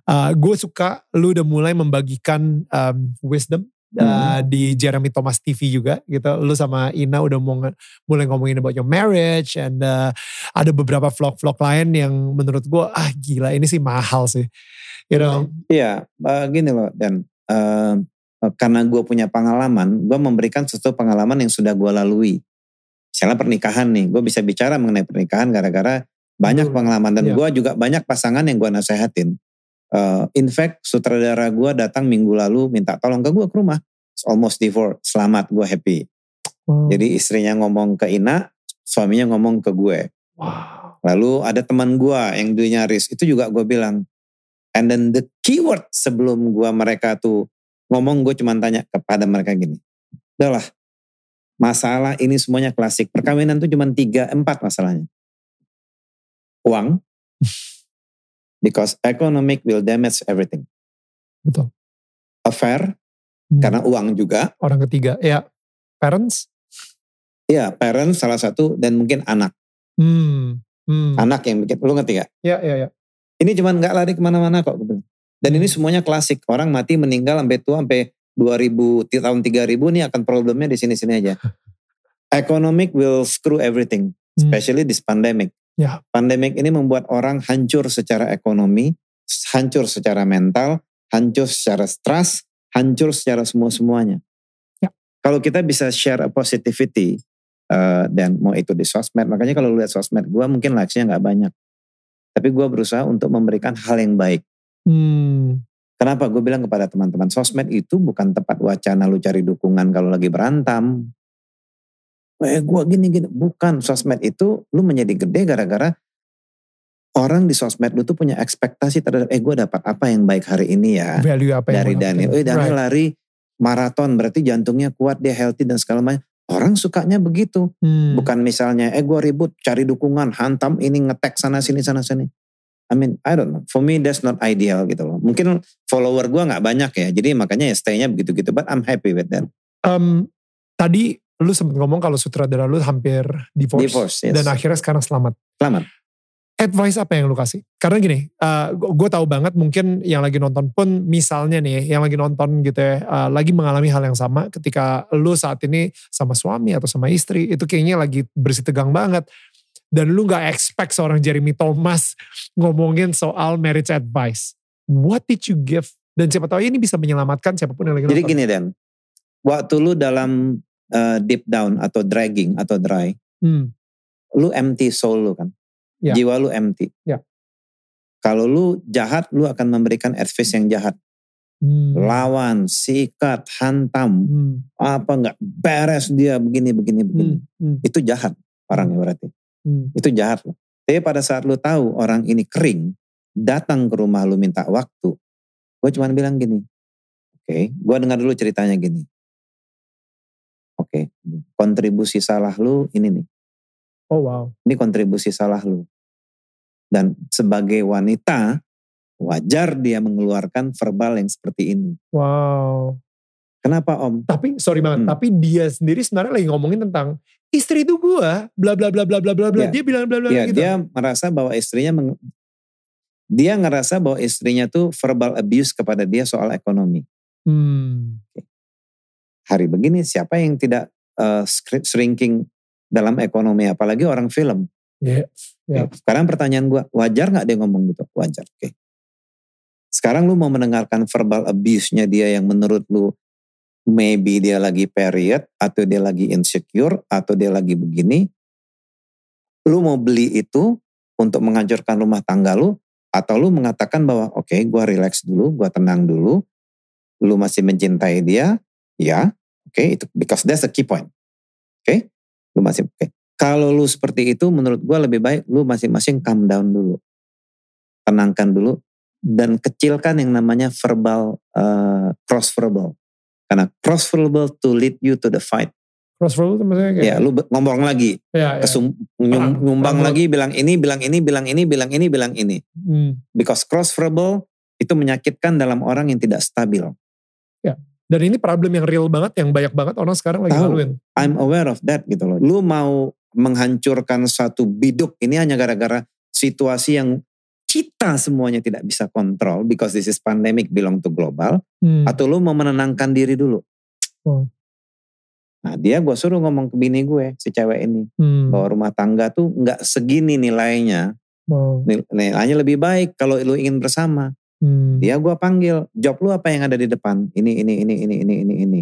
ah, gue suka lu udah mulai membagikan um, wisdom uh, di Jeremy Thomas TV juga gitu. Lu sama Ina udah mau mulai ngomongin about your marriage and uh, ada beberapa vlog-vlog lain yang menurut gue ah gila ini sih mahal sih. You know. Iya, eh, gini loh dan eh, karena gue punya pengalaman, gue memberikan sesuatu pengalaman yang sudah gue lalui. Misalnya pernikahan nih, gue bisa bicara mengenai pernikahan gara-gara banyak Betul. pengalaman dan Iya. gue juga banyak pasangan yang gue nasehatin. Eh, in fact, sutradara gue datang minggu lalu minta tolong ke gue ke rumah. It's almost divorce, selamat gue happy. Wow. Jadi istrinya ngomong ke Ina, suaminya ngomong ke gue. wow. Lalu ada teman gua yang dia nyaris, itu juga gue bilang. And then the keyword sebelum gua mereka tuh ngomong, gue cuman tanya kepada mereka gini. Udahlah, masalah ini semuanya klasik. Perkawinan tuh cuman tiga, empat masalahnya. Uang, because economic will damage everything. Betul. Affair, Hmm. karena uang juga. orang ketiga ya parents. Ya, parents salah satu dan mungkin anak. Hmm. Hmm. Anak yang bikin, lu ngerti gak? Ya ya ya. Ini cuman nggak lari ke mana-mana kok. Dan ini semuanya klasik. Orang mati meninggal sampai tua sampai 2000 ti- tahun 3000 ini akan problemnya di sini-sini aja. Economic will screw everything, Hmm. especially this pandemic. Ya. Pandemic ini membuat orang hancur secara ekonomi, hancur secara mental, hancur secara stres, hancur secara semua-semuanya. Ya. Kalau kita bisa share a positivity, eh, dan mau itu di sosmed, makanya kalau lu lihat sosmed gue mungkin likes-nya nggak banyak. Tapi gue berusaha untuk memberikan hal yang baik. Hmm. Kenapa gue bilang kepada teman-teman, sosmed itu bukan tempat wacana lu cari dukungan kalau lagi berantem. Eh gue gini-gini, bukan. Sosmed itu lu menjadi gede gara-gara orang di sosmed lu tuh punya ekspektasi terhadap, eh gue dapat apa yang baik hari ini ya. Value apa yang Dari mau Daniel, eh Daniel Right. lari maraton, berarti jantungnya kuat, dia healthy dan segala macam. Orang sukanya begitu. Hmm. Bukan misalnya, eh gue ribut, cari dukungan, hantam ini, ngetek sana sini, sana sini. I mean, I don't know. For me, that's not ideal gitu loh. Mungkin follower gue nggak banyak ya, jadi makanya ya stay-nya begitu-gitu. But I'm happy with that. Em, tadi lu sempat ngomong kalau sutradara lu hampir divorce, Divorce, yes. dan akhirnya sekarang selamat. Selamat. Advice apa yang lu kasih? Karena gini, gue tahu banget mungkin yang lagi nonton pun misalnya nih, yang lagi nonton gitu ya, eh, lagi mengalami hal yang sama ketika lu saat ini sama suami atau sama istri, itu kayaknya lagi bersih tegang banget. Dan lu gak expect seorang Jeremy Thomas ngomongin soal marriage advice. What did you give? Dan siapa tahu ini bisa menyelamatkan siapa pun yang lagi Jadi nonton. gini Dan, waktu lu dalam uh, deep down atau dragging atau dry, Hmm, lu empty soul lu kan. Ya. Jiwa lu empty. Ya. Kalau lu jahat, lu akan memberikan advice yang jahat. Hmm. Lawan, sikat, hantam, Hmm. apa nggak beres dia begini, begini, begini. Hmm. Hmm. Itu jahat orangnya berarti. Hmm. Itu jahat. Tapi pada saat lu tahu orang ini kering, datang ke rumah lu minta waktu. Gue cuma bilang gini, oke, gue dengar dulu ceritanya gini. Oke, kontribusi salah lu ini nih. Oh wow. Ini kontribusi salah lu. Dan sebagai wanita, wajar dia mengeluarkan verbal yang seperti ini. Wow. Kenapa om? Tapi sorry banget, Hmm. tapi dia sendiri sebenarnya lagi ngomongin tentang istri itu gua, bla bla bla bla bla bla bla. Ya. Dia bilang bla bla Ya, gitu. dia merasa bahwa istrinya meng- dia ngerasa bahwa istrinya tuh verbal abuse kepada dia soal ekonomi. Hmm. Hari begini siapa yang tidak uh, shrinking dalam ekonomi apalagi orang film. Ya. Ya. Oke, Sekarang pertanyaan gua, wajar nggak dia ngomong gitu? Wajar. Oke. Sekarang lu mau mendengarkan verbal abuse-nya dia yang menurut lu maybe dia lagi period atau dia lagi insecure atau dia lagi begini. Lu mau beli itu untuk menghancurkan rumah tangga lu atau lu mengatakan bahwa oke gua relax dulu, gua tenang dulu. Lu masih mencintai dia, ya. Oke, itu because that's the key point. Oke? Lu masih oke. Kalau lu seperti itu menurut gua lebih baik lu masing-masing calm down dulu. Tenangkan dulu dan kecilkan yang namanya verbal uh, cross verbal. Karena cross verbal to lead you to the fight. Crossroad itu maksudnya kayak. Ya, lu ngomong lagi, Ya, ya. kesum, nyum- Perang. nyumbang Perang. lagi, bilang ini, bilang ini, bilang ini, bilang ini, bilang ini. Hmm. Because cross verbal itu menyakitkan dalam orang yang tidak stabil. Dan ini problem yang real banget, yang banyak banget orang sekarang lagi Tahu. laluin. I'm aware of that gitu loh. Lu mau menghancurkan satu biduk ini hanya gara-gara situasi yang kita semuanya tidak bisa kontrol because this is pandemic belong to global Hmm. atau lu mau menenangkan diri dulu. Oh. Nah dia gue suruh ngomong ke bini gue si cewek ini Hmm. bahwa rumah tangga tuh nggak segini nilainya. Nil- Nilainya lebih baik kalau lu ingin bersama. Hmm. Dia gue panggil, job lu apa yang ada di depan? Ini, ini, ini, ini, ini, ini, ini.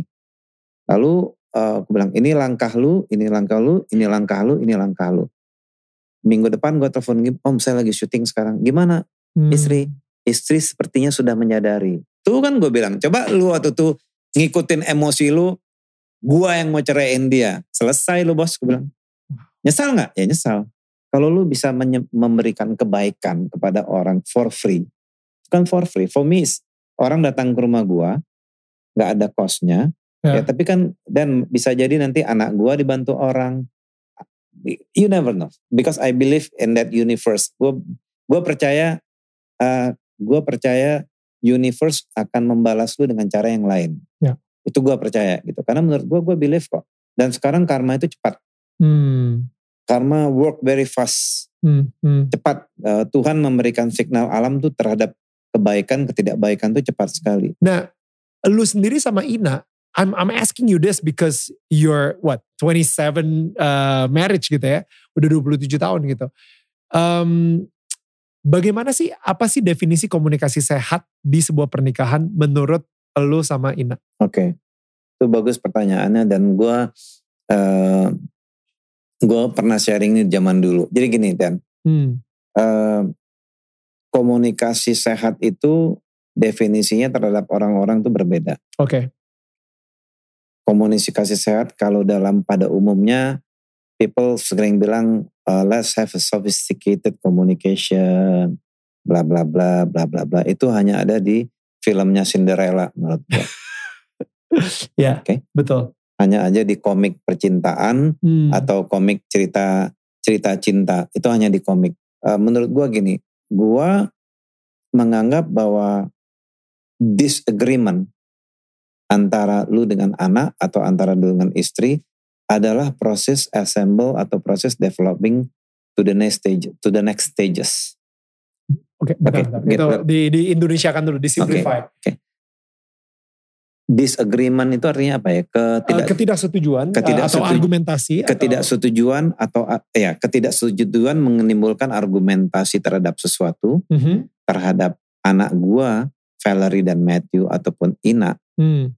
Lalu eh, aku bilang, ini langkah lu, ini langkah lu, ini langkah lu, ini langkah lu. Minggu depan gue telepon, om saya lagi syuting sekarang. Gimana Hmm. istri? Istri sepertinya sudah menyadari. Tuh kan gue bilang, coba lu waktu tuh ngikutin emosi lu, gue yang mau ceraiin dia. Selesai lu bos, gue bilang. Nyesal gak? Ya nyesal. Kalau lu bisa memberikan kebaikan kepada orang for free, kan for free. For me, orang datang ke rumah gua, nggak ada kosnya, Ya. ya. tapi kan dan bisa jadi nanti anak gua dibantu orang. You never know, because I believe in that universe. Gua gua percaya, uh, gua percaya universe akan membalas lu dengan cara yang lain. Ya. Itu gua percaya gitu. Karena menurut gua gua believe kok. Dan sekarang karma itu cepat. Hmm. Karma work very fast. Hmm. Hmm. Cepat. Uh, Tuhan memberikan signal alam tuh terhadap kebaikan, ketidakbaikan tuh cepat sekali. Nah, lu sendiri sama Ina, I'm I'm asking you this because you're what 27 uh, marriage gitu ya, udah 27 tahun gitu. Um, bagaimana sih apa sih definisi komunikasi sehat di sebuah pernikahan menurut lu sama Ina? Oke, itu bagus pertanyaannya dan gue uh, gue pernah sharing ini zaman dulu. Jadi gini Dan, Hmm. uh, komunikasi sehat itu definisinya terhadap orang-orang tuh berbeda. Oke. Komunikasi sehat kalau dalam pada umumnya people sering bilang uh, let's have a sophisticated communication, bla bla bla bla bla bla. Itu hanya ada di filmnya Cinderella menurut gue. Ya, Oke. betul. hanya aja di komik percintaan Hmm. atau komik cerita cerita cinta itu hanya di komik. Eh, menurut gua gini, gua menganggap bahwa disagreement antara lu dengan anak atau antara lu dengan istri adalah proses assemble atau proses developing to the next stage to the next stages. Oke, Oke, bentar. gitu. Itu di, di Indonesia kan dulu, di simplify. Disagreement itu artinya apa ya? Eh, Ketidak ketidaksetujuan eh, atau ketidaksetuju- argumentasi. atau- ketidaksetujuan atau ya ketidaksetujuan menimbulkan argumentasi terhadap sesuatu Mhm. terhadap anak gua Valerie dan Matthew ataupun Ina Hmm.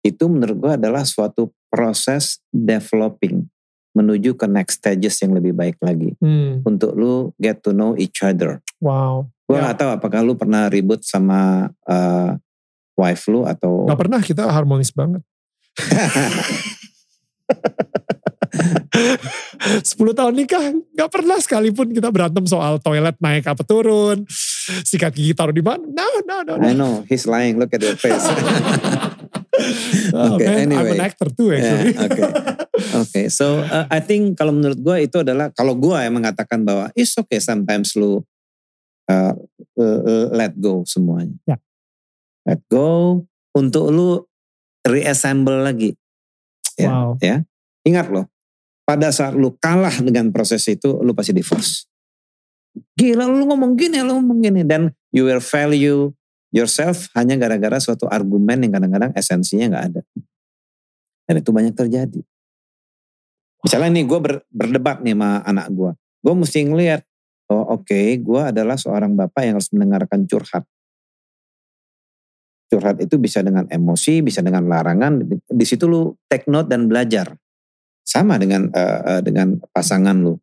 itu menurut gua adalah suatu proses developing menuju ke next stages yang lebih baik lagi Hmm. untuk lu get to know each other Wow. Gue Ya. nggak tahu apakah lu pernah ribut sama eh, wife lu atau Gak pernah kita harmonis banget. 10 tahun nikah gak pernah sekalipun kita berantem soal toilet naik apa turun sikat gigi taruh di mana no no no, no. I know he's lying. Look at your face. Oh, Okay, man, I'm anyway. an actor too Yeah, actually Oke, oke. So uh, I think kalau menurut gue itu adalah kalau gue yang mengatakan bahwa it's okay sometimes lu uh, uh, uh, let go semuanya. Ya. Let go untuk lu reassemble lagi. Ya, wow ya. Ingat loh, pada saat lu kalah dengan proses itu, lu pasti divorce. Gila lu ngomong gini, lu ngomong gini. Dan you will value yourself hanya gara-gara suatu argumen yang kadang-kadang esensinya nggak ada. Dan itu banyak terjadi. Misalnya nih gue ber- berdebat nih sama anak gue. Gue mesti ngeliat, oh oke gue adalah seorang bapak yang harus mendengarkan curhat. Curhat itu bisa dengan emosi, bisa dengan larangan. Di situ lu take note dan belajar. Sama dengan eh, dengan pasangan lu.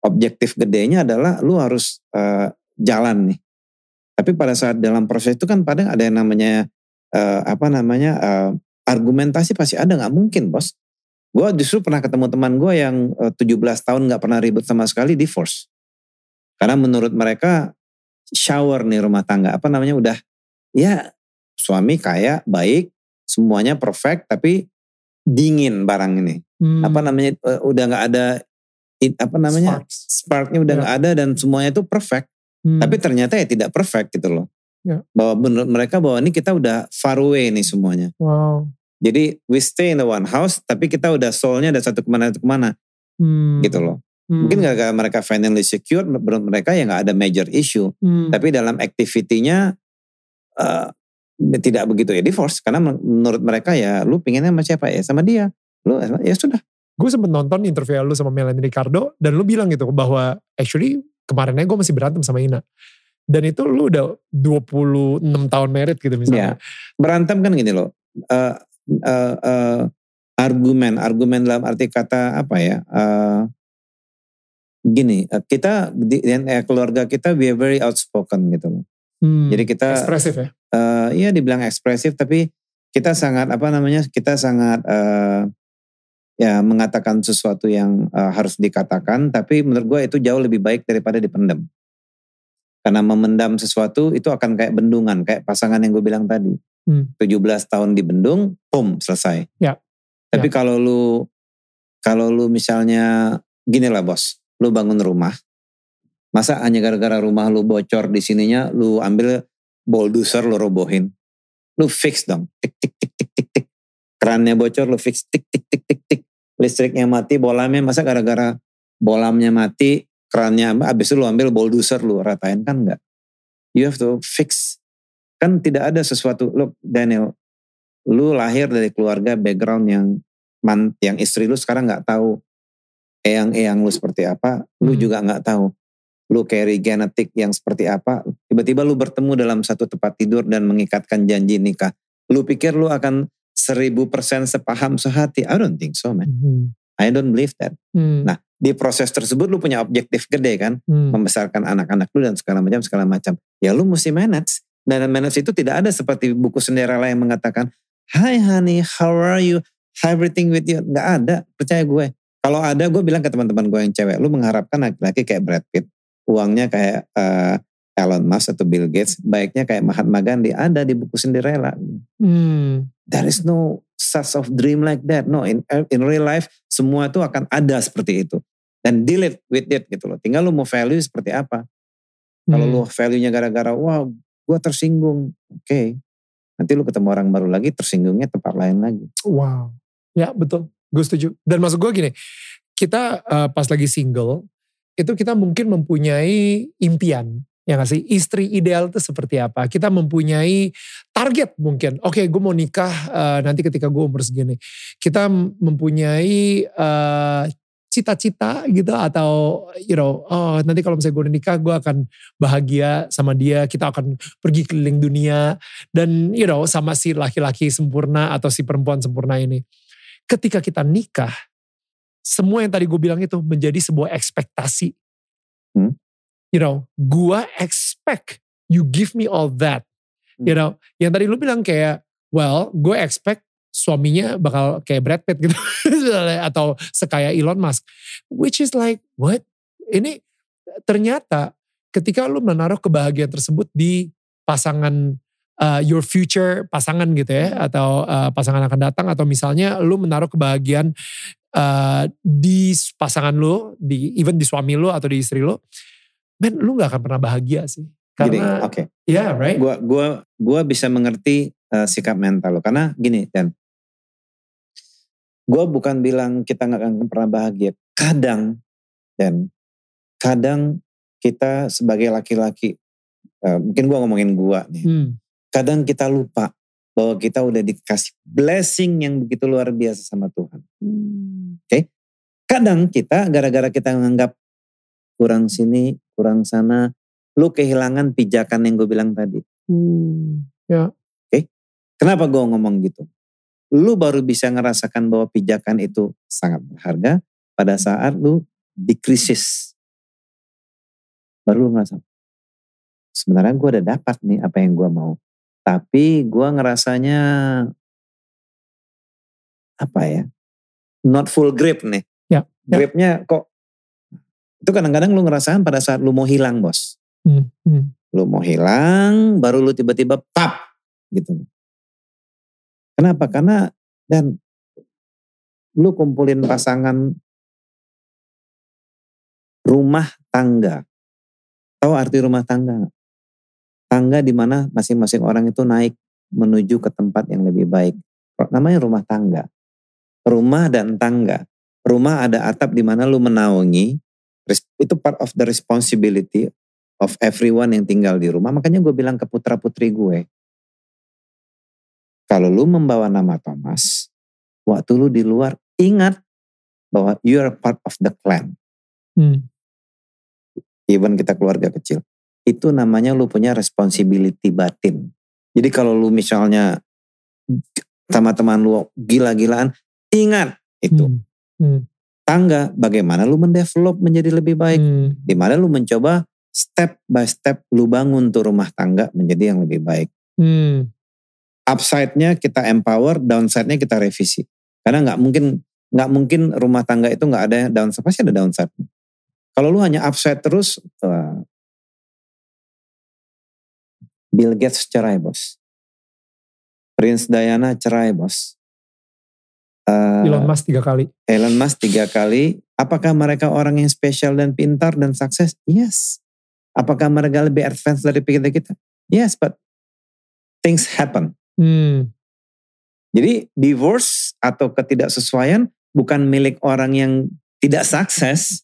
Objektif gedenya adalah lu harus eh, jalan nih. Tapi pada saat dalam proses itu kan kadang ada yang namanya eh, apa namanya eh, argumentasi pasti ada nggak mungkin bos. Gue justru pernah ketemu teman gue yang eh, 17 tahun nggak pernah ribut sama sekali divorce. Karena menurut mereka shower nih rumah tangga apa namanya udah ya suami kaya baik semuanya perfect tapi dingin barang ini Hmm. apa namanya eh, udah nggak ada it- apa namanya Sparks. sparknya udah nggak ada dan semuanya itu perfect Hmm. tapi ternyata ya tidak perfect gitu loh Ya. bahwa menurut mereka bahwa ini kita udah far away nih semuanya wow jadi we stay in the one house tapi kita udah soulnya ada satu ke mana satu ke mana Hmm. gitu loh Hmm. mungkin gara-gara mereka financially secure menurut mereka ya nggak ada major issue Hmm. tapi dalam activity-nya eh, tidak begitu ya divorce karena men- menurut mereka ya lu pinginnya sama siapa ya sama dia lu ya sudah. Gue sempet nonton interview lu sama Melanie Ricardo dan lu bilang gitu bahwa actually kemarinnya gue masih berantem sama Ina. Dan itu lu udah 26 tahun married gitu ya misalnya berantem kan gini loh. Eh, eh, eh, argumen argumen dalam arti kata apa ya eh, gini eh, kita di dan, eh, keluarga kita we are very outspoken gitu loh. Hmm. jadi kita ekspresif ya? eh iya dibilang ekspresif tapi kita sangat apa namanya kita sangat eh, ya mengatakan sesuatu yang eh, harus dikatakan tapi menurut gue itu jauh lebih baik daripada dipendam. Karena memendam sesuatu itu akan kayak bendungan kayak pasangan yang gue bilang tadi. Hmm. 17 tahun dibendung boom selesai. Ya. tapi kalau lu kalau lu misalnya gini lah bos. Lu bangun rumah masa hanya gara-gara rumah lu bocor di sininya lu ambil bulldozer lu robohin. Lu fix dong. Tik tik tik tik tik tik. Kerannya bocor lu fix. Tik tik tik tik tik listriknya mati bolamnya masa gara-gara bolamnya mati kerannya abis itu lu ambil bulldozer lu ratain kan enggak you have to fix. Kan tidak ada sesuatu look Daniel lu lahir dari keluarga background yang man, yang istri lu sekarang nggak tahu eyang-eyang lu seperti apa lu Hmm. juga nggak tahu lu carry genetik yang seperti apa. Tiba-tiba lu bertemu dalam satu tempat tidur dan mengikatkan janji nikah. Lu pikir lu akan seribu persen sepaham sehati. I don't think so man. Hmm. I don't believe that. Hmm. Nah, di proses tersebut lu punya objektif gede kan? Hmm. membesarkan anak-anak lu dan segala macam segala macam. Ya lu mesti manage. Dan manage itu tidak ada seperti buku Cinderella yang mengatakan Hi honey how are you? Everything with you. Nggak ada. Percaya gue. Kalau ada gue bilang ke teman-teman gue yang cewek lu mengharapkan laki-laki kayak Brad Pitt uangnya kayak eh, Elon Musk atau Bill Gates baiknya kayak Mahatma Gandhi. Ada di buku Cinderella. Hmm. There is no such of dream like that. No, in in real life semua itu akan ada seperti itu. Dan deal it with it gitu loh. Tinggal lu mau value seperti apa. Kalau Hmm. lu value-nya gara-gara wah gue tersinggung. Oke. Nanti lu ketemu orang baru lagi tersinggungnya tempat lain lagi. Wow. Ya betul. Gue setuju. Dan maksud gue gini. Kita eh, pas lagi single. Itu kita mungkin mempunyai impian. Ya gak sih? Istri ideal itu seperti apa? Kita mempunyai target mungkin. Oke gue mau nikah eh, nanti ketika gue umur segini. Kita mempunyai eh, cita-cita gitu atau you know oh nanti kalau misalnya gue udah nikah gue akan bahagia sama dia kita akan pergi keliling dunia dan you know sama si laki-laki sempurna atau si perempuan sempurna ini ketika kita nikah semua yang tadi gue bilang itu menjadi sebuah ekspektasi Hmm. you know, gua expect you give me all that. You know, yang tadi lu bilang kayak, well, gue expect suaminya bakal kayak Brad Pitt gitu atau sekaya Elon Musk. Which is like, what? Ini ternyata ketika lu menaruh kebahagiaan tersebut di pasangan uh, your future pasangan gitu ya atau uh, pasangan akan datang atau misalnya lu menaruh kebahagiaan uh, di pasangan lu, di even di suami lu atau di istri lu, men lu nggak akan pernah bahagia sih. Karena, oke. Okay. Yeah, right. Gua gua gua bisa mengerti uh, sikap mental lo karena gini dan gue bukan bilang kita nggak akan pernah bahagia. Kadang dan kadang kita sebagai laki-laki, uh, mungkin gue ngomongin gue nih, hmm. kadang kita lupa bahwa kita udah dikasih blessing yang begitu luar biasa sama Tuhan. Hmm. Oke, okay? kadang kita gara-gara kita menganggap kurang sini, kurang sana, lu kehilangan pijakan yang gue bilang tadi. Hmm. Ya. Oke, okay? kenapa gue ngomong gitu? lu baru bisa ngerasakan bahwa pijakan itu sangat berharga pada saat lu di krisis. Baru lu ngerasa, sebenarnya gue udah dapat nih apa yang gue mau. Tapi gue ngerasanya, apa ya, not full grip nih. Ya, ya. Gripnya kok, itu kadang-kadang lu ngerasakan pada saat lu mau hilang bos. Hmm, hmm. Lu mau hilang, baru lu tiba-tiba tap gitu. Kenapa? Karena dan lu kumpulin pasangan rumah tangga. Tahu arti rumah tangga Tangga di mana masing-masing orang itu naik menuju ke tempat yang lebih baik. Namanya rumah tangga. Rumah dan tangga. Rumah ada atap di mana lu menaungi. Itu part of the responsibility of everyone yang tinggal di rumah. Makanya gue bilang ke putra putri gue. Kalau lu membawa nama Thomas, waktu lu di luar, ingat bahwa you are part of the clan. Hmm. Even kita keluarga kecil. Itu namanya lu punya responsibility batin. Jadi kalau lu misalnya sama teman lu gila-gilaan, ingat itu. Hmm. Hmm. Tangga, bagaimana lu mendevelop menjadi lebih baik. Hmm. Di mana lu mencoba step by step lu bangun tuh rumah tangga menjadi yang lebih baik. Hmm upside-nya kita empower, downside-nya kita revisi. Karena nggak mungkin nggak mungkin rumah tangga itu nggak ada downside, pasti ada downside. Kalau lu hanya upside terus, uh, Bill Gates cerai bos, Prince Diana cerai bos, uh, Elon Musk tiga kali. Elon Musk tiga kali. Apakah mereka orang yang spesial dan pintar dan sukses? Yes. Apakah mereka lebih advance dari kita kita? Yes, but things happen. Hmm. Jadi divorce atau ketidaksesuaian bukan milik orang yang tidak sukses,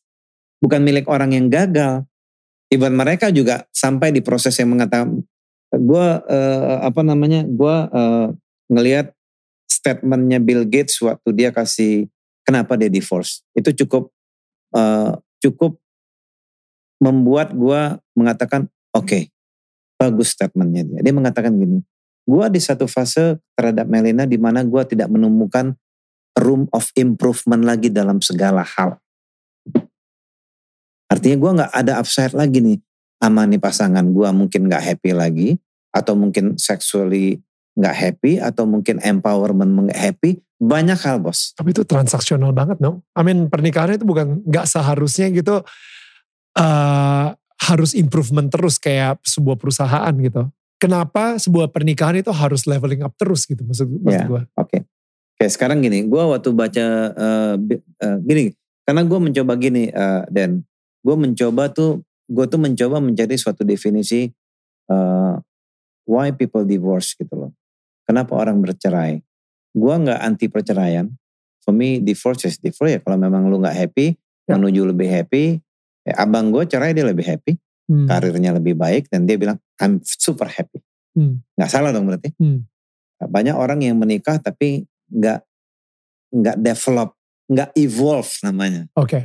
bukan milik orang yang gagal. Even mereka juga sampai di proses yang mengatakan, gue uh, apa namanya, gue uh, ngelihat statementnya Bill Gates waktu dia kasih kenapa dia divorce. Itu cukup uh, cukup membuat gue mengatakan oke okay, bagus statementnya dia. Dia mengatakan gini, gue di satu fase terhadap Melina di mana gue tidak menemukan room of improvement lagi dalam segala hal. Artinya gue nggak ada upside lagi nih sama nih pasangan gue mungkin nggak happy lagi atau mungkin sexually nggak happy atau mungkin empowerment nggak happy banyak hal bos. Tapi itu transaksional banget no. I mean pernikahan itu bukan nggak seharusnya gitu uh, harus improvement terus kayak sebuah perusahaan gitu kenapa sebuah pernikahan itu harus leveling up terus gitu maksud, maksud yeah, gue. Oke. Okay. Oke sekarang gini, gue waktu baca uh, uh, gini, karena gue mencoba gini uh, dan gue mencoba tuh, gue tuh mencoba mencari suatu definisi uh, why people divorce gitu loh. Kenapa orang bercerai? Gue nggak anti perceraian. For me divorce is divorce ya. Kalau memang lu nggak happy, ya. menuju lebih happy. Ya, abang gue cerai dia lebih happy hmm. karirnya lebih baik dan dia bilang I'm super happy. Hmm. Gak salah dong berarti. Hmm. Banyak orang yang menikah tapi nggak nggak develop, nggak evolve namanya. Oke. Okay.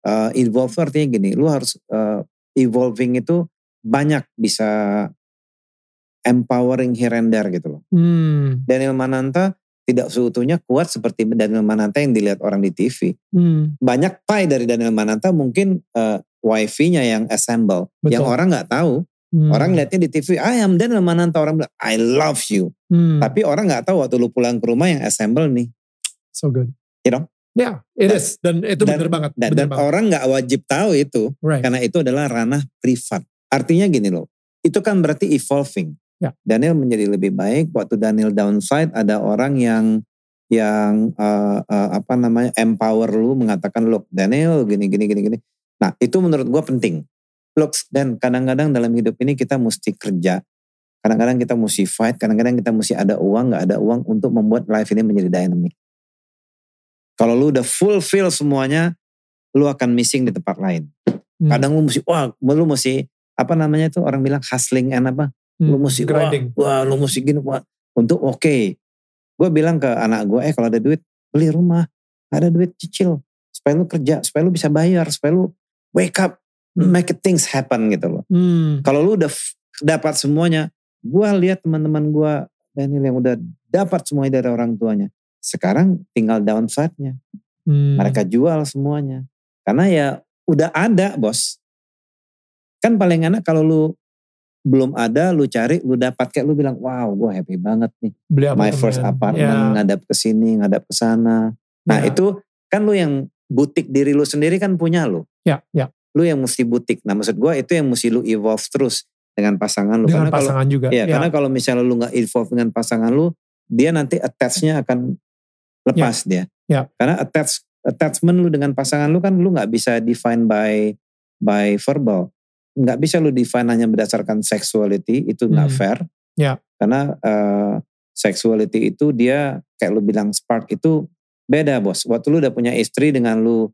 Uh, evolve artinya gini, lu harus uh, evolving itu banyak bisa empowering here and there gitu loh. Hmm. Daniel Mananta tidak seutuhnya kuat seperti Daniel Mananta yang dilihat orang di TV. Hmm. Banyak pai dari Daniel Mananta mungkin uh, wifi-nya yang assemble. Betul. Yang orang nggak tahu. Hmm. Orang lihatnya di TV, I am Daniel Mananta. Orang bilang, I love you. Hmm. Tapi orang nggak tahu waktu lu pulang ke rumah yang assemble nih. so good. You know? Yeah, it Dan- is. Dan itu dan- bener banget. Dan, bener dan banget. orang nggak wajib tahu itu. Right. Karena itu adalah ranah privat. Artinya gini loh. Itu kan berarti evolving. Ya. Daniel menjadi lebih baik. Waktu Daniel downside ada orang yang yang uh, uh, apa namanya empower lu mengatakan look Daniel gini gini gini gini. Nah itu menurut gua penting. Look dan kadang-kadang dalam hidup ini kita mesti kerja. Kadang-kadang kita mesti fight. Kadang-kadang kita mesti ada uang nggak ada uang untuk membuat life ini menjadi dynamic. Kalau lu udah fulfill semuanya, lu akan missing di tempat lain. Hmm. Kadang lu mesti, wah lu mesti, apa namanya itu orang bilang hustling and apa. Hmm. Lu mesti, wah, grinding. wah lu mesti gini, wah. Untuk oke. Gue bilang ke anak gue, eh kalau ada duit, beli rumah. Ada duit cicil. Supaya lu kerja, supaya lu bisa bayar, supaya lu wake up, make things happen gitu loh. Hmm. Kalau lu udah dapat semuanya, gue lihat teman-teman gue, Daniel yang udah dapat semuanya dari orang tuanya. Sekarang tinggal downside-nya. Hmm. Mereka jual semuanya. Karena ya udah ada bos. Kan paling enak kalau lu belum ada, lu cari, lu dapat kayak lu bilang, wow gue happy banget nih. beli My first apartment, Ya, ngadap ke sini, ngadap ke sana. Nah ya. itu kan lu yang butik diri lu sendiri kan punya lu. Ya, ya. Lu yang mesti butik. Nah maksud gue itu yang mesti lu evolve terus dengan pasangan lu. Dengan karena kalau pasangan juga. Iya, karena kalau misalnya lu nggak evolve dengan pasangan lu, dia nanti attach-nya akan lepas dia. Ya. Karena attach attachment lu dengan pasangan lu kan lu nggak bisa define by by verbal. Nggak bisa lu define hanya berdasarkan sexuality, itu nggak Hmm. fair. Ya. Karena eh, sexuality itu dia kayak lu bilang spark itu beda bos. Waktu lu udah punya istri dengan lu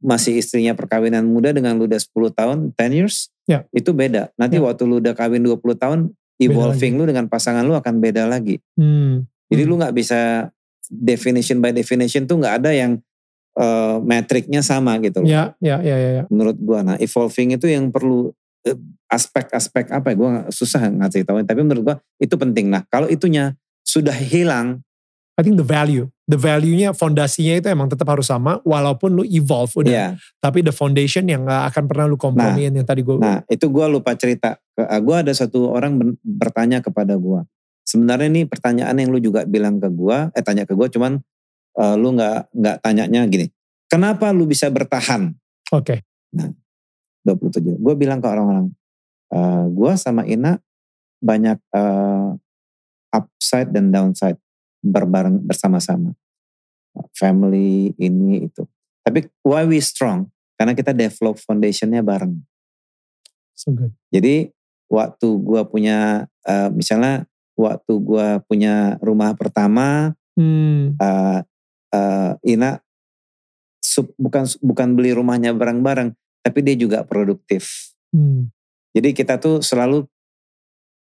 masih istrinya perkawinan muda dengan lu udah 10 tahun, 10 years, Ya. itu beda. Nanti Ya. waktu lu udah kawin 20 tahun, evolving lu dengan pasangan lu akan beda lagi. Hmm. Jadi Hmm. lu nggak bisa definition by definition tuh nggak ada yang eh, metriknya sama gitu loh. Ya, ya, ya, ya. ya. Menurut gua, nah evolving itu yang perlu eh, aspek-aspek apa ya? Gua susah ngasih tahu. Tapi menurut gua itu penting. Nah kalau itunya sudah hilang, I think the value, the value-nya, fondasinya itu emang tetap harus sama, walaupun lu evolve udah. ya. Tapi the foundation yang gak akan pernah lu kompromiin yang tadi gue. Nah itu gua lupa cerita. Ke- Gua ada satu orang bertanya kepada gua. Sebenarnya ini pertanyaan yang lu juga bilang ke gua, eh tanya ke gua, cuman eh, lu nggak nggak tanyanya gini. Kenapa lu bisa bertahan? Oke. 27. Gue bilang ke orang-orang, eh gue sama Ina banyak eh, upside dan downside berbareng bersama-sama. Family ini itu. Tapi why we strong? Karena kita develop foundationnya bareng. So good. Jadi waktu gue punya, eh, misalnya waktu gue punya rumah pertama, Hmm. eh, eh, Ina sub- bukan bukan beli rumahnya bareng-bareng, tapi dia juga produktif. Hmm. Jadi kita tuh selalu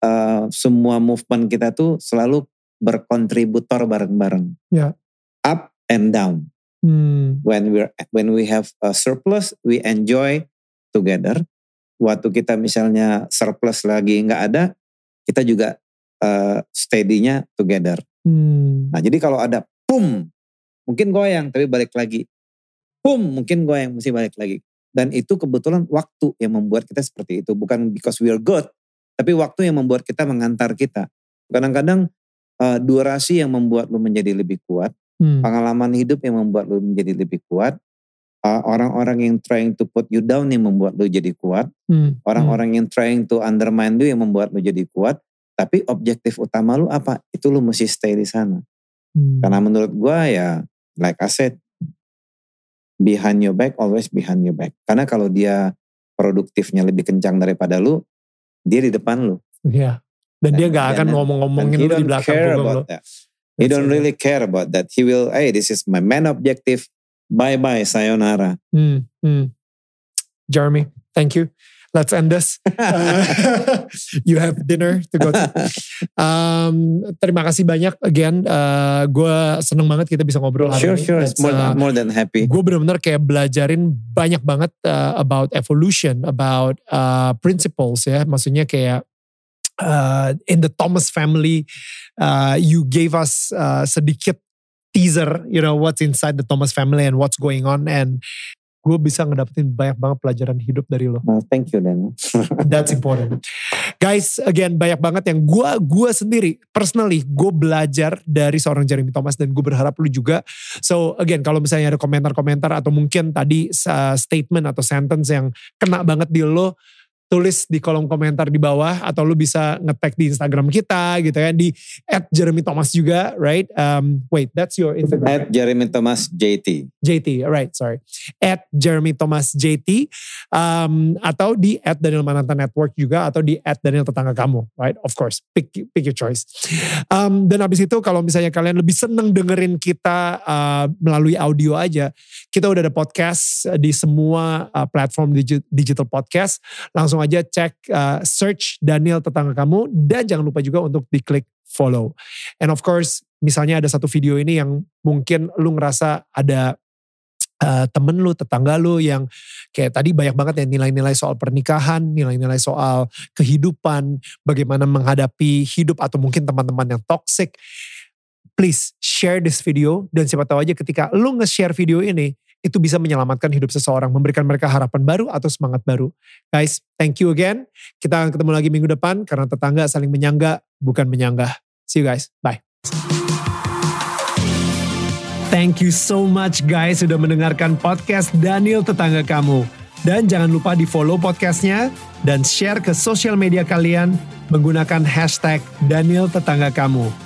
eh, semua movement kita tuh selalu berkontributor bareng-bareng. Ya. Up and down. Hmm. When we when we have a surplus, we enjoy together. Waktu kita misalnya surplus lagi nggak ada, kita juga eh, steady-nya together. Hmm. Nah jadi kalau ada pum, mungkin goyang tapi balik lagi. Pum, mungkin goyang mesti balik lagi. Dan itu kebetulan waktu yang membuat kita seperti itu. Bukan because we are good, tapi waktu yang membuat kita mengantar kita. Kadang-kadang eh, durasi yang membuat lu menjadi lebih kuat, Hmm. pengalaman hidup yang membuat lu menjadi lebih kuat, eh, orang-orang yang trying to put you down yang membuat lu jadi kuat, Hmm. orang-orang yang trying to undermine lu yang membuat lu jadi kuat, tapi objektif utama lu apa? Itu lu mesti stay di sana. Hmm. Karena menurut gua ya, like I said, behind your back, always behind your back. Karena kalau dia produktifnya lebih kencang daripada lu, dia di depan lu. Ya. Dan dia Dan- gak akan dan- ngomong-ngomongin lu di belakang care punggung lu. about that. He don't really care about that. He will, hey, this is my main objective. Bye bye, sayonara. Hmm. Hmm. Jeremy, thank you. Let's end this. Uh, you have dinner to go to. Um, terima kasih banyak again. Uh, gue seneng banget kita bisa ngobrol hari sure, ini. sure. It's, more, uh, more than happy. gue bener-bener kayak belajarin banyak banget uh, about evolution, about uh, principles ya. Maksudnya kayak uh, in the Thomas family, uh, you gave us uh, sedikit teaser, you know, what's inside the Thomas family and what's going on. And gue bisa ngedapetin banyak banget pelajaran hidup dari lo. Oh, thank you Dan. That's important. Guys, again banyak banget yang gue gua sendiri personally gue belajar dari seorang Jeremy Thomas dan gue berharap lu juga. So again kalau misalnya ada komentar-komentar atau mungkin tadi uh, statement atau sentence yang kena banget di lo, tulis di kolom komentar di bawah atau lu bisa nge-tag di Instagram kita gitu ya di at Jeremy Thomas juga right? Um, wait that's your Instagram. At Jeremy Thomas JT JT right sorry. At Jeremy Thomas JT um, atau di at Daniel Mananta Network juga atau di at Daniel tetangga kamu right? Of course pick pick your choice. Um, dan habis itu kalau misalnya kalian lebih seneng dengerin kita uh, melalui audio aja kita udah ada podcast di semua uh, platform digital podcast. Langsung langsung aja cek uh, search Daniel tetangga kamu dan jangan lupa juga untuk diklik follow. And of course, misalnya ada satu video ini yang mungkin lu ngerasa ada uh, temen lu, tetangga lu yang kayak tadi banyak banget ya nilai-nilai soal pernikahan, nilai-nilai soal kehidupan, bagaimana menghadapi hidup atau mungkin teman-teman yang toxic. Please share this video dan siapa tahu aja ketika lu nge-share video ini, itu bisa menyelamatkan hidup seseorang, memberikan mereka harapan baru atau semangat baru. Guys, thank you again. Kita akan ketemu lagi minggu depan karena tetangga saling menyangga, bukan menyanggah. See you guys. Bye. Thank you so much guys sudah mendengarkan podcast Daniel Tetangga Kamu. Dan jangan lupa di follow podcastnya dan share ke sosial media kalian menggunakan hashtag Daniel Tetangga Kamu